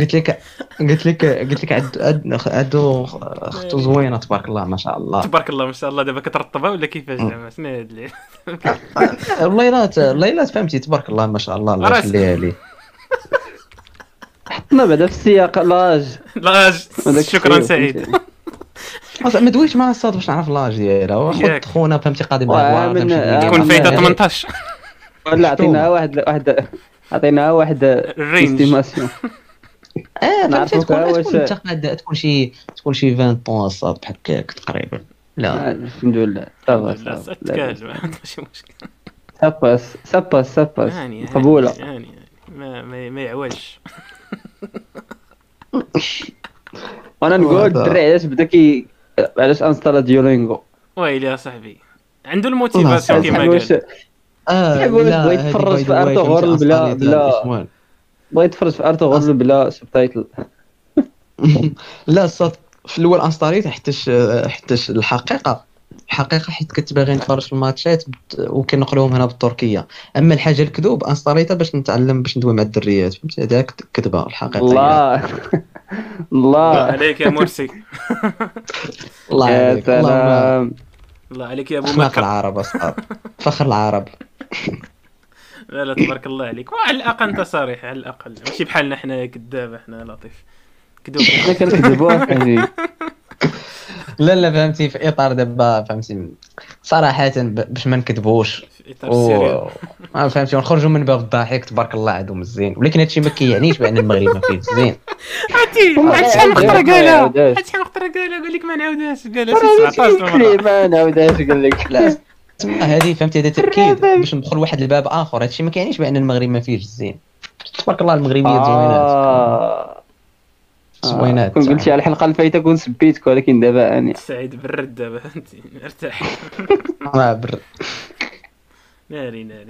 قلت لك قلت لك قلت لك عد- عد- عدو اختو زوينة تبارك الله ما شاء الله. تبارك الله ما شاء الله دابا كترطبها ولا كيفاش زعما شنو هاد اللي. والله لا ت- والله لا فهمتي تبارك الله ما شاء الله الله. يخليها لي. حطنا بعدا في السياق لاج. لا هذاك شكرا سعيد. ما دويش مع الصاد باش نعرف لاج ديالها. خد خونا فهمتي قادم تكون فايتة يعني- 18 ولا عطيناها واحد واحد عطيناها واحد ال range estimation آه فهمتي؟ نعرفوك تكون واش- تكون تكون شي تكون شي 20 طون بحال هكاك تقريبا. لا. الحمد لله. ça va لا ça va. لا ماشي مشكل ça passe ça passe ça passe يعني يعني- ما ما, ما يعوجش. وأنا نقول الدري علاش بدا كي علاش installa Duolingo؟ ويلي يا صاحبي. عنده la motivation واش قال. آه لا هذه يتفرج في فهمتي بلا- بلا- بغا يتفرج في ارطغرل بلا subtitle لا الصاد في الأول installيت حيتاش حيتاش الحقيقة. الحقيقة حيت كنت باغي نتفرج في الماتشات وكنقلوهم هنا بالتركية. أما الحاجة الكذوب installيتها باش نتعلم باش ندوي مع الدريات. فهمتي؟ هذاك كذبة الحقيقة هي. الله. الله. عليك يا مرسي. الله عليك. الله عليك يا أبو مكة. العرب اصحاب فخر العرب. لا لا تبارك الله عليك. وعلى الأقل أنت صريح على الأقل. ماشي بحالنا حنا كذاب إحنا لطيف. كذوب. حنا كنكذبوا حاجي لا لا فهمتي. في إطار دابا فهمتي. صراحة باش ما نكذبوش. في إطار السيريال و... آه، فهمتي. ونخرجوا من باب الضحك تبارك الله عندهم الزين ولكن هادشي ما كيعنيش بأن المغرب ما فيه الزين عرفتي عرفتي شحال من خطره ما قالها. عرفتي شحال من خطره قالها. قال لك ما نعاودهاش قالها شي 17 ليه مره ما نعاودهاش قال لك لا. تما هذه فهمتي؟ هذا تأكيد. باش ندخل واحد الباب آخر. هادشي ما كيعنيش بأن المغرب ما فيهش الزين تبارك الله المغربيات زوينات آه. زوينات. كون قلتي على الحلقة الفايته كون سبيتك ولكن دابا اني سعيد برد دابا فهمتي؟ ارتاح ما بر... ناري ناري.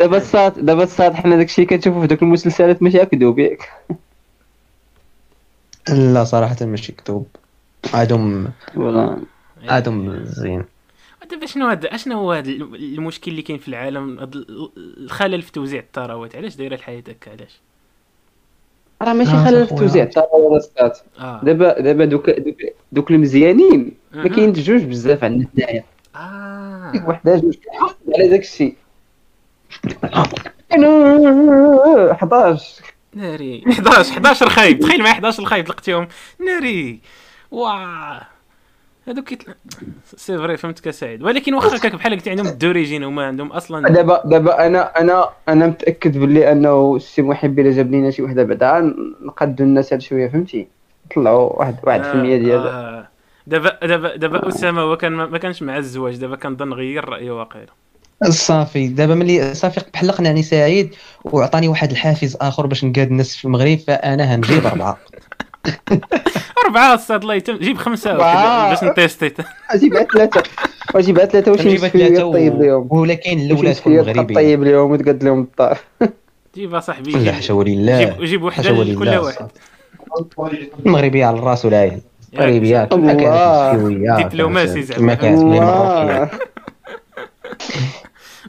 دابا الصاد دابا الصاد حنا داكشي كنشوفو في دوك المسلسلات ماشي كذوب ياك لا صراحة ماشي كذوب عندهم ولا. عندهم زين. دابا شنو هذا أشنو هو هذا المشكل اللي كاين في العالم؟ هاد ال- الخلل في توزيع الثروات علاش دايرة الحياة هكا؟ علاش؟ راه ماشي آه، خلل خويا. التوزيع الطاوله ستات آه. دابا دابا دوك دوك, دوك المزيانين. ما جوج بزاف عندنا حنايا آه. وحده جوج. على داك الشيء. أنا 11 ناري. 11 11 خايب تخيل معايا 11 خايب لقيتيهم ناري. واه هذوك كيت... سي فري فهمتك سعيد. ولكن واخا هكاك بحال قلتي عندهم الدوريجين هما عندهم أصلا دابا دابا أنا أنا أنا متأكد باللي أنه السي محب إلا جاب لينا شي وحدة بعدا. نقدو الناس هاد شوية فهمتي؟ نطلعوا واحد واحد في المية ديال آه. دابا دابا دابا أسامة هو كان ما كانش مع الزواج دابا كنظن غير رأيه واقيلا. صافي. دابا ملي صافي بحال قنعني سعيد وعطاني واحد الحافز آخر باش نقاد الناس في المغرب فأنا هنجيب اربعه أربعة أستاذ الله يتم جيب خمسة أربعة. باش نتيستي اجيبها ثلاثة. واجيبها ثلاثة. واش نجيبها نشفي ثلاثة طيب اليوم و... ولكن الاولى تكون مغربي مغربيه طيب اليوم وتقد لهم الدار جيب صاحبي. لا جيب حاشا ولله. جيب, حاشا لكل واحد. المغربيه على الرأس والعين ياك. مغربيه كما كانت دبلوماسي زعما. كانت.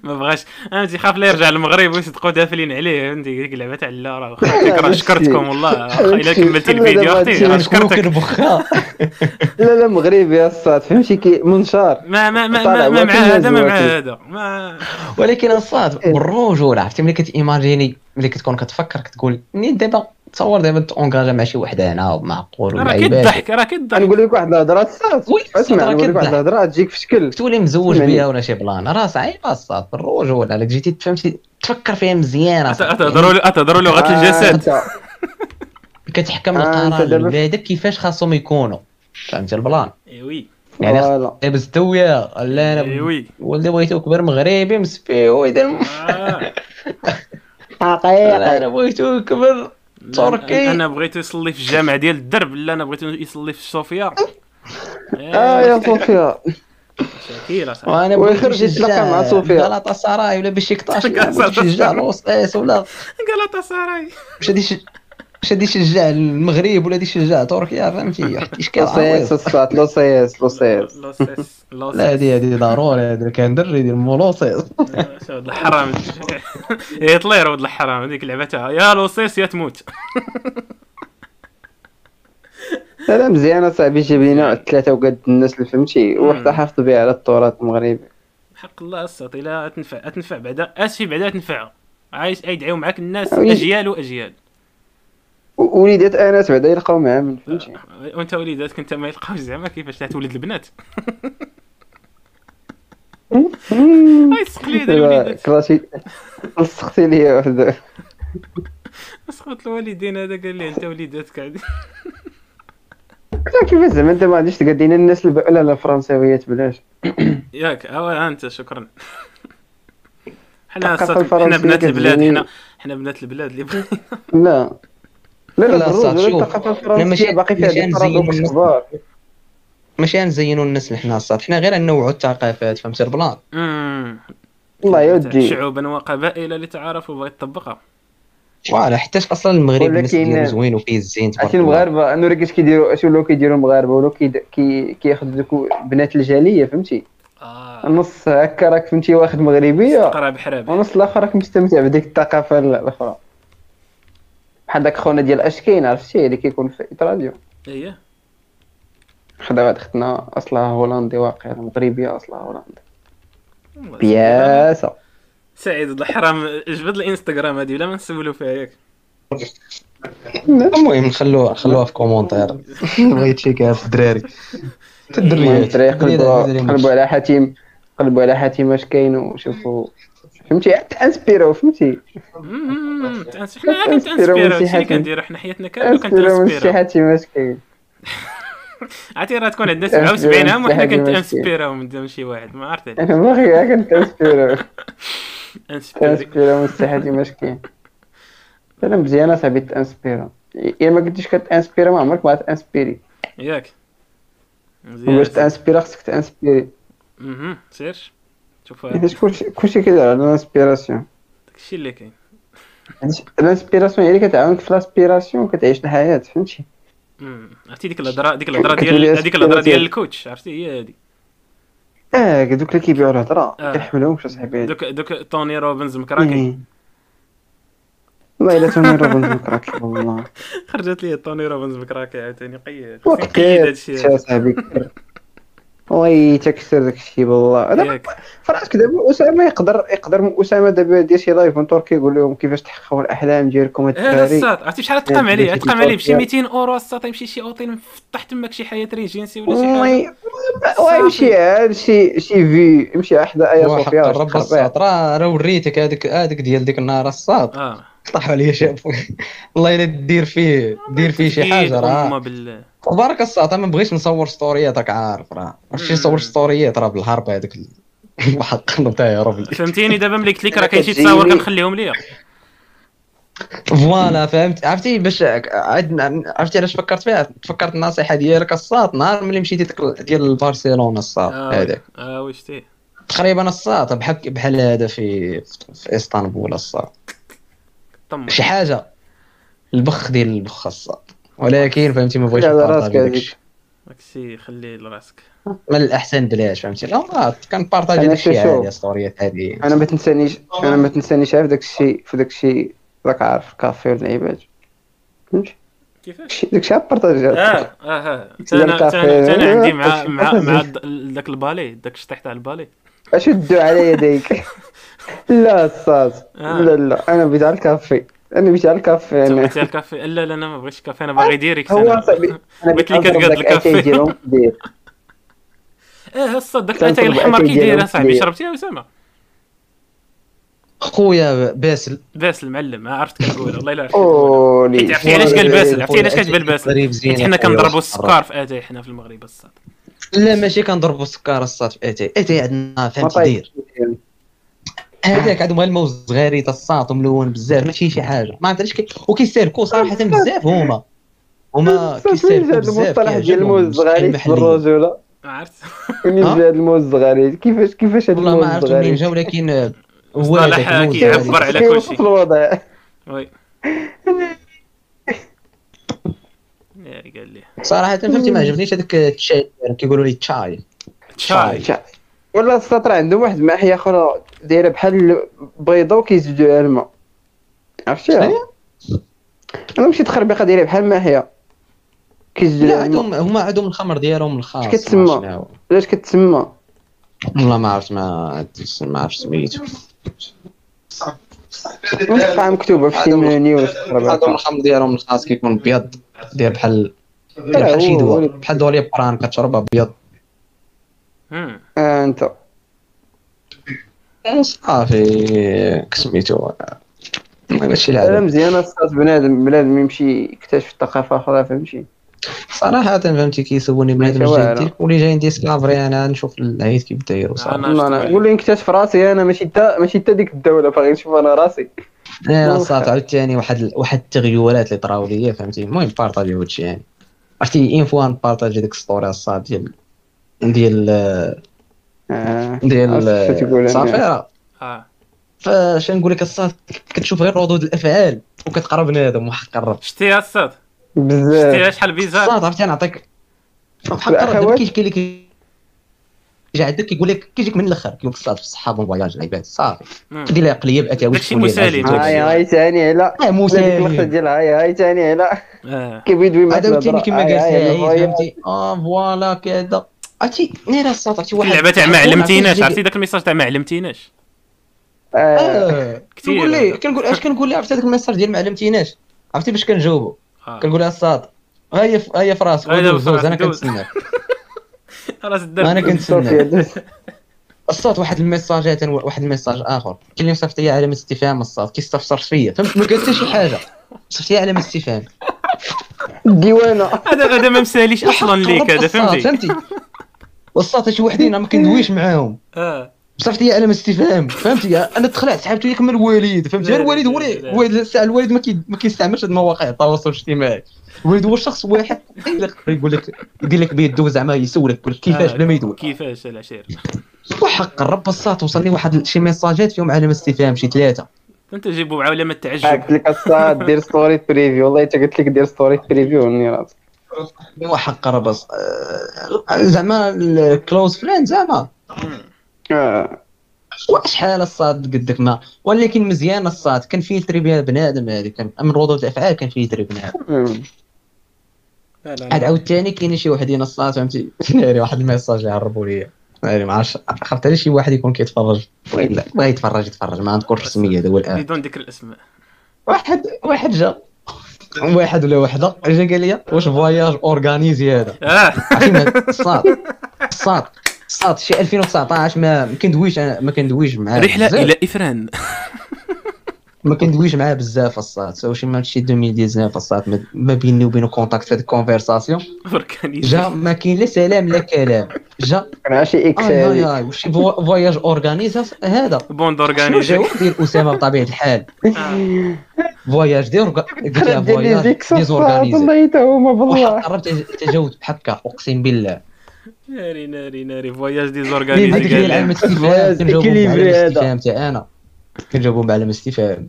ما بغاش. فهمتي خاف لا يرجع للمغرب ويصدقوا دافلين عليه؟ فهمتي ديك اللعبه تاع لا راه شكرتكم والله. إلا كملتي الفيديو أختي شكرتك. لا لا مغربي يا الصاد فهمتي كي منشار. ما ما ما, ما, ما مع هذا ما مع. هذا. ما ولكن الصاد بالرجولة عرفتي ملي كتيماجيني ملي كتكون كتفكر كتقول منين دابا تصور دابا تونكاجا مع شي وحدة هنا معقول راه واللعيبات كيضحك راه كيضحك. نقول لك واحد الهضرة اسمع راه نقول لك واحد. الهضرة تجيك في شكل. تولي مزوج يعني- بها ولا شي بلان؟ راه صعيبه الصاد بالرجوله على جيتي فهمتي تفكر فيها مزيان. تهضروا تهضروا لغه آه، الجسد. كتحكم آه، القرار لولادك كيفاش خاصهم يكونوا. فهمتي البلان؟ إيه وي. يعني. لابس تويا لا إيه أنا وي. ولدي بغيتو كبر مغربي مسفي ويدير آه. حقيقة. أنا بغيتو كبر تركي. أنا بغيتو يصلي في الجامع ديال الدرب لا أنا بغيتو يصلي في صوفيا. آه يا صوفيا. أصاحبي. وأنا ويخرج يتلاقى مع صوفيا. غلطة سراي ولا بشكتاش غلطة باش يشجع الوسطيس ولا؟ قالت سراي. باش باش غادي يشجع المغرب ولا غادي يشجع تركيا؟ فهمتي؟ إشكال لوسيس الصاد لوسيس لوسيس لوسيس. لوسيس لا هادي هادي ضروري هذا كان دري ديال مولوسيس شو ولد الحرام. يا طلير ولد الحرام هذيك اللعبة تاعها يا لوسيس يا تموت. لا لا مزيانة صاحبي جيب لينا ثلاثة وقد الناس اللي فهمتي وحدة حافظ بها على التراث المغربي. حق الله الساط إلا تنفع تنفع بعدا أسفي بعدا تنفع. عايش يدعيو معاك الناس. أجيال وأجيال. وليدات انس بعدا يلقاو معاه من فهمتي وانت وليداتك انت ما يلقاوش زعما كيفاش تولد البنات. هاي هذا الوليدات. كلاسي لصقتي ليا واحد. سقط الوالدين هذا قال لي انت وليداتك عادي. قلت كيفاش زعما انت ما غاديش تقدينا الناس الب... لا لا فرنساويات بلاش. ياك آه انت شكرا. حنا حنا بنات البلاد حنا حنا بنات البلاد اللي بغينا. لا. لا لا أنا ماشي- الفرنسية باقي فيها ماشي paradoxe الناس. كبار. ماشي نزينوا الناس اللي حنا الساط حنا غير نوعوا الثقافات فهمتي البلان أمم. الله يودي. شعوبا وقبائل لتعارفوا بغيت تطبقها. voilà حيتاش أصلا المغرب الناس ديالو زوين وفيه الزين تبارك الله. المغاربة أنو راه كيش كيديروا اش ولاو كيديروا المغاربة ولاو كيد- كي كياخذوا دوك بنات الجالية فهمتي؟ آه. النص هكا راك فهمتي واخد بحراب ونص الآخر راك مستمتع بديك الثقافة الأخرى. بحال داك خونا ديال اش كاين عرفتي اللي كيكون في راديو. إيه. خدا واحد اختنا أصلها هولندي واقع مغربية أصلها هولندي. بياسة. سعيد الحرام جبد الإنستغرام هذه ولا ما نسولو فيها ياك. المهم نخلوها نخلوها في commentaire. بغيت شي في الدراري. الدراري قلبوا على حاتم قلبوا على حاتم اش كاين وشوفوا فهمتي؟ حتى انسبيرو فهمتي؟ حنا عا أنسبيرو كنتانسبيرو من هادشي اللي. كنديرو حنا حياتنا كاملة شي كنتأنسبيرو. حاتم اش كاين عرفتي راه تكون عندنا أنسبيرو 77 عام وحنا شي كنتأنسبيرو من شي واحد ما عرفت علاش. أنا باغي كنت أنسبيرو. انسبيري انسبيرو من شي حاتم اش كاين أنا مزيانه صاحبي تانسبيرا الا ما كنتيش كتانسبيرا ما عمرك ما غتانسبيري ياك. باش مزيان تانسبيرا خصك تأنسبيري. أها سير شوف حيت كلشي كلشي على ال inspiration داكشي اللي كاين ال inspiration هي اللي كتعاونك في ال respiration كتعيش الحياة فهمتي عرفتي ديك الهضره ديك الهضره ديال هذيك الهضره ديال. ال coach عرفتي هي هذه آه دوك اللي كيبيعوا الهضره آه. كيحملوهمش اصاحبي دوك دوك توني روبنز مكراكي. والله الا توني روبنز مكراكي والله خرجت لي طوني روبنز مكراكي عاوتاني قيد قيد هادشي يا صاحبي oui تكسر داك الشيء بالله. دابا ياك. فراسك دابا أسامة يقدر يقدر أسامة دابا يدير شي live en Turquie يقول لهم كيفاش تحققوا الأحلام ديالكم آه الدراري الساط عرفتي شحال تقام عليه؟ تقام عليه بشي 200 أورو الساط يمشي شي اوتيل مفتح تماك شي حياة ريجنسي ولا شي حاجة. oui ويمشي عاد شي شي في يمشي حدا ايا صوفيا الرب الساط. راه وريتك هذيك هذيك ديال ديك النهار الساط. آه. طاح عليا شاب والله الا دير فيه دير فيه شي حاجة راه. تبارك الساط ما بغيتش نصور ستوريات راك عارف راه. ماشي نصور ستوريات راه بالهرب هذاك ال- واحد القنب تاعي يا ربي. فهمتيني؟ دابا ملي قلت لك راه كاين شي تصاور كنخليهم ليا. voilà فهمت. عرفتي باش عرفتي علاش فكرت فيها؟ تفكرت النصيحة ديالك الساط نهار ملي مشيتي ديك ديال برشلونه الساط آه هذاك. آه واش تي تقريبا الساط بحال بحال هذا في في إسطنبول الساط طم شي حاجة. البخ ديال البخ ولكن فهمتي ما بغيتش على نبارطاجي راسك داك هذيك. الشيء. داكشي خليه لراسك. من الأحسن بلاش فهمتي؟ لا كنبارطاجي أنا داك الشيء شوف. عادي ستوريات هذه. أنا ما تنسانيش أنا ما تنسانيش عارف داك الشيء في داك الشيء راك عارف الكافي واللعيبات فهمتي كيفاش؟ داك الشيء بارطاجي آه آه ديال أنا. أنا عندي مع مع داك البالي داك الشطيح تاع البالي. أشدوا على يديك لا أستاذ. آه. لا لا. أنا على الكافي. أنا بيت على الكافي أنا. بغيتي الكافي؟ لا لا أنا ما بغيتش كافي. أنا باغي direct هو أنا قلت لك كتقاد الكافي. آه الساط داك الاتاي أتاي كي داير اصاحبي. شربتيها اسامه خويا باسل. باس المعلم ما عرفت كنقول والله الا عرفت عرفتي علاش قال باسل؟ عرفتي علاش كتبان باسل حيت زين حنا كنضربوا السكر في اتاي حنا في المغرب الساط لا ماشي كنضربوا السكر الساط في اتاي اتاي عندنا فهمتي طايب. داير هذاك عندهم غير الموز صغيري تا الساط وملون بزاف ماشي شي حاجة. ما عرفتش كي وكيستهلكوا صراحة بزاف هما. هما كيستهلكوا هذا بزاف المصطلح ديال الموز المحليين. بالرجوله عرفت. منين؟ جا هذا الموز الصغاري كيفاش كيفاش هذا والله الموز ما عرفت منين جا ولكن هو هذاك الموز كيعبر. على كل شيء. الوضع؟ وي. يا قال لي. صراحة فهمتي ما عجبنيش هذاك الشاي كيقولوا لي تشاي. شاي شا- ولا السطر عندهم واحد الماحيه أخرى دايرة بحال بيضة وكيزيدوا الماء. عرفتيها؟ أنا مشيت خربيقة دايرة بحال الماحيه كيزيدوا لا لها الماء. عندهم هما عندهم الخمر ديالهم الخاص كتسمى؟ علاش كتسمى؟ والله ما عرفت ما ما عرفت سميتو. ونبقى مكتوبة في شي عندهم- منيو خربيقه الخمر ديالهم الخاص كيكون بيض داير بحال بحال شي دواء. بحال دواء لي بران كتشربها بيض. مم. آه أنت. صافي كسميتو. هادشي لا العالم مزيان الصاط بنادم. بنادم يمشي يكتشف ثقافة أخرى فهمتي؟ صراحة فهمتي كيسولني بنادم ماشي جاي. ديك ولي جاي discovery أنا نشوف العيد كيف داير صراحة والله أنا شفت نقول لي نكتشف راسي أنا ماشي تا ماشي تا ديك الدولة باغي نشوف أنا راسي. أنا. صات عاوتاني واحد واحد التغيرات اللي طراو ليا فهمتي؟ المهم بارطاجيو هادشي يعني. عرفتي une fois نبارطاجي ديك ال story الساط ديال ديال آه. ديال أنا. آه. صافي فاش نقول لك الصاد كتشوف غير ردود الأفعال وكتقرأ بنادم واحد قرب شتيها الصاد؟ بزاف. شتيها شحال بيزار الصاد عرفتي نعطيك بحال قرب الأخوات- دابا كيجي كي لك يجي عندك كيقول لك كيجيك من الأخر. كيقول لك الصاد في الصحه بون فواياج العباد صافي. كدير لها قليه باتاوي داكشي مسالم. هاي هاي ثاني على آه لا ديك اللقطه ديال هاي هاي ثاني على آه. كيبيدو يمثل هذا ثاني كما قال سعيد فهمتي؟ آه voilà كذا. عرفتي نيرا الصوت عرفتي واحد. اللعبة تاع ما علمتيناش عرفتي داك الميساج تاع ما علمتيناش؟ آه، كتير. كنقول ليه. كنقول اش كنقول ليه؟ عرفتي هذاك ال message ديال ما علمتيناش؟ عرفتي باش كنجاوبو؟ آه. كنقول لها الصاد ها هي ها هي في راسك أنا. كنتسناك. الدرب أنا كنتسناك. الصوت واحد ال messages واحد ال message آخر. كاين اللي مصيفط لي علامة استفهام الصاد. كيستفسر فيا. فهمت ما قال حتى شي حاجة. صيفط لي علامة استفهام. الديوانه هذا هذا ما مساليش أصلا ليك هذا فهمتي؟ فهمتي؟ والصاد شي وحدين ما كندويش معاهم. آه. صيفط لي علامه إستفهام فهمتي أنا تخلعت سحبت ليك من الوالد فهمتي الوالد هو. الوالد الوالد ما كي- ما كيستعملش هاد مواقع التواصل الاجتماعي. الوالد هو شخص واحد. يقول لك يقول لك يدير لك بيدو زعما يسولك يقول لك كيفاش آه، بلا ما يدوي كيفاش العشير؟ وحق الرب الصات وصل لي واحد شي ميساجات فيهم علامه إستفهام شي ثلاثة. أنت جيبوا علامه قلت التعجب لك الصاد دير ستوري بريفيو والله حتى قلت لك دير ستوري بريفيو وني راسك وحق الرب الص- آه، زعما الكلوز فريند زعما. آه. وشحال الصاد قدك ما؟ ولكن مزيان الصاد. كان فيلتري بها بنادم هذه كان من ردود الافعال كان فيلتري بنادم. لا لا عاد. عاوتاني كاين شي وحدين الصاد فهمتي؟ ناري واحد الميساج يعربوا لي ناري ما عرفتش خفت على شي واحد يكون كيتفرج. ولا بغا يتفرج يتفرج. ما نذكرش سميه هذا هو الآن. بدون ذكر الأسماء. واحد واحد جا. واحد ولا وحدة. جا قال لي واش voyage organisé هذا؟ عرفتي الصاد الصاد الصاد شي 2019 ما كندويش ما كندويش معاه. رحلة. إلى إفران. ما كندويش معاه بزاف الصاد سوا شي مال شي 2019 الصاد ما- بيني وبينه contact في هاد ال conversation جا ما كاين لا سلام لا كلام. جا كان شي إكس آي وشي فوا- فواياج اورغانيزا هذا. بوند جاوب ديال أسامة بطبيعة الحال. فواياج ديال قلت لها فواياج زيك ديزورغانيزي والله حتى هما بالله. قربت تجاوب بحكا أقسم بالله. ناري ناري ناري. فواياج دي هذيك فواز كنجاوبهم إكيليبري بعلامه هذا. أنا. كنجاوبهم بعلامه استفهام.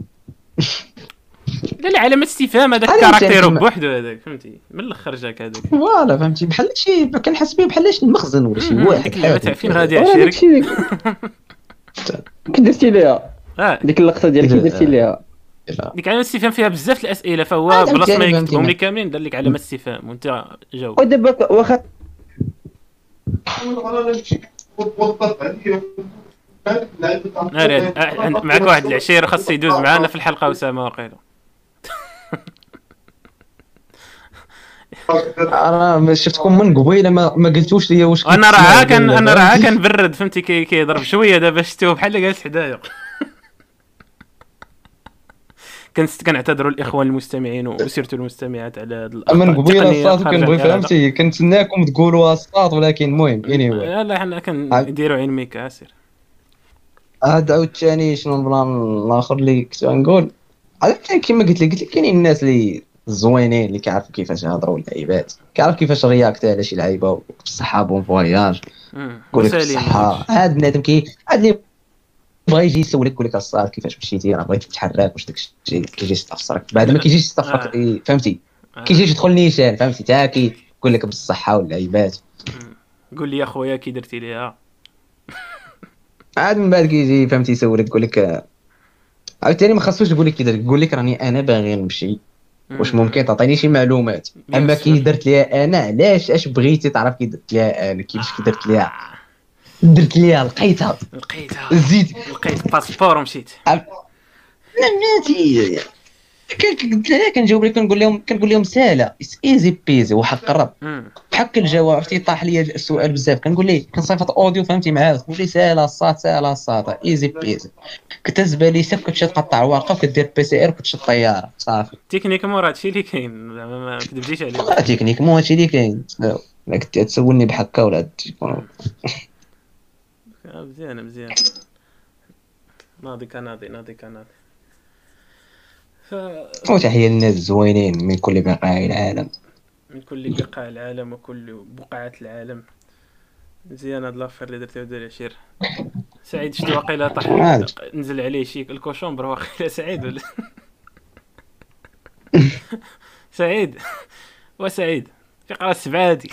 لا لا علامة استفهام هذاك هذا caractère و أنت- بوحدو هذاك فهمتي؟ من الأخر جاك هذاك. voilà فهمتي؟ بحال شي كنحس به بحال شي مخزن ولا شي واحد ديك اللعبة تاع. فين غادي عشيرك. كي درتي ليها. ديك اللقطة ديال كي درتي ليها. ديك علامة استفهام فيها بزاف الأسئلة فهو هذا بلاصه ما يكتبهم. لي كاملين دار لك علامة استفهام وانت جاوب. ودابا واخا آه، عند- معك واحد العشير خاص يدوز معانا في الحلقة اسامه وقيله أنا ما شفتكم من قبيلة ما, ما قلتوش لي واش أنا راه كان أنا. راه كنبرد فهمتي كي- كيضرب شوية دابا شفتوه بحال جالس حدايا كنست كنعتذروا الإخوان المستمعين وسيرتو المستمعات على هاد الأخطاء من قبيلة الصاد كنبغي. فهمتي كنتسناكم تقولوا الصاد ولكن المهم اني anyway. لا حنا كنديروا عين ميكا اسير عاد عاوتاني شنو ال plan الآخر اللي كنت غنقول؟ عاوتاني كيما قلت لك قلت لك كاينين الناس اللي زوينين اللي كيعرفوا كيفاش يهضروا اللعيبات. كيعرف كيفاش react على شي لعيبة بالصحه bon voyage. يقول لك. بالصحه عاد بنادم كي عاد اللي بغا يجي يسولك يقول لك الصاد كيفاش مشيتي راه بغيت تحرك واش داك الشيء كيجي يستفسرك. بعد ما كيجيش يستفسرك آه. فهمتي؟ آه. كيجي يدخل نيشان فهمتي؟ تا كي يقول لك بالصحه واللعيبات. قول لي يا خويا كي درتي ليها. عاد من بعد كيجي فهمتي يسولك يقول لك عاوتاني ما خاصوش يقول لك كي درت يقول لك راني أنا باغي نمشي. واش ممكن تعطيني شي معلومات؟ أما. كي درت ليها أنا علاش؟ أش بغيتي تعرف كي درت ليها أنا؟ كيفاش كي درت ليها؟ درت ليها لقيتها. لقيتها. زيد لقيت باسبور ومشيت. قلت لها كنجاوب لك كنقول لهم كنقول لهم سهلة. easy peasy قرب مم. بحق الجواب عرفتي؟ طاح لي السؤال بزاف. كنقول ليه؟ كنصيفط audio فهمتي معاه كنقول ليه سهلة الصاد سهلة الصاد easy peasy كتهز باليسك كتمشي تقطع ورقة وكدير PCR وكتشد الطياره صافي. تكنيك مو هادشي اللي كاين. زعما ما كذبتيش عليه. تكنيك مو هادشي اللي كاين. لا كنت تسولني بحكا ولا تكون آه، مزيانه مزيانه ناضي كناضي ناضي كناضي ف وتحية للناس الزوينين من كل بقاع العالم. من كل بقاع العالم وكل بقعات العالم. مزيان هاد لافير اللي درتي ودير العشير سعيد شتي واقيلا طاح. نزل عليه شي الكوشومبر واقيلا سعيد ولا؟ سعيد. وسعيد في قرا السبعادي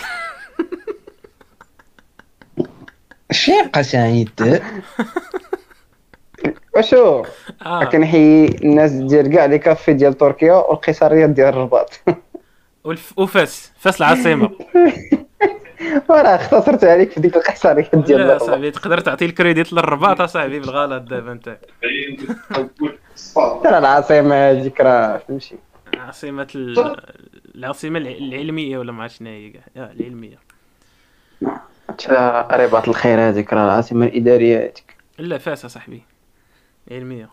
شيقة سعيد. وشو؟ آه. كنحيي الناس ديال كاع les cafés ديال تركيا والقيصريه ديال الرباط. وفاس. فاس العاصمة. وراه اختصرت عليك في ديك القيصريه ديال لا صاحبي تقدر تعطي الكريديت للرباط اصاحبي بالغلط دابا انت. ترى العاصمة هذيك راه فهمتي عاصمة ال... العاصمة الع- العلمية ولا ما عرفت شنو هي. كاع آه، العلمية. ترى رباط الخير هذيك راه العاصمة الإدارية هذيك. لا فاس اصاحبي علمية.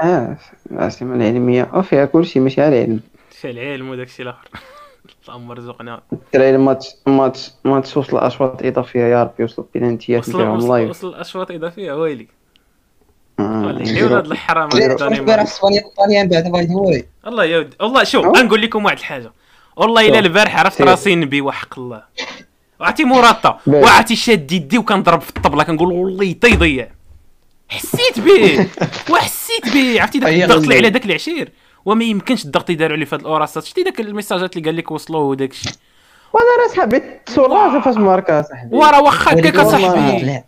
آه العاصمة العلمية. وفيها كلشي ماشي على العلم فيها العلم وداك الشيء الآخر. اللهم رزقنا ترى ال match match match وصل اشواط إضافية يا ربي وصلوا بلانتيات وصل لايف وصل اشواط إضافية ويلي. آه، الحرام هاد واي والله يا ودي والله شوف أه؟ غنقول لكم واحد الحاجة والله إلا. البارح عرفت سير. راسي نبي وحق الله. وعرفتي مراتا. وعرفتي شاد يدي وكنضرب في الطبلة كنقول والله تيضيع حسيت به وحسيت به عرفتي؟ داك أي الضغط اللي. على داك العشير. وما يمكنش الضغط يداروا عليه في هاد الاوراسات شتي داك الميساجات اللي قال لك وصلوا وداك الشيء. وأنا راه صاحبي راسي فاش ماركا صاحبي. ورا واخا هكاك لا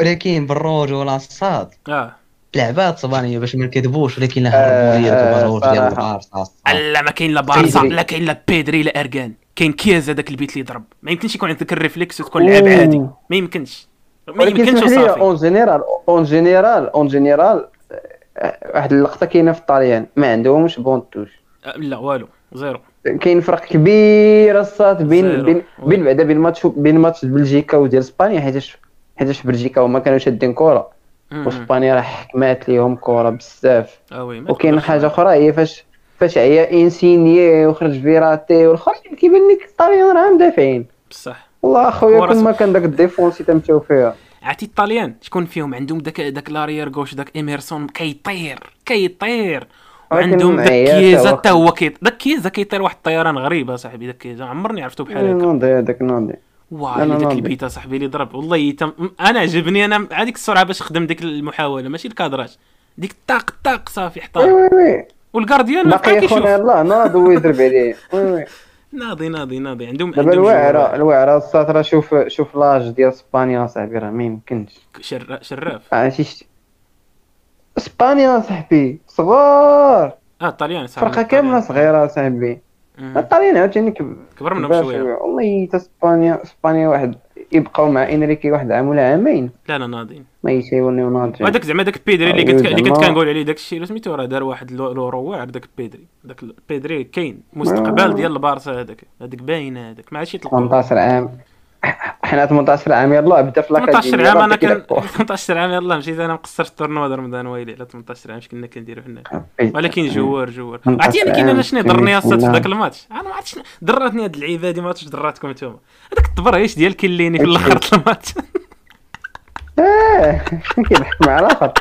ولكن بالروج ولا الصاد. آه. لعبات صبانية باش ما نكذبوش ولكن لها آه، هرمونيه ديال. البارسا لا ما كاين لا بارسا. لا كاين لا بيدري لا اركان كاين كياز هذاك البيت اللي يضرب. ما يمكنش يكون عندك الريفلكس وتكون لعب عادي. ما يمكنش. ما يمكنش وصافي. اون جينيرال اون جينيرال اون جينيرال واحد اللقطة كاينة في الطاليان ما عندهمش بون توش آه، لا والو زيرو. كاين فرق كبيره الصات بين. بين بين بعدا بين ماتش بين ماتش بلجيكا وديال إسبانيا حيتاش حيتاش بلجيكا هما كانوا شادين كرة. وإسبانيا راه حكمات ليهم كرة بزاف. ما وكاين. حاجة أخرى هي فاش فاش عيا انسينيي وخرج فيراتي والآخرين كيبان لك الطاليان راه مدافعين. بصح. والله أخويا كون ما كان داك ال défense تمشاو فيها. عرفتي الطاليان شكون فيهم؟ عندهم داك داك l'arrière gauche داك إيميرسون كيطير كيطير. وعندهم داك عيا كييزا حتى هو كي داك كييزا كيطير واحد الطيران غريب أصاحبي داك كييزا عمرني عرفتو بحال هكا. نوضي هذاك نوضي واه داك. البيت أصاحبي اللي ضرب. والله تم... أنا عجبني أنا هذيك السرعة باش خدم ديك المحاولة ماشي ال cadrage. ديك طاق طاق صافي oui حطها oui. oui ما بقى باقي كيشوف خونا يلاه ناض ويضرب عليه. oui oui. ناضي ناضي ناضي. عندهم دابا joueurs. الواعره الصات راه شوف شوف l'âge ديال اسبانيا صاحبي راه ما يمكنش. شر... شراف. عرفتي شت- اسبانيا صاحبي صغار. آه الطليان صاحبي فرقة كاملة صغيرة صاحبي. مم. الطاليان عاوتاني كب- كبر منهم شوية. والله تا اسبانيا اسبانيا واحد يبقاو مع إنريكي واحد عام ولا عامين. لا لا ناضيين ما يسايونيو ناضي وهذاك زعما داك بيدري اللي آه، كنت اللي كنت كنقول عليه داك الشيء سميتو راه دار واحد لو لو واعر داك بيدري. داك بيدري كاين مستقبل ديال البارسا هذاك. هذاك باين هذاك. ما عادش يطلقوا. 18 عام. حنا 18 عام يلاه بدا في 18 الاكاديميه عام راه أنا كان كيلعب 18 عام يلاه مشيت أنا مقصر في التورنوا د رمضان ويلي على 18 عام اش كنا كنديروا حنا؟ كورة. ولكن جوار جوار. 18 عرفتي أنا كاين أنا شنو ضرني اصاط في ذاك الماتش؟ أنا ما عرفتش ضراتني هاد اللعيبه هادي ما عرفتش ضراتكم نتوما هذاك التبريش ديال كيليني في الأخر الماتش. آه كيضحك مع الآخر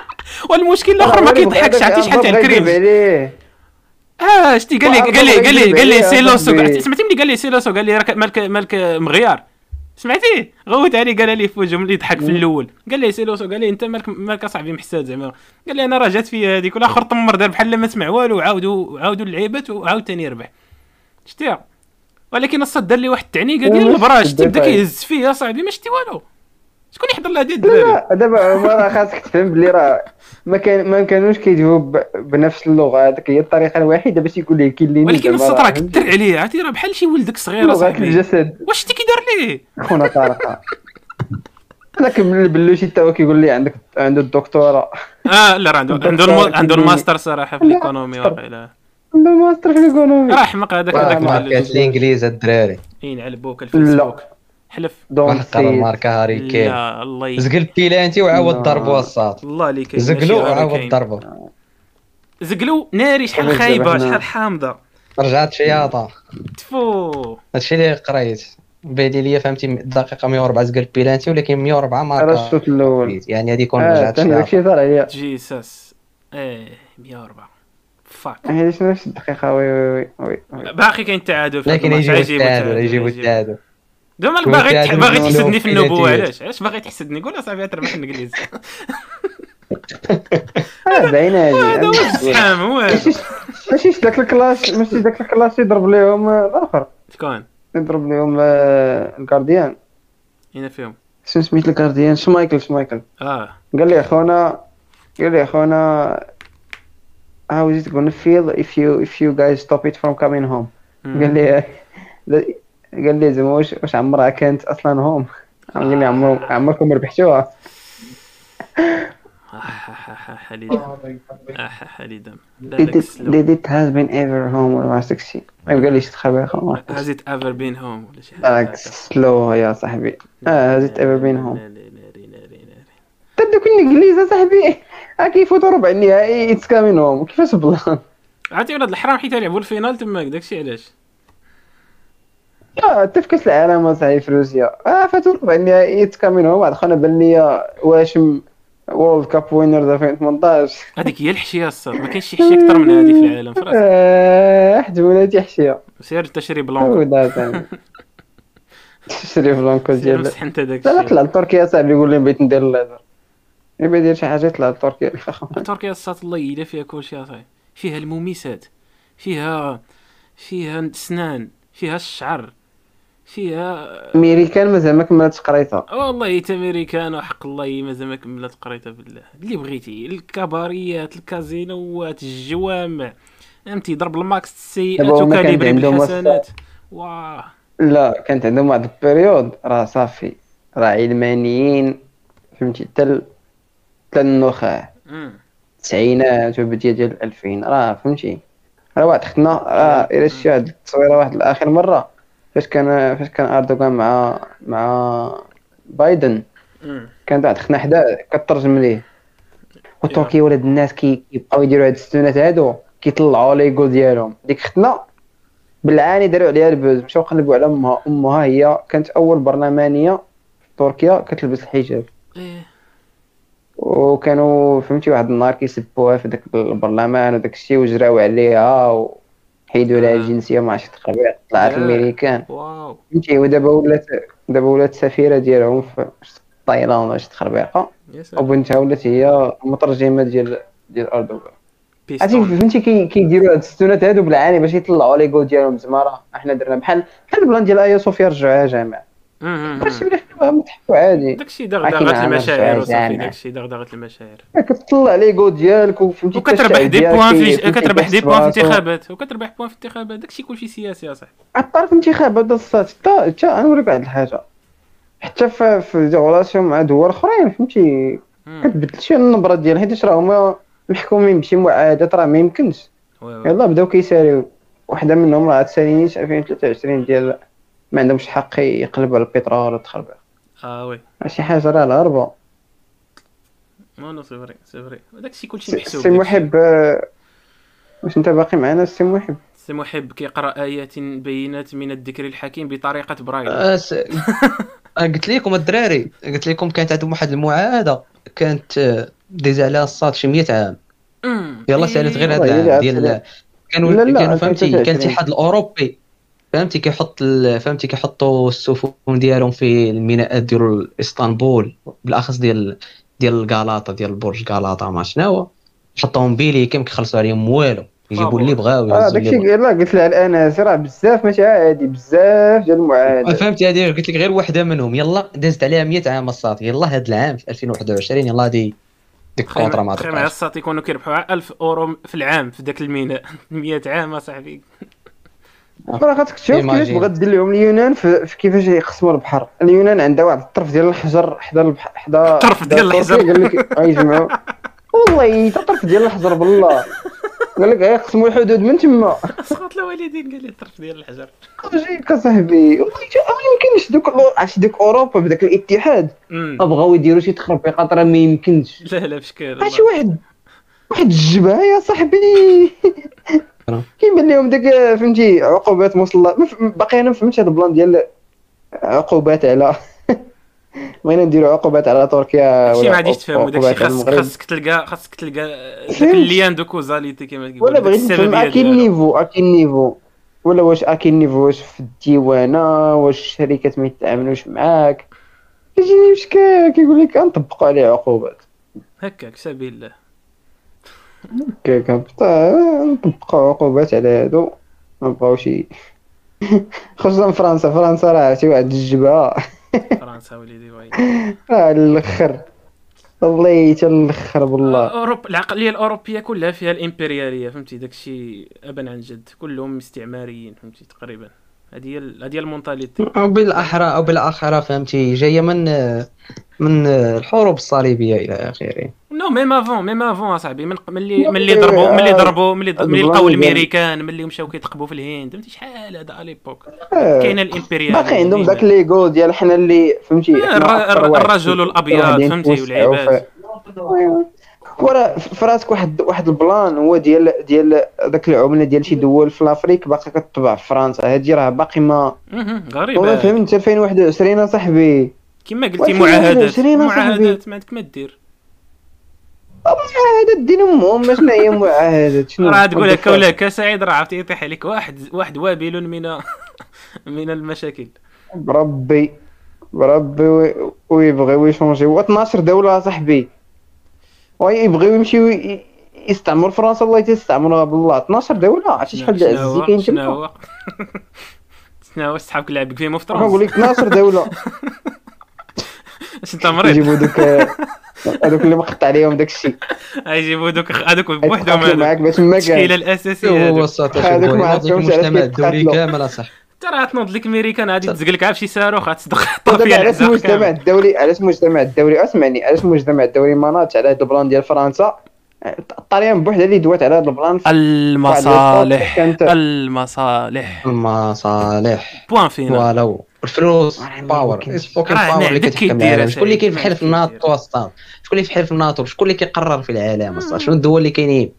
والمشكل الآخر ما كيضحكش عرفتي شحال تاع الكريم. آه شتي قال لي قال لي قال لي قال لي سيلوسو سمعتي ملي قال لي سيلوسو قال لي راك مالك مالك مغيار. سمعتي؟ غوت عليه قال لي في وجهه ملي ضحك في الأول. قال لي سيلوسو قال لي أنت مالك مالك اصاحبي محساد زعما. قال لي أنا راه جات فيا هذيك والاخر طمر دار بحال ما سمع والو وعاودوا عاودوا اللعيبات وعاود ثاني يربح. شتي ولكن الصاد دار لي واحد التعنيقه ديال البراش شتي بدا الدفاع. كيهز فيا صاحبي ما شتي والو. شكون يحضر لها هذه الدراري؟ لا دابا خاصك تفهم بلي راه ما كان ما كانوش كيجيو بنفس اللغة. هذيك هي الطريقة الوحيدة باش يقول ليه كيليني ولكن زعما الصاد راه راه كثر عليه. عرفتي راه بحال شي ولدك صغير لغة صاحبي الجسد. واش شتي كي دار ليه؟ خونا طارق. هذاك من البلوشي تا هو كيقول لي عندك عنده الدكتوراه. آه لا راه عنده عنده. عنده الماستر صراحة في لا، الإيكونومي. واقيلا عنده ماستر في الإيكونومي. راه حمق هذاك هذاك اللي- الإنجليز الدراري. اين على بوك الفيسبوك حلف. دون قرر سيد ماركا هاري كين. لا الله ي... زقل بيلانتي وعاود. ضربو الصاط الله اللي كاين زقلو وعاود. ضربو زقلو ناري شحال خايبة؟ شحال حامضة. رجعت شياطه تفو. هادشي اللي قريت. بالي ليا فهمتي دقيقة 104 زقل بيلانتي ولكن 104 على ماركا الشوط الأول. يعني هادي يكون آه رجعت شياطه داكشي عليا Jesus. إيه 104 fuck. هذه شنو نفس الدقيقه oui oui oui oui باقي كاين التعادل في لكن يجيبو التعادل يجيبو التعادل. دابا مالك يجيبو باغي باغي تحسدني في النبوه. علاش؟ علاش باغي تحسدني؟ قول أصاحبي تربح الانجليز آه باينة. هذا هو الزحام هو هذا. ماشي ذاك الكلاس ماشي ذاك الكلاس يضرب لهم آه، الآخر. شكون؟ يضرب لهم آه، ال gardien هنا فيهم. شنو سميت ال gardien شمايكل شمايكل آه. قال لي أخونا قال لي أخونا how is it gonna feel if you if you guys stop it from coming home قال لي قال لي زعما واش واش عمرها كانت أصلا home قال لي عمر عمركم ربحتوها. حليدم حليدم did it has been ever home ولا ما شي قال لي شي تخربي اخونا Has it ever been home ولا شي حاجة سلو يا صاحبي. آه has it ever been home? ناري ناري ناري ناري تا دوك الانجليز صاحبي. آه كيفوتوا ربع النهائي it's coming home كيفاش plan عرفتي ولاد الحرام حيت يلعبوا ال finale تماك داكشي علاش؟ حتى في كاس العالم اصاحبي في روسيا. آه فاتوا ربع النهائي it's coming home عاد خونا بان ليا واشم وورلد كاب وينر 2018 هذيك هي الحشية الصاد ما كاينش شي حشية أكثر من هذه في العالم فراسك آه حجبوناتي حشيه سير انت شري بلونكو شري بلانكو سير ديال مسح انت داك لا طلع لتركيا صاحبي يقول لي بغيت ندير الليزر يبغي يدير شي حاجة يطلع لتركيا. تركيا الصاد الله إلا فيها كلشي اصاحبي فيها المميسات فيها فيها السنان. فيها الشعر. فيها امريكان مازال ما كملتش قريتها. والله تا أمريكان وحق الله مازال ما كملت قريتها بالله. اللي بغيتي الكباريات الكازينوات الجوامع. فهمتي ضرب ال max السيئات وكاليبري بالحسنات واه لا كانت عندهم واحد ال période راه صافي. راه علمانيين فهمتي؟ حتى ال- حتى النخاع. التسعينات وبداية ديال الألفين. راه فهمتي؟ راه واحد خدنا راه إلا شتي واحد التصويرة واحد آخر مرة. فاش كان فاش كان أردوغان مع مع بايدن. مم. كانت واحد خدنا حدا كترجم ليه. وتركيا ولاد الناس كي- كيبقاو يديروا هاد ال stunt ات هادو كيطلعوا l'ego ديالهم. ديك ختنا بالعاني داروا عليها ال buzz. مشاو قلبوا على أمها. أمها هي كانت أول برلمانية في تركيا كتلبس الحجاب. إيه. وكانوا فهمتي واحد النهار كيسبوها في داك البرلمان وداك الشيء وجراو عليها وحيدوا لها آه. الجنسيه ما عرفتش تقريبا طلعت آه. الميريكان واو. فهمتي؟ ودابا ولات دابا ولات سفيره ديالهم في تايلاند واش تخربيقة. يا سلام وبنتها ولات هي مترجمة ديال ديال أردوغان. عرفتي فهمتي كي كيديروا هاد ال stunt ات هادو بالعاني باش يطلعوا لي جول ديالهم زعما راه إحنا درنا بحال بحال ال plan ديال آيا صوفيا رجعوها جامع مم. ولا حنا متحفوا عادي داكشي دغدغة المشاعر وصافي. داكشي دغدغة المشاعر كتطلع لي جول ديالك وفهمتي وكتربح des points في كتربح des points في. الانتخابات وكتربح بوان في الانتخابات داكشي كلشي سياسي اصاحبي في الانتخابات الصات حتى حتى نوريك واحد الحاجة حتى في غولاسيون مع دول أخرين فهمتي. كتبدل شي النبرة ديال حيت راه هما محكومين بشي معاهدات راه ما يمكنش وي وي. يلا بداو كيساريو وحده منهم راه تسالينيش 2023 ديال ما عندهمش حق يقلبوا على البترول والتخربيق آه وي. شي حاجة راه الهربه نو نو سي فري سي فري داكشي كلشي محسوب سي. محب آه، واش أنت باقي معنا؟ سي محب. سي محب كيقرأ آيات بينات من الذكر الحكيم بطريقة برايل آه، س- آه، قلت لكم الدراري قلت لكم كانت عندهم واحد المعاهدة كانت آه، دايزه عليها الصاد شي 100 عام. أمم. يلا سألت غير والله هذا ديال. كانوا لا، لا، كانوا فهمتي كان 2023. الاتحاد الأوروبي. فهمتي كيحط ال- فهمتي كيحطوا السفن ديالهم في الميناءات ديال إسطنبول بالأخص ديال ديال غالاطا ديال برج غالاطا ما شنو حطوهم بيلي كم كيخلصوا عليهم والو. يجيبوا اللي بغاو آه يهزوا داكشي اللي بغاو. يلا قلت لها الأناس راه بزاف ماشي عادي بزاف ديال المعاهدات فهمتي هذه قلت لك غير وحدة منهم يلا دازت عليها 100 عام الصاد يلا هذا العام في 2021 يلا هادي ديك ال contrat ما تخيل الساط يكونوا كيربحوا 1000 أورو في العام في ذاك الميناء. 100 عام أصاحبي. راه خاصك تشوف كيفاش. بغات دير لهم اليونان في, كيفاش يقسموا البحر. اليونان عندها واحد الطرف ديال الحجر حدا البحر حدا الطرف ديال الحجر. قال لك غيجمعوا والله حتى الطرف ديال الحجر بالله. قال لك غيقسموا الحدود من تما. سقط الوالدين قال لي الطرف ديال الحجر. جيك اصاحبي ما يمكنش دوك عرفتي دوك أوروبا بداك الاتحاد. بغاو يديروا شي تخربيقات راه ما يمكنش. لا لا بشكل عرفتي واحد واحد الجبهة يا صاحبي. كيبان لهم داك فهمتي عقوبات ف- باقي أنا ما فهمتش هذا البلان ديال عقوبات على بغينا نديرو عقوبات على تركيا شي ولا ما غاديش عقوبات داكشي خاصك خاصك تلقى خاصك تلقى داك. ال lien de causalité كما كيقولوا ولا بغيت نفهم اكي. ال niveau اكي ال niveau ولا واش اكي ال niveau واش في الديوانة واش الشركات ما يتعاملوش معاك. كيجيني مشكل كيقول لك نطبقوا عليه عقوبات. هكاك سبيل الله. هبطا نطبقوا عقوبات على هادو ما بقاوش خصوصا فرنسا فرنسا راه عرفتي واحد الجبهة. فرنسا وليدي Oui. راه الأخر. والله حتى الأخر بالله. اوروبا العقلية الأوروبية كلها فيها الإمبريالية فهمتي؟ داكشي ابا عن جد. كلهم استعماريين فهمتي؟ تقريبا. هذه هي ال- هذه هي ال mentalité. أو بالاحرى أو بالاخره فهمتي؟ جاية من من الحروب الصليبية إلى آخره. Non même avant même avant أصاحبي. من ملي لا، ملي لا، ضربوا آه، ملي ضربوا ملي ملي لقاو ديال- الأمريكان ملي مشاو كيتقبوا في الهند. فهمتي؟ شحال هذا l'époque آه. كاين الإمبريال باقي عندهم داك ليغو ديال حنا اللي فهمتي آه، الرجل واحدين فهمتي، والعباد. وراه في راسك واحد واحد البلان هو ديال ديال داك العملة ديال شي دول في الافريك باقي كتطبع في فرنسا. هادي راه باقي ما غريبه فهمت 2021 اصاحبي كما قلتي معاهدات. 21 أصاحبي؟ معاهدات ما عندك ما دير. معاهدات دين أمهم شنو هي معاهدات؟ شنو؟ راه تقول هكا؟ ولا هكا سعيد راه عرفتي يطيح عليك. واحد واحد وابل من من المشاكل. بربي بربي وي- ويبغيو يشونجيو 12 دولة صاحبي. ويبغيو يمشيو يستعمر فرنسا الله يستعمرها بالله. 12 دوله عرفتي شحال ديال الزي كاين تما شنو هو؟ شنو هو؟ صحابك لعبك فيهم في فرنسا نقول لك 12 دوله اش انت مريض يجيبوا دوك آه، هذوك اللي مقطع عليهم داك الشيء. يجيبوا دوك هذوك بوحدهم معاك باش ما كاين. الأساسية هذوك. هذوك ما عرفتهمش المجتمع الدولي كامل أصاحبي. ترى تنوض لك ميريكان غادي تزق لك بشي صاروخ غتصدق دابا فيها علاش المجتمع. الدولي علاش المجتمع الدولي اسمعني علاش المجتمع الدولي ما ناضش على هاد البلان ديال فرنسا. الطليان بوحدها اللي دوات على هاد البلان. المصالح المصالح. المصالح. Point final. Voilà الفلوس راه power راه power اللي كتحكم كيدير العالم. شكون اللي كاين في ما الناطو أصلا؟ شكون اللي في الناطو شكون اللي كيقرر في العالم أصلا؟ شنو الدول اللي كاينين؟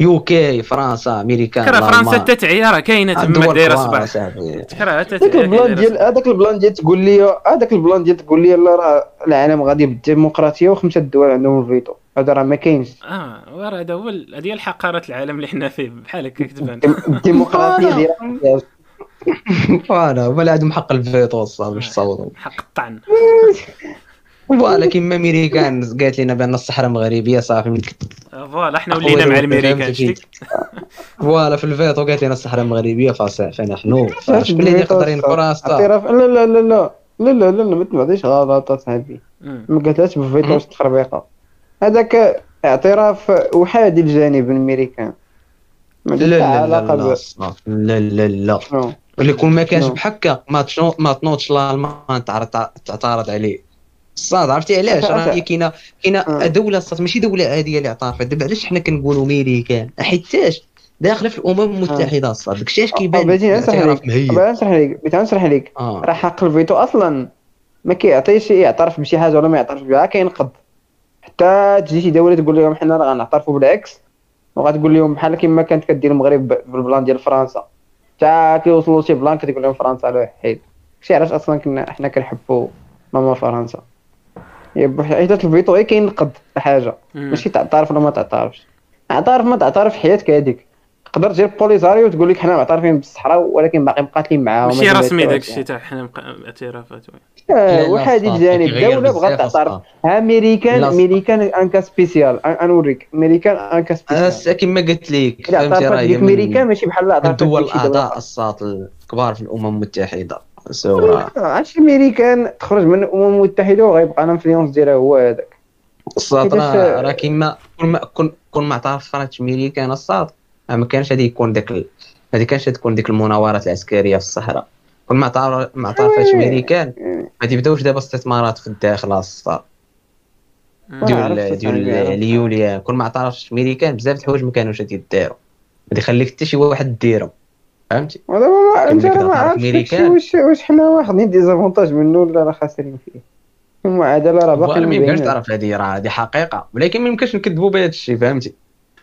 يو كي فرنسا أمريكا كرة فرنسا تتعيا راه كاينة تما دايره صباح. هذاك البلان ديال هذاك البلان ديال تقول لي هذاك البلان ديال تقول لي لا راه العالم غادي بالديمقراطية وخمسة الدول عندهم الفيتو. هذا راه ما كاينش. آه وراه هذا هو هذه هي الحقارة العالم اللي حنا فيه بحال هكا كتبان. الديمقراطية ديال voilà ولا عندهم حق الفيتو الساط باش تصوتوا حق الطعن. Voilà كيما ميريكان قالت لنا بان الصحراء مغربيه صافي Voilà حنا ولينا مع الميريكان Voilà في الفيتو قالت لنا الصحراء مغربيه فصافي نحن شكون اللي يقدر ينكر لا لا لا لا لا لا لا ما تبعديش غلط اصاحبي ما قالتلاش بالفيتو التخربيقه هذاك اعتراف احادي الجانب الميريكان لا لا لا لا لا لا ولكن ما كانش بحكا ما تنوضش الالمان تعترض عليه الصاد عرفتي علاش؟ راه هي كاينة كاينة آه. دولة الصاد ماشي دولة عادية اللي اعترفت دابا علاش حنا كنقولوا ميريكان حيتاش داخله في الأمم المتحدة الصاد داكشي اش كيبان؟ بغيتي نشرح لك. مهيب. بغيت نشرح لك. بغيت نشرح لك. آه. راه حق الفيتو أصلا ما كيعطيش يعترف بشي حاجة ولا ما يعترفش بها كينقض حتى تجي شي دولة تقول لهم حنا راه غنعترفوا بالعكس وغتقول لهم بحال كيما كانت كدير المغرب بالبلان ديال فرنسا. حتى كيوصلوا شي بلان كتقول لهم فرنسا على حيد. شي علاش أصلا كنا حنا كنحبوا ماما فرنسا. بوحدات إيه الفيتو؟ إيه كاين قد حاجة؟ ماشي تعترف ولا ما تعترفش اعترف أه، ما تعترف حياتك هذيك تقدر تجيب بوليزاريو وتقول لك حنا معترفين بالصحراء ولكن باقي مقاتلين معاهم ماشي رسمي داك الشيء تاع حنا اعترافات وحديث آه، ثاني يعني الدولة بغات تعترف. أمريكان أمريكان un cas spécial. انوريك أمريكان un cas spécial. كما قلت لك. فهمتي راه امريكان ماشي بحال الدول الاعضاء الساط الكبار في الأمم المتحدة. so راه آه، عرفتي ميريكان تخرج من الأمم المتحدة وغيبقى ال influence ديالها هو هذاك. حيتاش- راه راه كيما كل ما كون كون ما عرفتش أمريكان الساط راه ما كانش غادي يكون داك ما غادي كانش تكون ديك المناورات العسكرية في الصحراء. كل ما عتعرف ما عرفتش إيه. أمريكان غادي يبداوش دابا استثمارات في الداخل الساط مم. ديال- ديال. اليوليا كل ما عرفتش أمريكان بزاف د الحوايج ما كانوش غادي يداروا ما يخليك حتى شي واحد ديرهم. فهمتي؟ ودابا ما أنت ما عرفتش. واش واش حنا واخدين ديزافونتاج منه ولا راه خاسرين فيه. المعادله راه باقي ما يمكنش. تعرف هذه راه هذه حقيقة. ولكن ما يمكنش نكذبوا بهذا الشيء فهمتي؟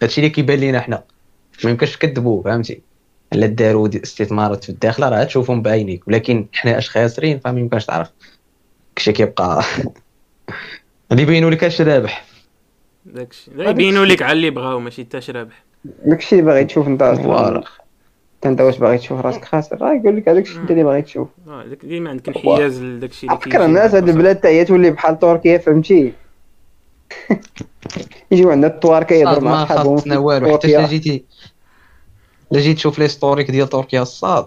هادشي اللي كيبان لينا حنا. ما يمكنش نكذبوا فهمتي؟ الا داروا دي استثمارات في الداخل راه تشوفهم بعينيك. ولكن حنا اش خاسرين فما يمكنش تعرف. داكشي كيبقى. غادي يبينوا لك اش رابح. داكشي يبينوا لك على اللي بغاو ماشي حتى اش رابح. داكشي اللي باغي تشوف انت. حتى انت واش باغي تشوف راسك؟ خاسر راه يقول لك هذاك الشيء انت اللي باغي تشوف. داك ديما عندك انحياز لداكشي اللي فكر الناس هاد البلاد حتى هي تولي بحال تركيا فهمتي؟ يجيو عندنا الطوار كيهضروا ساط مع ما صحابهم خاصنا في والو حتى. إلا جيتي إلا جيت تشوف l'historique ديال تركيا الساط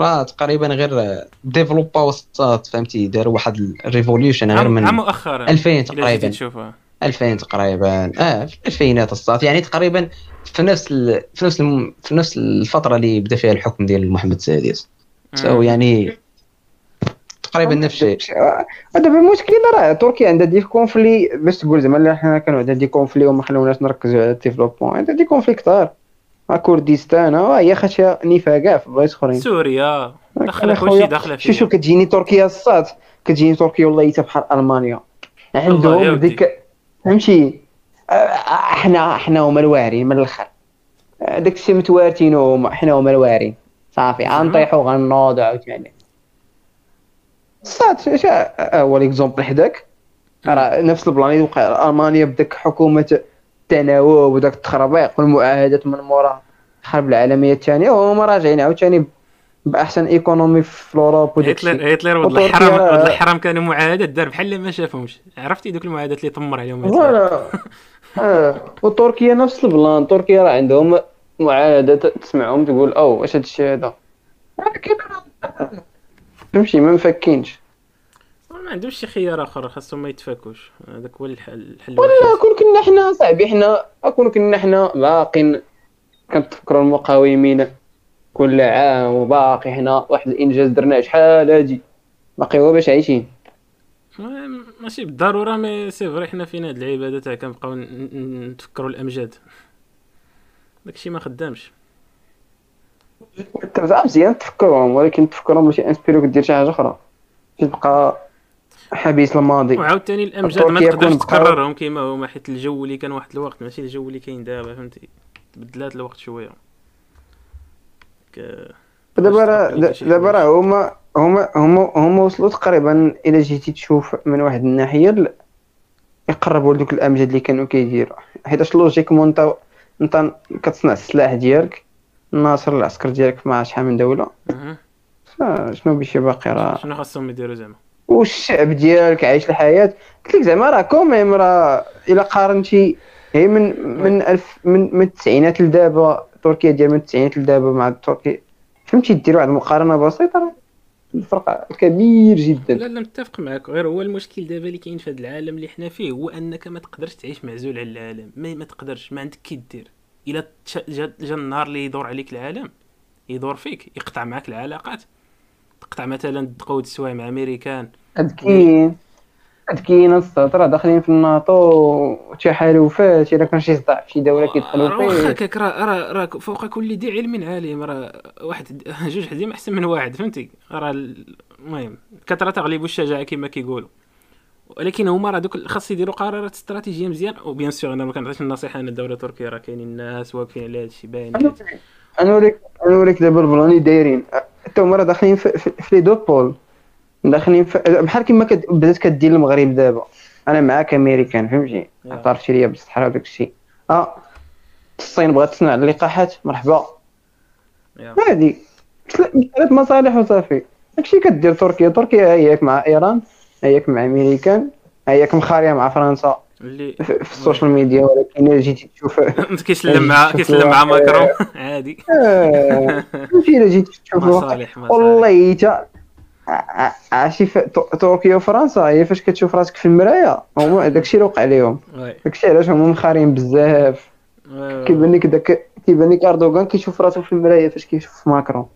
راه تقريبا غير développa و الساط فهمتي؟ داروا واحد ال révolution غير من عام مؤخرا 2000 إلا جيتي تقريبا. تشوفها. 2000 تقريبا. آه في الألفينات الساط يعني تقريبا في نفس ال... في نفس الم... في نفس الفترة اللي بدأ فيها الحكم ديال محمد السادس so يعني تقريبا نفس الشيء دابا المشكل راه تركيا عندها des conflits باش تقول زعما حنا كانوا عندنا des conflits وما خلوناش نركزوا على ال développement. عندها des conflits كثار كردستان ها هي خاشيه نيفها في بلايص أخرين. سوريا. داخلة أنا كلشي داخلة شو شو فيها كتجيني تركيا الصاد. كتجيني تركيا والله حتى بحال ألمانيا. عندهم. ديك فهمتي؟ إحنا إحنا هما الواعرين من الآخر داك الشيء متوارتين هما حنا هما الواعرين صافي؟ غنطيحو غنوض عاوتاني صات هو l'exemple حداك. راه نفس ال plan اللي وقع. ألمانيا بداك حكومة التناوب وداك التخربيق والمعاهدات من مورا الحرب العالمية الثانية وهما راجعين عاوتاني بأحسن économie في Europe وداك هتلر هتلر ولد الحرام ولد الحرام كانوا معاهدات دار بحال ما شافهمش. عرفتي دوك المعاهدات اللي طمر عليهم آه وتركيا نفس ال plan. تركيا راه عندهم معاهدات تسمعهم تقول أو واش هاد الشيء هذا؟ فهمتي ما مفكينش. ما عندهمش شي خيار آخر خاصهم ما يتفاكوش هذاك هو الحل الحل ولا كون كنا حنا صاحبي حنا كون كنا حنا باقين. كنتفكروا المقاومين كل عام وباقي حنا واحد الإنجاز درناه شحال هادي. باقي هو باش عايشين. ماشي بالضرورة mais c'est vrai حنا فينا هاد العباده تاع كنبقاو نتفكروا الأمجاد. داكشي ما خدامش. زعما مزيان تفكرهم ولكن تفكرهم ماشي انسبيروك دير شي حاجة أخرى. تبقى حبيس الماضي وعاوتاني الأمجاد ما تقدرش. تكررهم كيما هما حيت الجو اللي كان واحد الوقت ماشي الجو اللي كاين دابا فهمتي؟ تبدلات الوقت شوية. ك- دابا راه دابا راه هما هما هما هما وصلوا تقريبا الا جيتي تشوف من واحد الناحية ل- يقربوا لدوك الأمجاد اللي كانوا كيديروا. حيتاش logiquement انت انت كتصنع السلاح ديالك الناصر العسكر ديالك مع شحال من دولة. شنو بشي باقي راه؟ شنو خاصهم يديروا زعما؟ والشعب ديالك عايش الحياة؟ قلت لك زعما راه quand même راه الا قارنتي هي من من ألف من من التسعينات لدابا تركيا ديال من التسعينات لدابا مع تركيا فهمتي؟ دير واحد المقارنة بسيطة الفرق كبير جدا. لا لا متفق معك غير هو المشكل دابا اللي كاين في هذا العالم اللي حنا فيه هو أنك ما تقدرش تعيش معزول على العالم. ما, ما تقدرش ما عندك كي دير. إلا جا, جا النهار اللي يدور عليك العالم يدور فيك يقطع معك العلاقات. تقطع مثلا تقود السوايع مع أمريكان. هاد كاين كاين السطر داخلين في الناطو وتحالفات إلا كان شي صداع في شي دولة كيدخلوا راه واخا فيه. هكاك راه راه راه فوق كل ذي علم عالم راه واحد جوج حديم أحسن من واحد فهمتي؟ راه ال- المهم كثرة تغلب الشجاعة كما كيقولوا. ولكن هما راه دوك خاص يديروا قرارات استراتيجية مزيان. و bien sûr أنا ما كنعطيش النصيحة ان الدولة التركية راه كاينين الناس واقفين على هذا الشيء باين. أنا نوريك أنا نوريك دابا ال plan اللي دايرين حتى هما راه داخلين في, في, في les deux pôles. داخلين في بحال كيما كد- بدات كدير المغرب دابا. أنا معاك أمريكان فهمتي. اعترفتي ليا بالصحراء وداك الشيء. آه. الصين بغات تصنع اللقاحات مرحبا. يا. هادي. ثلاث مصالح وصافي. داكشي كدير تركيا. تركيا هياك مع إيران هياك مع أمريكان هياك مخارية مع فرنسا. اللي في, ال social media ولكن إلا جيتي تشوف كيسلم مع كيسلم مع ماكرون. عادي آه، فهمتي إلا جيتي تشوف والله عرفتي في تركيا وفرنسا هي فاش كتشوف راسك في المرايه هما داكشي اللي وقع لهم. داكشي علاش هما مخارين بزاف. كيبان لك داك كيبان لك أردوغان كيشوف راسو في المرايه فاش كيشوف ماكرون.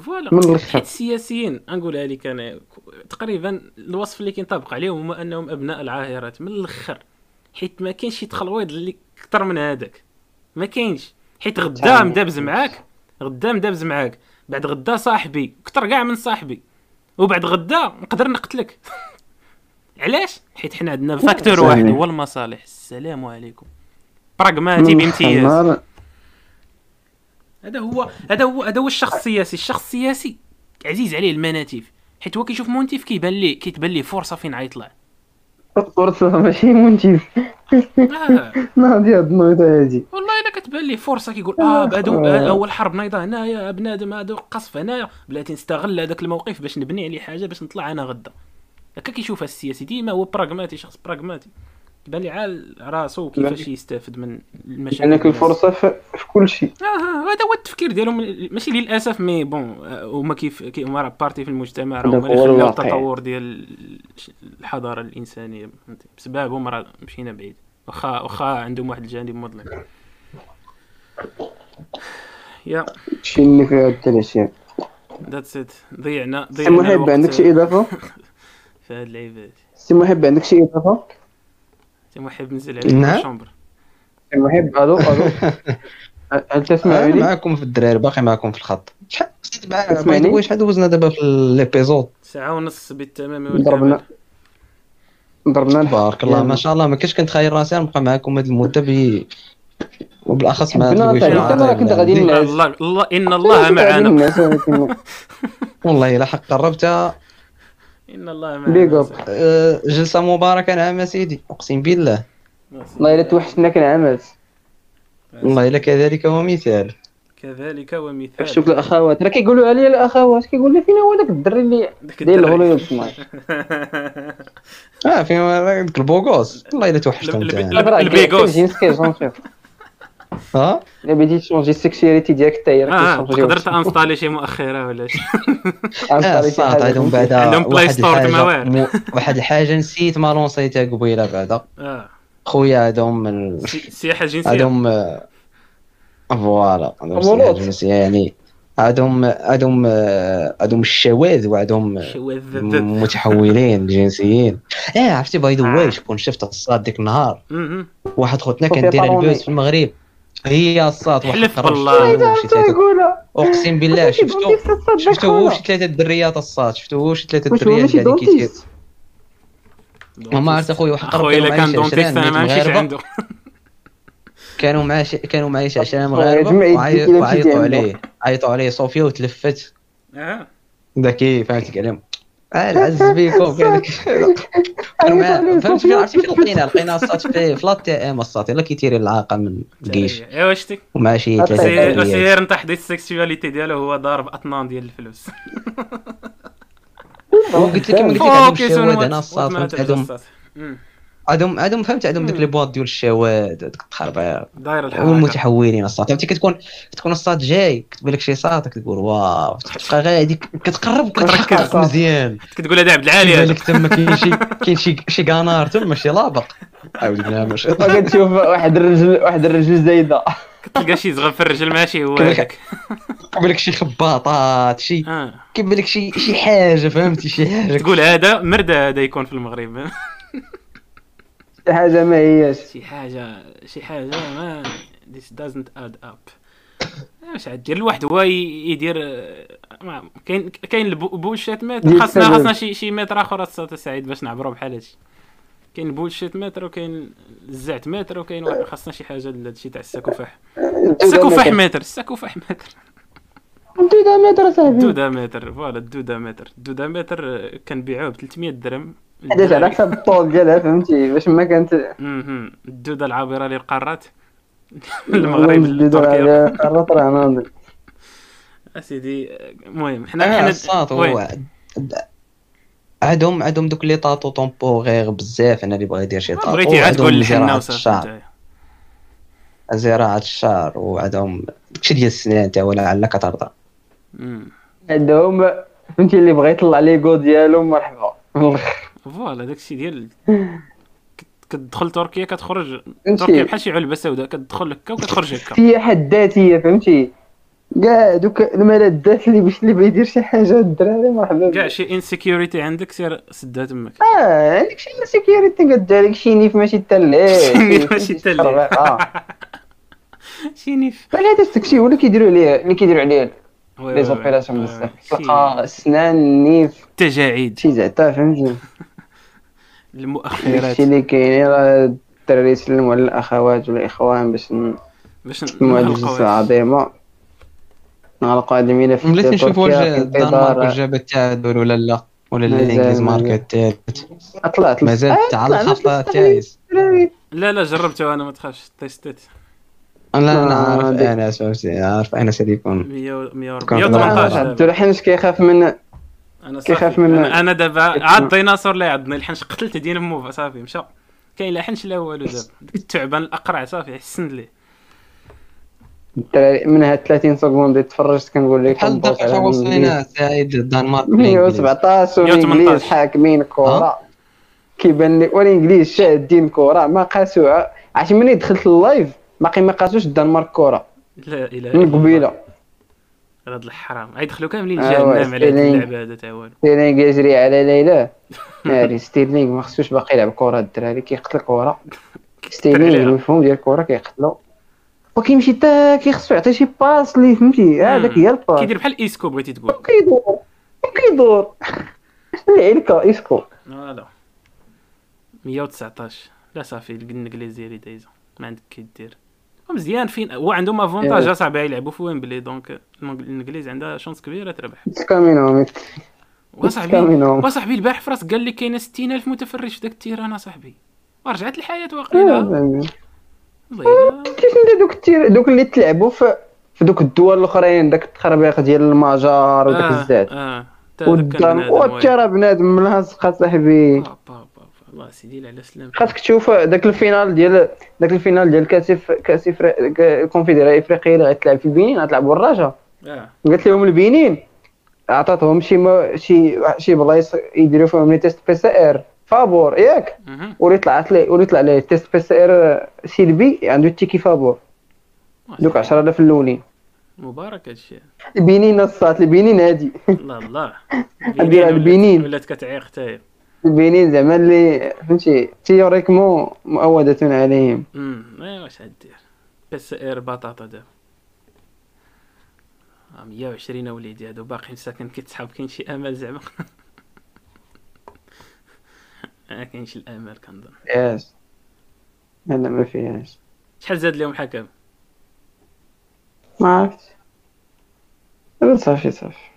voilà. من الآخر. السياسيين نقولها لك أنا تقريبا الوصف اللي كينطبق عليهم هو أنهم أبناء العاهرات من الأخر. حيت ما كاينش شي تخلويض اللي أكثر من هذاك. ما كاينش. حيت غدا. مدابز معاك غدا مدابز معاك. بعد غدا صاحبي أكثر كاع من صاحبي. وبعد غدا نقدر نقتلك. علاش؟ حيت حنا عندنا facteur. واحد. هو المصالح. السلام عليكم. براغماتي بامتياز. نهار- هذا هو هذا هو هذا هو الشخص السياسي. الشخص السياسي عزيز عليه المناتيف. حيت هو كيشوف مونتيف كيبان ليه كيتبان ليه فرصة فين غيطلع. فرصة ماشي منتف آه. ناضي هاد النوضة هادي والله كتبان ليه فرصة كيقول آه هادو آه، أول حرب نايضة هنايا بنادم هادو قصف هنايا. بلاتي نستغل هذاك الموقف باش نبني عليه حاجة باش نطلع أنا غدا. هكا كيشوفها السياسي ديما هو براغماتي شخص براغماتي كيبان لي عال راسو كيفاش يستافد من المشاكل الناس. الفرصة في, في كل شيء. آه آه، هذا هو التفكير ديالهم ماشي للأسف mais bon آه، هما كيف كي- هما راه partie في المجتمع راه هذا هما اللي خلاو. التطور ديال الحضارة الإنسانية بسببهم راه مشينا بعيد. واخا واخا عندهم واحد الجانب مظلم. يا. شي اللي فيها التلاشير that's it ضيعنا سي ضيعنا محب الوقت. عندك شي إضافة؟ في هاد اللعيبات سي محب عندك شي إضافة؟ سي محب نزل عليك نعم. الشومبر سي محب ألو ألو. هل أنا تسمعني معكم في الدراري باقي معكم في الخط. شحال تسمعني؟ شحال دوزنا دابا في l'épisode ساعة ونص بالتمام ضربنا ضربنا الحق. تبارك الله ما شاء الله. ما كنتش كنتخيل راسي نبقى معكم هذه المدة وبالاخص مع طيب، أنا كنت غادي. الله الله إن الله معنا. والله الا حق قربتها إن الله معنا. اب آه، جلسة مباركة نعم سيدي. أقسم بالله. والله إلا توحشنا كنعمات والله إلا كذلك ومثال. كذلك ومثال. شوف الاخوات راه كيقولوا عليا الأخوات. كيقول لي فين هو داك الدري اللي داير. ال Hollywood smile آه فين داك ال beau gosse. والله إلا توحشتهم ال beaux gosses. ها؟ الا بغيتي تشونجي السكسياليتي ديالك حتى هي راه آه كيشونجي تقدر تانستالي شي مؤخرة ولا شي. آه الصاد عندهم بعدا عندهم بلاي واحد ستور واعر. واحد الحاجة نسيت ما لونسيتها قبيلة بعدا. آه. خويا هادهم ال- سي- سياحه جنسية. هادهم آه، فوالا يعني. هادهم آه، هادهم الشواذ شواذ. متحولين جنسيين. آه عرفتي باي ذا آه. واي شكون شفت الصاد ديك النهار. واحد خوتنا كان داير. البوز في المغرب. هي الصاد واحد حلف بالله. أقسم بالله شفتو شفتو هو شي ثلاثة الدريات الصاد؟ شفتو هو شي ثلاثة الدريات اللي كيتير ما عرفت اخويا واحد قرب اخويا كانوا الا كان دونتيست عشرة أنا ما نمشيش مغاربة. عنده. كانوا معاه شي- كانوا معايا شي 10 يا مغاربه وعيطوا عليه. عيطوا عليه صوفيا وتلفت. آه. ذكي فهمت عليهم العز بيكم معاه فهمت فين عرفتي فين لقينا لقينا الصات في في لات تي ام الصات يلا كيتيري العاقه من الجيش. ايوا شتي ومع شي أطيب. ثلاثة سير دريات سير نتحدي السكسواليتي ديالو هو ضارب أطنان ديال الفلوس. وقلت لك قلت لك عندهم فوكس الشواذ ون أنا وات- عندهم. عندهم فهمت عندهم ديك لي بواط ديال الشواذ ديك التخربيق داير الحركة. والمتحولين الصاد فهمتي؟ كتكون كتكون الصاد جاي كتبان لك شي صاد كتقول واو تبقى غادي كتقرب وكتركز مزيان. كتقول هذا عبد العالي كيبان هذا. لك تما كاين شي كاين شي شي قنار تما شي لابق. عاود بالله ماشي. ما كتشوف واحد الرجل واحد الرجل زايدة. كتلقى شي زغل في الرجل ماشي هو هذاك. كيبان لك شي خباطات شي آه. كيبان لك شي شي حاجة فهمتي؟ شي حاجة. تقول هذا مرد هذا يكون في المغرب. شي حاجة ما هياش. شي حاجة شي حاجة ما this doesn't add up. واش عاد دير الواحد هو يدير آه، ما- كاين كاين ال bullshit meter خاصنا. خاصنا شي شي متر آخر أستاذ سعيد باش نعبروا بحال هادشي. كاين ال bullshit meter وكاين الزعت متر وكاين واحد- خاصنا شي حاجة لهادشي تاع الساكوفاح الساكوفاح متر الساكوفاح متر دودا متر صاحبي. الدودا meter voilà الدودا متر الدودا متر آه، كنبيعوه ب 300 درهم. حداش على حسب الطول ديالها فهمتي باش ما كانت. الدودة العابرة للقارات المغرب الدودا تركيا على قارات راه ناضي أسيدي المهم حنا حنا؟ هو عندهم عندهم دوك les tatouages temporaires بزاف أنا اللي بغا يدير شي tatouage بغيتي عاد تقول الحنه وصافي. زراعة الشعر وعندهم داكشي ديال السنان تا ولا على كترضى. عندهم فهمتي اللي بغى يطلع l'ego ديالو مرحبا voilà داكشي ديال كت- كتدخل تركيا كتخرج؟ تركيا بحال شي علبة سوداء كتدخل هكا وكتخرج هكا السياحه الذاتيه فهمتي كاع دوك الملذات اللي باش اللي بغى يدير شي حاجة الدراري مرحبا كاع. شي insecurity عندك سير سدها تماك آه عندك شي security كدير لك شي نيف ماشي تلي شي نيف ماشي تلي. آه شي نيف فعلا هذا داكشي هو اللي كيديروا عليه اللي كيديروا عليه les. opérations بزاف. تلقى أسنان نيف تجاعيد شي زعتا فهمتي المؤخرات داكشي اللي كاين راه الدراري يسلموا على الاخوات والاخوان باش باش نسمعوا هاد نغلقوا الجلسه العظيمة. نهار القادم في بلاتي نشوف واش تركيا في الدنمارك جابت التعادل ولا لا؟ ولا الانجليز. ماركا الثالث طلعت مازال آه، تاع طلعنا الخط في تايس لا لا جربته أنا ما تخافش. تيستيت. لا أنا عارف فهمتي عارف انس اللي يكون. 100 140 كان- 118 عبد. الحنش كيخاف من أنا كيخاف من- أنا, أنا دابا عاد الديناصور اللي عضني الحنش قتلت دينا موفا صافي مشى. كاين لا حنش لا والو دابا. ديك التعبان الأقرع صافي حسن ليه. الدراري من هاد 30 سكوند اللي تفرجت كنقول لك بحال دقيقه وصلنا سعيد الدنمارك 117 والانجليز 118. حاكمين الكره كيبان لي والإنجليز شادين كره ما قاسوها عرفتي ملي دخلت اللايف باقي ما قاسوش الدنمارك كره لا إله من قبيلة. هذا الحرام. غيدخلوا كاملين آه، جهنم واه، على هاد. اللعبة هذا تا والو. ستيرلينغ يجري على ليلى. ناري ستيرلينغ ما خصوش باقي يلعب كره الدراري كيقتل الكره ستيرلينغ. المفهوم ديال الكره كيقتلو. وكيمشي تا كيخصو يعطي شي passe اللي فهمتي؟ هذاك هي ال passe. كيدير بحال إيسكو بغيتي تقول. كيدور كيدور العلكه إيسكو voilà. 119 لا صافي الانجليز ديالي دايزة. ما عندك كي دير. مزيان فين هو عندهم avantage إيه. اصاحبي يلعبوا في ويمبلي donc الإنجليز عندها chance كبيرة تربح. كامينو وصاحبي وصاحبي البارح في قال لي كاينة 60000 متفرج في ذاك ال terrain اصاحبي ورجعت الحياة واقيلا. كيفاش انت دوك التير؟ دوك اللي تلعبوا في في دوك الدول الأخرين داك التخربيق ديال المجر وداك الزاد آه واعر. وترى بنادم ملاصقه صاحبي. الله سيدي على سلام خاصك تشوف داك ال finale ديال داك ال finale ديال كاس كاس الكونفدراليه الافريقيه اللي غتلعب في البنين غتلعب الرجاء آه. قالت لهم البنين. عطاتهم شي ما شي شي بلايص يديروا فيهم les tests PCR فابور ياك. واللي طلعت لي واللي طلع ليه test PCR سلبي عنده ال ticket فابور. دوك 10000 الأولين. مبارك هادشي البنين نصات البنين هادي. الله الله. البنين. ولات كتعيق حتى البنين زعما اللي فهمتي تيوريكمون مؤودة عليهم. امم ايوا واش غدير بس إير بطاطا دابا. آه، 120 وليدي هادو باقيين ساكن كيتسحب كاين شي امل زعما. ما كاينش الامل كنظن. ياس. لا ما فيهاش. شحال زاد لهم الحكم؟ ما عرفتش. صافي صافي.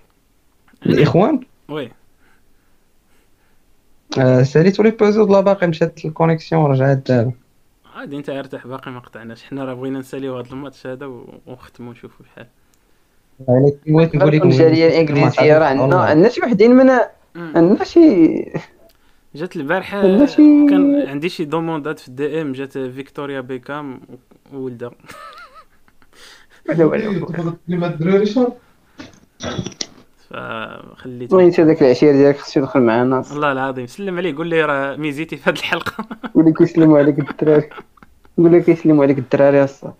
الإخوان؟ oui. آه، ساليتو لي بوزو لا باقي مشات ال connexion رجعت دابا عادي انت ارتاح باقي ما قطعناش. حنا راه بغينا نساليو هذا الماتش هذا ونختمو نشوفو شحال يعني بغيت نقول لك الجاليه الإنجليزية راه عندنا عندنا شي وحدين من. عندنا شي جات البارحة كان عندي شي دوموندات في ال DM جات فيكتوريا بيكام وولدها ولا ولا الدراري؟ فخليت المهم انت داك العشير ديالك خصو يدخل معنا والله العظيم. سلم عليه قول لي راه ميزيتي في هذه الحلقة. قول لك يسلموا عليك الدراري. قول لك يسلموا عليك الدراري أصلا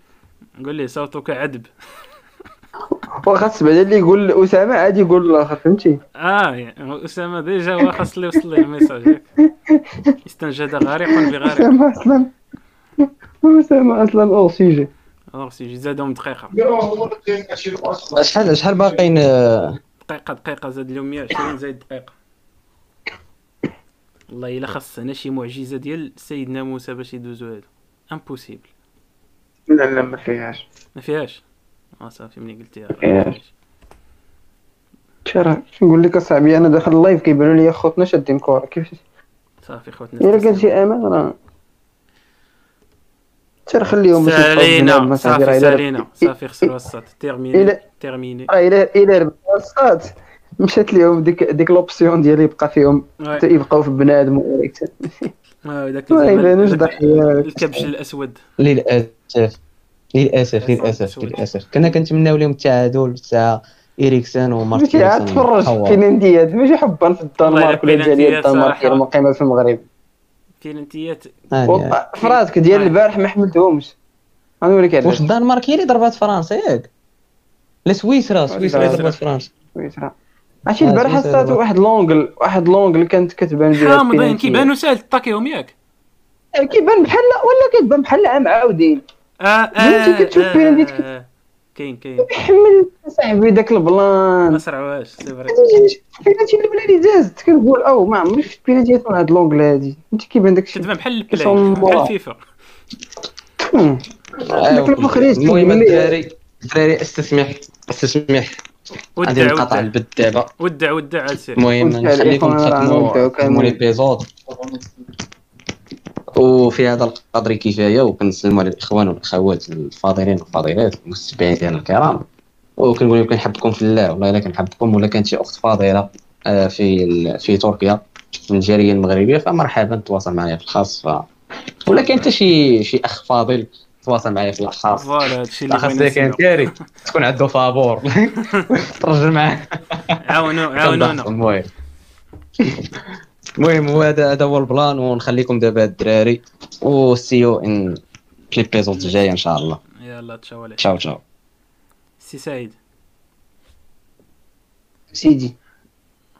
قول لي صوتك عذب. وخاص بعدا اللي يقول أسامة عادي يقول الآخر فهمتي؟ آه يعني أسامة déjà هو خاص لي يوصل لي ال message. استنجد غارق بغارق أسامة أصلا. أسامة أصلا أو سيجي الوغ سيجي زادهم دقيقة. شحال شحال باقيين؟ دقيقة دقيقة زاد لهم 120 زايد دقيقة. والله إلا خاص هنا شي معجزة ديال سيدنا موسى باش يدوزو هادو. impossible لا لا ما فيهاش. ما فيهاش؟ آه صافي ملي قلتيها. فيهاش. ترى نقول لك أصاحبي أنا داخل ال live كيبانوا لي خوتنا شادين كورة. كيف صافي خوتنا إلا كان شي أمان راه ترى خليهم باش يبقاو بيناتهم، سالينا صاحبي، راه صافي سالينا صافي خسروا الصاد terminé terminé. راه الا الا ربحوا الصاد مشات لهم ديك ديك l'option ديال يبقى فيهم. واي. يبقاو في بنادم. آه، داك ما يبانوش الكبش الأسود. للأسف للأسف للأسف للأسف. كنا كنتمناو لهم التعادل تاع اريكسن ماشي عاد تفرج في البلنتيات ماشي حبا في الدنمارك ولا الجاليه البلنتيات الدنمارك المقيمة في المغرب. والله فراسك ديال البارح ما حملتهمش غنوريك واش علاش الدنمارك هي اللي ضربات فرنسا ياك لا سويسرا سويسرا اللي. ضربات فرنسا. سويسرا. عرفتي آه، البارح دابا. واحد لونجل واحد لونجل كانت كتبان بها حامضين. كيبانوا ساهل تطاكيهم ياك. كيبان بحال ولا كتبان بحال عام عاودين. آه آه كتشوف آه، بيناتك. كاين كاين. حمل صاحبي داك ما البلان صرعوهاش c'est vrai. البيناتي الاولى اللي دازت كنقول أو ما عمري شفت بيناتي من هاد l'angle هادي. فهمتي كيبان داك الشيء كتبان بحال ال play بحال. الفيفا. المهم الدراري الدراري استسمح استسمح. غادي ودع نقطع دابا. ودع ودع المهم نخليكم الإخوان راه تختموا نبداو تختموا كامل. l'épisode وفي هذا القدر كفاية وكنسلموا على الاخوان والأخوات الفاضلين والفاضلات المستمعين ديالنا الكرام. وكنقول لكم كنحبكم في الله والله إلا كنحبكم ولا كانت شي أخت فاضلة آه، في ال- في تركيا من الجاليه المغربية فمرحبا تواصل معايا في الخاص ف ولا كان حتى شي شي أخ فاضل تواصل معايا في الخاص. voilà هادشي اللي بغينا كان. كاري تكون عنده فابور. ترجل معاه عاونوا عاونونا المهم. المهم هو هذا هذا هو البلان ونخليكم دابا الدراري و see you in في ليبيزود الجايه إن شاء الله. يلا تشاو عليك. تشاو تشاو. سي سعيد. سيدي.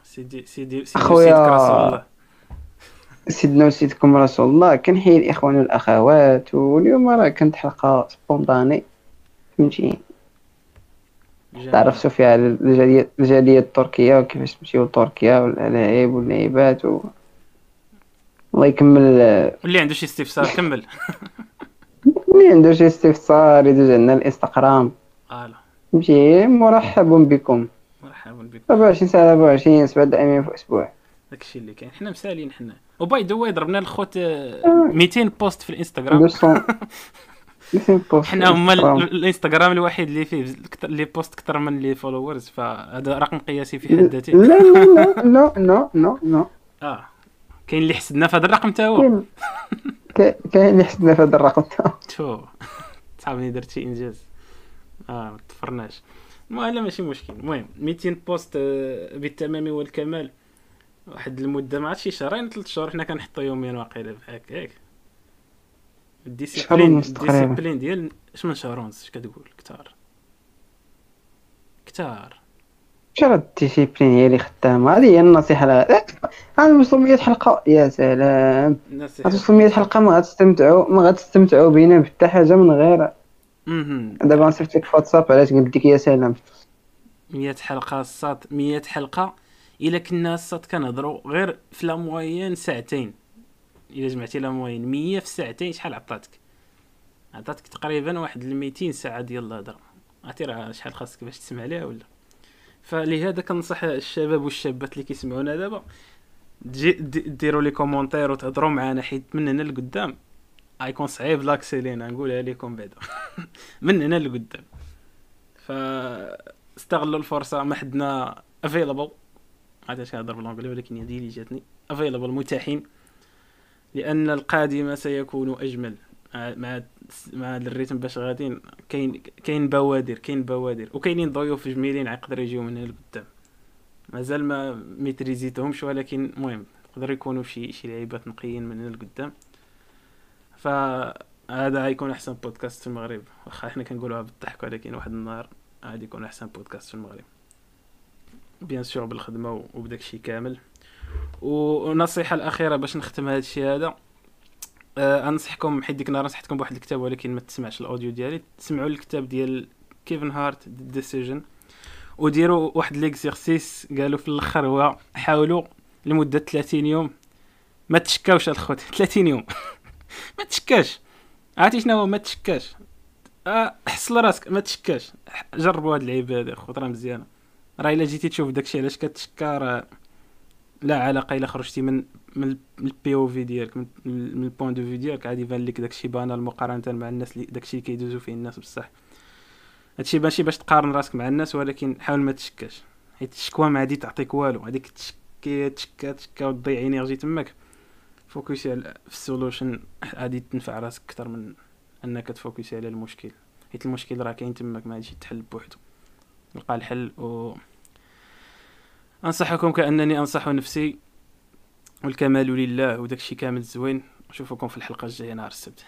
سيدي سيدي سيدي الله. سيدنا وسيدكم رسول الله. كنحيي الإخوان والأخوات واليوم راه كانت حلقة سبونطاني. فهمتي؟ تعرفتوا فيها على الجاليه الجالية التركية وكيفاش تمشيو لتركيا واللاعب واللاعبات و... الله يكمل. واللي عنده شي استفسار كمل. اللي عنده شي استفسار يدوز عندنا الإنستغرام. voilà. مرحب بكم. مرحبا بك 24 ساعه 24 سبع دائما في أسبوع داكشي اللي كاين. حنا مسالين حنا. و by the way ضربنا الخوت آه، 200 post في الإنستغرام. 200 200 حنا هما ال- الانستغرام. الوحيد اللي فيه les posts أكثر من les followers فهذا رقم قياسي في حد ذاته. لا لا لا لا لا لا آه. كاين اللي حسدنا في هذا الرقم تا هو. كاين. كا- كاين اللي حسدنا في هذا الرقم شو صاحبي درت شي إنجاز. آه ما تفرناش. المهم لا ماشي مشكل. المهم 200 post آه، بالتمام والكمال. واحد المدة ما عرفتش شهرين ثلاث شهور حنا كنحطو يوميا واقيلا بحال هكاك. ال discipline. ال discipline ديال اش من شهر ونص اش كتقول؟ كتار. كتار. شرا الديسيبلين هي اللي خدامة هذه هي النصيحة لا هذا وصلوا 100 حلقة. يا سلام. غتوصلوا 100 حلقة ما غتستمتعوا ما غتستمتعوا بينا بحتى حاجة من غير. دابا نصيفط لك واتساب علاش قلت لك يا سلام. 100 حلقة الصاد 100 حلقة. إلا كنا الصاد كنهضروا غير في لا موين ساعتين. الا جمعتي لا موين 100 في ساعتين شحال عطاتك؟ عطاتك تقريبا واحد ال 200 ساعة ديال الهضرة. عرفتي راه شحال خاصك باش تسمع ليها ولا؟ فلهذا كنصح الشباب والشابات اللي كيسمعونا دابا ديروا les commentaires وتهضروا معنا حيت من هنا لقدام غيكون صعيب l'accès لينا نقولها لكم بعدا. من هنا لقدام. ف استغلوا الفرصة ما حدنا available عاد كنهضر ب l'anglais ولكن دي اللي جاتني. available متاحين. لأن القادم سيكون أجمل. مع مع هذا ال rythme باش غاديين. كاين كاين بوادر كاين بوادر وكاينين ضيوف جميلين يقدروا يجيو من هنا لقدام مازال ما ميتريزيتهمش ولكن المهم يقدروا يكونوا شي شي لعيبات نقيين من هنا لقدام فهذا غيكون أحسن بودكاست في المغرب. واخا إحنا كنقولوها بالضحك ولكن واحد النهار غادي يكون أحسن بودكاست في المغرب. bien sûr بالخدمة و- وبداك الشيء كامل. والنصيحه الأخيرة باش نختم هذا الشيء هذا. آه أنصحكم حيت ديك النهار نصحتكم بواحد الكتاب ولكن ما تسمعش ال audio ديالي. تسمعوا الكتاب ديال Kevin Hart Decision وديروا واحد l'exercice قالوا في الأخر هو حاولوا لمدة 30 يوم. ما تشكاوش الخوت. 30 يوم. ما تشكاش. عرفتي شنو هو؟ ما تشكاش. آه، حصل راسك. ما تشكاش. جربوا هاد اللعيبه هادي خوت راه مزيانة. راه إلا جيتي تشوف داكشي علاش كتشكا راه لا علاقة إلا خرجتي من من ال POV ديالك من ال point de vue ديالك عادي يبان لك داكشي banal مقارنة مع الناس اللي داكشي اللي كيدوزو فيه الناس بصح. هادشي ماشي باش تقارن راسك مع الناس ولكن حاول ما تشكاش. حيت الشكوى ما غادي تعطيك والو هذيك تشكي تشكا تشكا وتضيع energy تماك. فوكسي على في ال solution غادي تنفع راسك أكثر من أنك تفوكسي على المشكل. حيت المشكل راه كاين تماك ما غاديش يتحل بوحدو. نلقى الحل و أنصحكم كأنني أنصح نفسي والكمال لله وداكشي كامل زوين. نشوفكم في الحلقة الجاية نهار السبت.